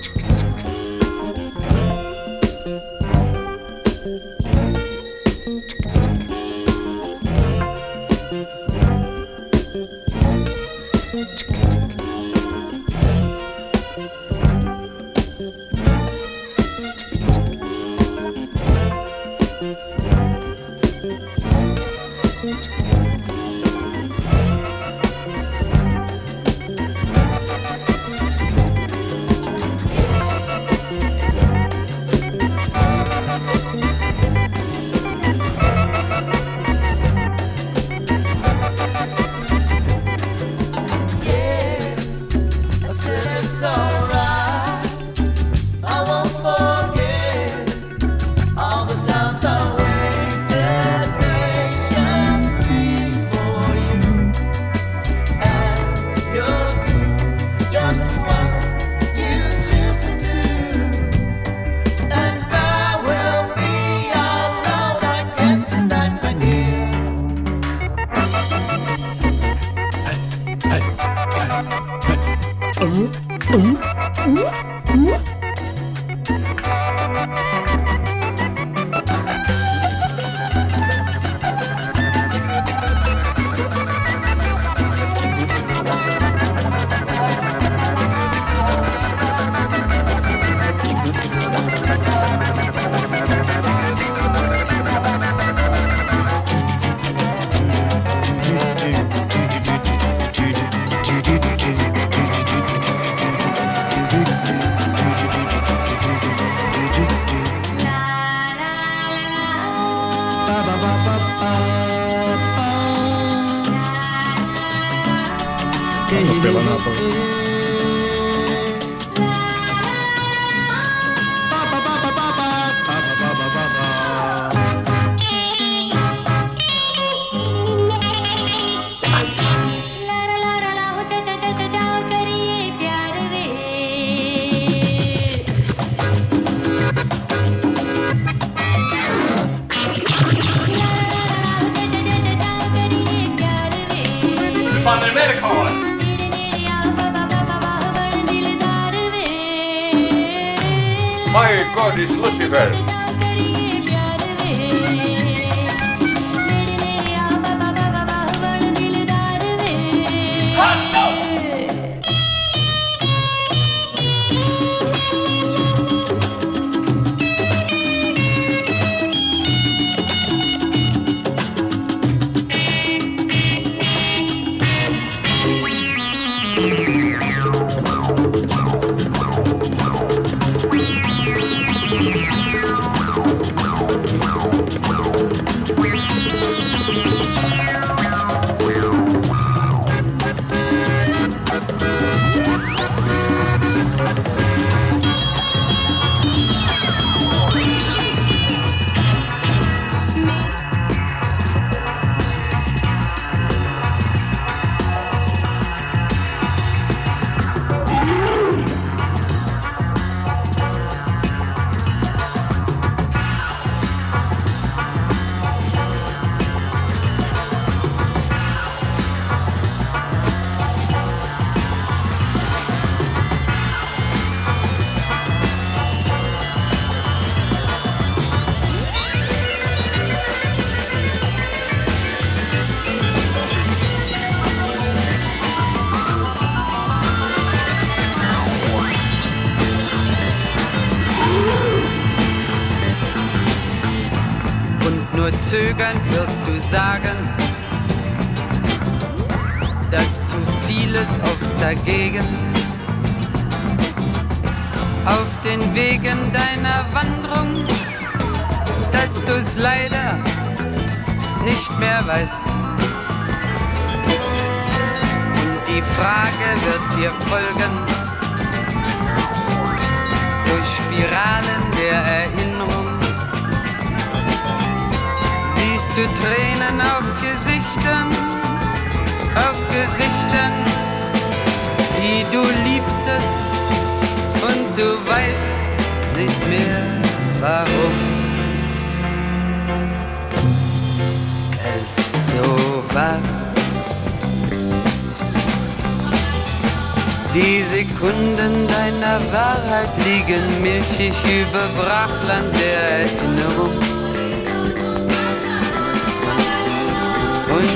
Jag Morgen wirst du sagen, dass zu vieles oft dagegen auf den Wegen deiner Wanderung, dass du's leider nicht mehr weißt. Und die Frage wird dir folgen durch Spiralen der Erinnerung du Tränen auf Gesichtern, auf Gesichtern, die du liebtest und du weißt nicht mehr warum. Es so war. Die Sekunden deiner Wahrheit liegen milchig über Brachland der Erinnerung.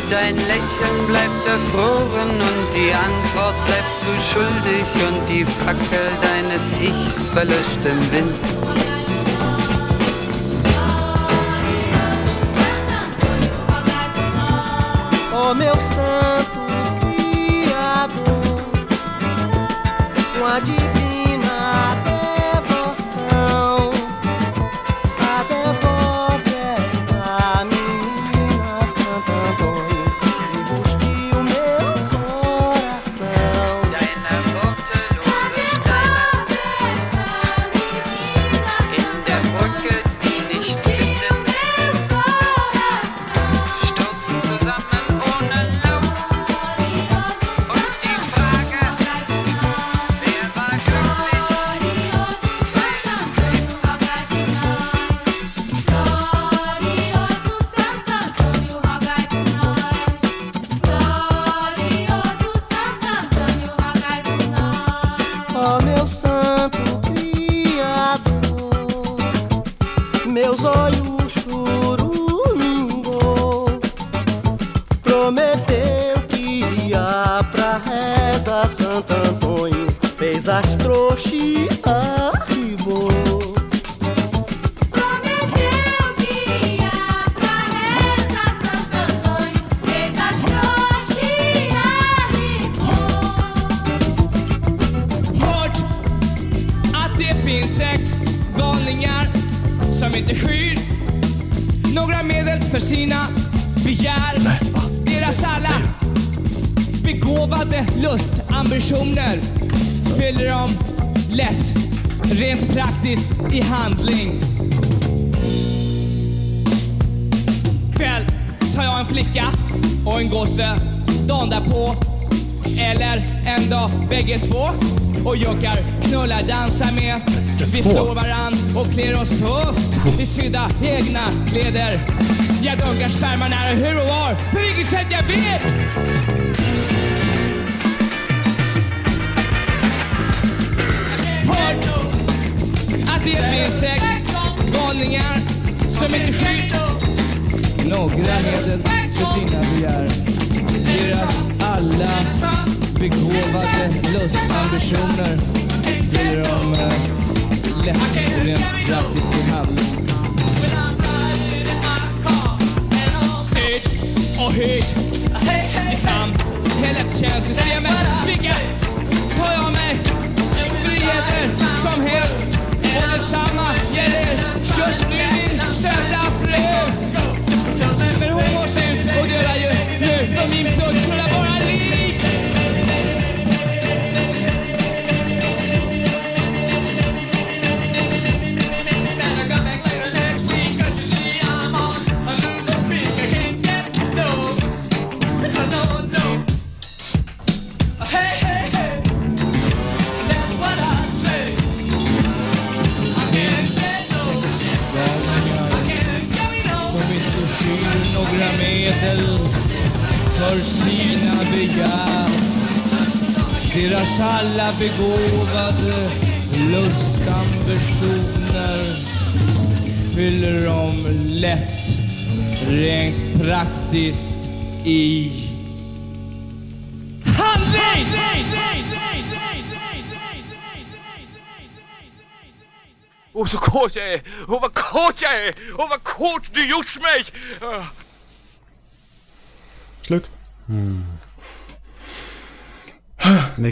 Dein Lächeln bleibt erfroren und die Antwort bleibst du schuldig und die Fackel deines Ichs verlöscht im Wind. Oh, meu sangue.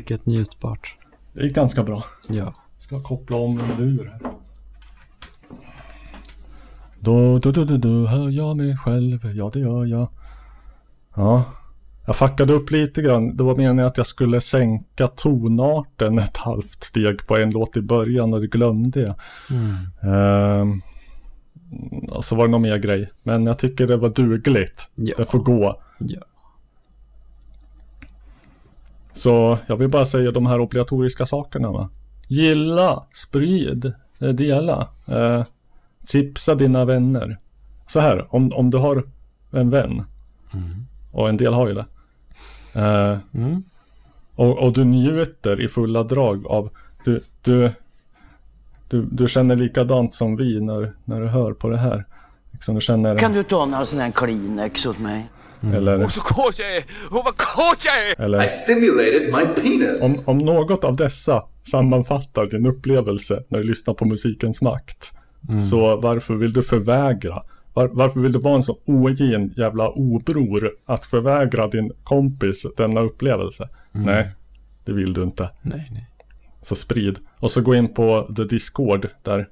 Mycket njutbart. Det är ganska bra. Ja. Ska koppla om en lur här. Då, då, då, då, då hör jag mig själv, ja det gör jag. Ja, jag fuckade upp lite grann. Det var meningen att jag skulle sänka tonarten ett halvt steg på en låt i början och det glömde jag. Mm. Ehm, och så var det någon mer grej. Men jag tycker det var dugligt. Det får gå. Ja. Så jag vill bara säga de här obligatoriska sakerna va. Gilla, sprid, eh, dela. Eh, tipsa dina vänner. Så här, om, om du har en vän. Och en del har ju det. Eh, och, och du njuter i fulla drag av du, du, du, du känner likadant som vi när, när du hör på det här. Liksom du känner Kan du ta några sådana här Kleenex åt mig? Eller, Åh, så kåt jag är! Åh, vad kåt jag är! eller I stimulated my penis. Om, om något av dessa sammanfattar din upplevelse när du lyssnar på musikens makt. Mm. Så varför vill du förvägra? Var, varför vill du vara en så ogin jävla obror att förvägra din kompis denna upplevelse? Mm. Nej, det vill du inte. Nej, nej. Så sprid. Och så gå in på the Discord där,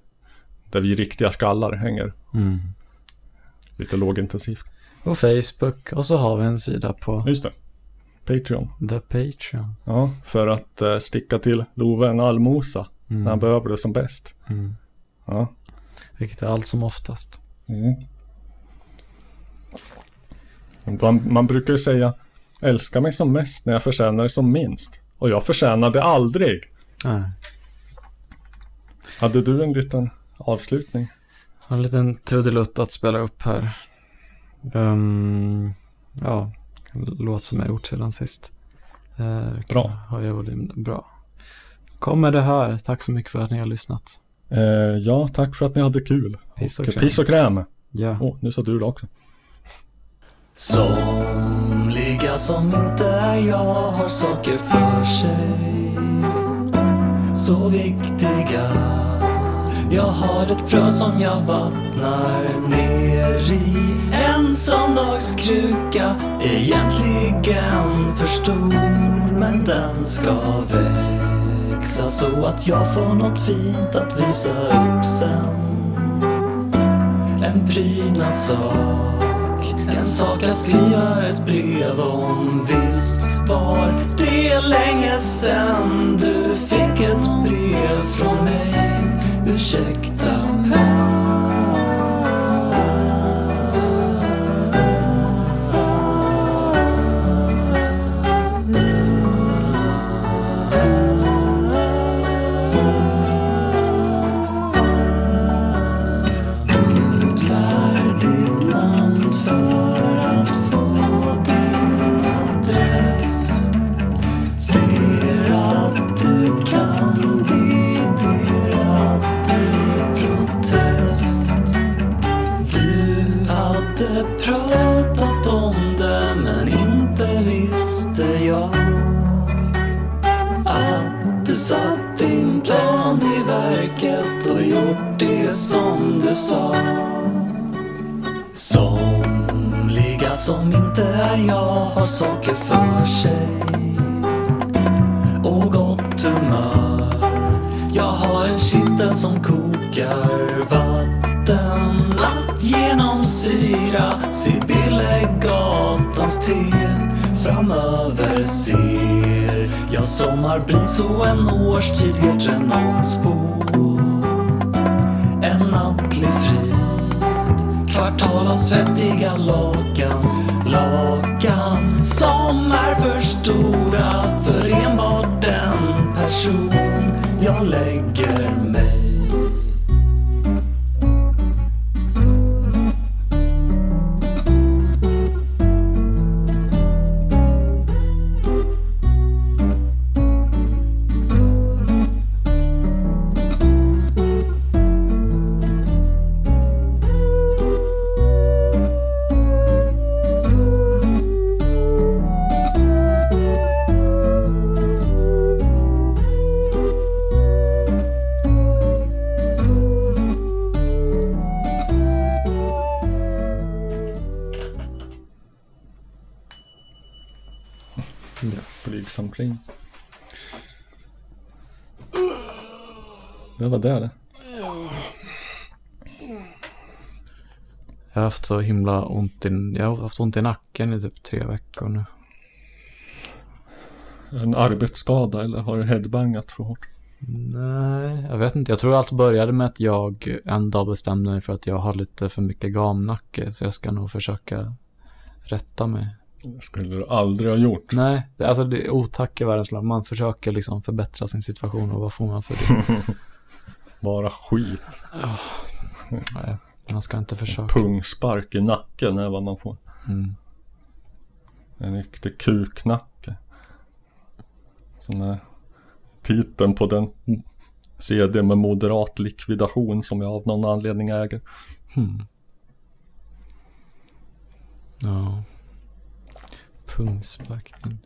där vi riktiga skallar hänger. Mm. Lite lågintensivt. Och Facebook och så har vi en sida på Just det. Patreon. The Patreon. Ja, för att eh, sticka till Love en allmosa Mm. när han behöver det som bäst. Mm. Ja. Vilket är allt som oftast. Mm. Man, man brukar ju säga älska mig som mest när jag förtjänar det som minst. Och jag förtjänar det aldrig. Nej. Hade du en liten avslutning? Har en liten trudelutt att spela upp här. Um, ja, låt som jag gjort sedan sist. Uh, Bra. Har jag volym. Bra. Kommer det här. Tack så mycket för att ni har lyssnat. Eh, ja, tack för att ni hade kul. Piss och Och kräm. Piss och kräm. Ja. Åh, nu sa du det också. Somliga som inte är jag har saker för sig Så viktiga Jag har ett frö som jag vattnar ner i en söndagskruka Egentligen för stor Men den ska växa så att jag får något fint att visa upp sen. En prydnadssak En sak att skriva ett brev om. Visst var det länge sen du fick ett brev från mig. Ursäkta USA. Somliga som inte är jag har saker för sig och gott humör. Jag har en kittel som kokar vatten. Att genomsyra Sibyllegatans te. Framöver ser jag sommarbris och en årstid helt renons på nattlig frid. Kvartal av svettiga lakan Lakan som är för stora för enbart den person. Jag lägger mig Det var det det. Jag har haft så himla ont i, jag har haft ont i nacken i typ tre veckor nu. En arbetsskada eller har du headbangat för hårt? Nej, jag vet inte. Jag tror allt började med att jag en dag bestämde mig för att jag har lite för mycket gamnacke. Så jag ska nog försöka rätta mig. Det skulle du aldrig ha gjort. Nej, det, alltså det är otack i världens land. Man försöker liksom förbättra sin situation och vad får man för det? Bara skit. Nej, man ska inte försöka. Pungspark i nacken är vad man får. Mm. En riktig kuknacke. Som är titeln på den CD med moderat likvidation som jag av någon anledning äger. Hmm. Ja. Pungsparkning.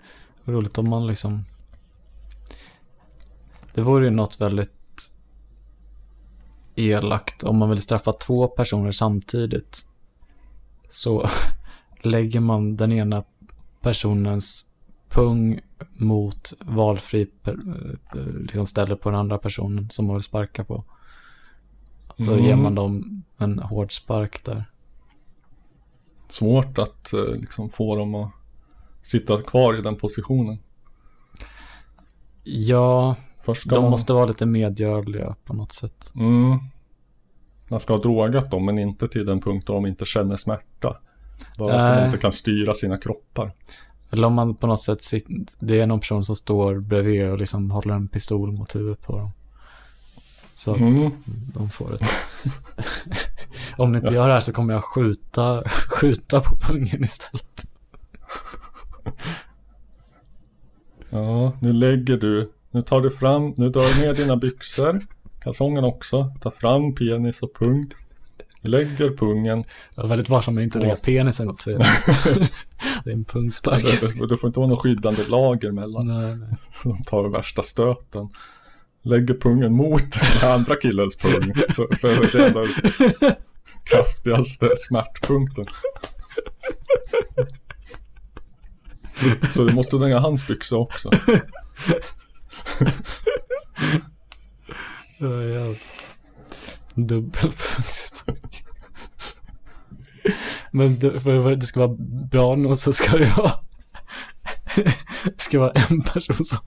Roligt om man liksom... Det vore ju något väldigt elakt om man vill straffa två personer samtidigt. Så lägger man den ena personens pung mot valfri liksom ställe på den andra personen som man vill sparka på. Så Mm. ger man dem en hård spark där. Svårt att eh, liksom få dem att sitta kvar i den positionen. Ja, Först de man- måste vara lite medgörliga på något sätt. Mm. Man ska ha drogat dem men inte till den punkt då de inte känner smärta. Bara att de inte kan styra sina kroppar. Eller om man på något sätt sitter, det är någon person som står bredvid och liksom håller en pistol mot huvudet på dem. Så att Mm. de får ett... om ni inte gör det här så kommer jag skjuta, skjuta på pungen istället. Ja, nu lägger du, nu tar du fram, nu drar du ner dina byxor, kalsongen också, tar fram penis och pung, lägger pungen. Jag var väldigt varsam med att inte lägga penisen åt fel. det är en pungspark. Det, det får inte vara något skyddande lager mellan. Nej, nej. De tar värsta stöten. Lägger pungen mot den andra killens pung. För det är den kraftigaste smärtpunkten. Så du måste lägga hans byxor också. Ja, ja. Men för att det ska vara bra nog så ska det vara det ska vara en person som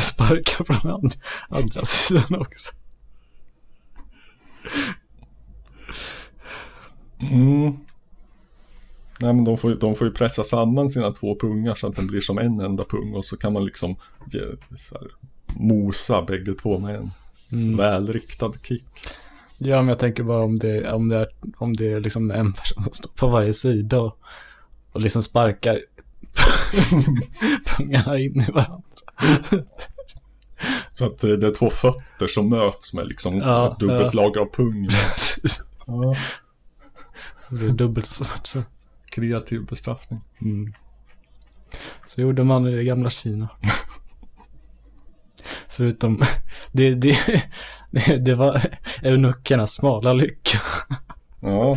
sparkar från andra, andra sidan också. Mm. Nej men de får, ju, de får ju pressa samman sina två pungar så att den blir som en enda pung och så kan man liksom ge, här, mosa bägge två med en Mm. välriktad kick. Ja, men jag tänker bara om det, om det är, om det är liksom en person som står på varje sida och, och liksom sparkar pungarna in i varandra. Så att eh, det är två fötter som möts med liksom Ja, dubbelt ja. lager av pung. ja. Det är dubbelt så svårt så. Kreativ bestraffning. Mm. Så gjorde man i det gamla Kina. Förutom, det, det, det, var eunuckernas smala lycka. Ja.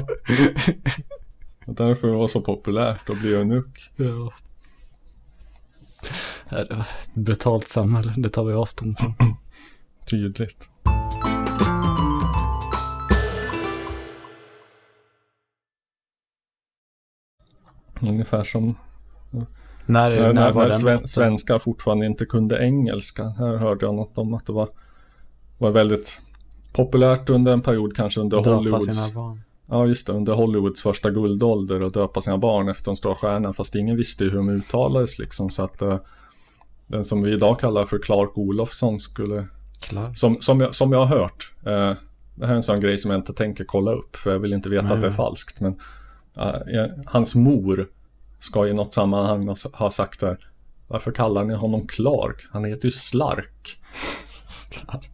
Och därför var det så populärt att bli eunuck. Ja. Ja, det var ett brutalt samhälle, det tar vi avstånd från. Tydligt. Ungefär som När, när, när, var när den? sven, svenskar fortfarande inte kunde engelska. Här hörde jag något om att det var, var väldigt populärt under en period, kanske under Döpa Hollywoods. sina barn. Ja, just det. Under Hollywoods första guldålder och döpa sina barn efter en stor stjärna. Fast ingen visste hur de uttalades liksom. Så att eh, den som vi idag kallar för Clark Olofsson skulle... Clark. Som, som, jag, som jag har hört. Eh, det här är en sån grej som jag inte tänker kolla upp. För jag vill inte veta Nej, att det är falskt. Men hans mor ska i något sammanhang ha- sagt där. Varför kallar ni honom Clark? Han heter ju Slark. Slark.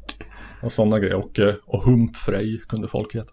Och sådana grejer. Och, eh, och Humpfrej kunde folk heta.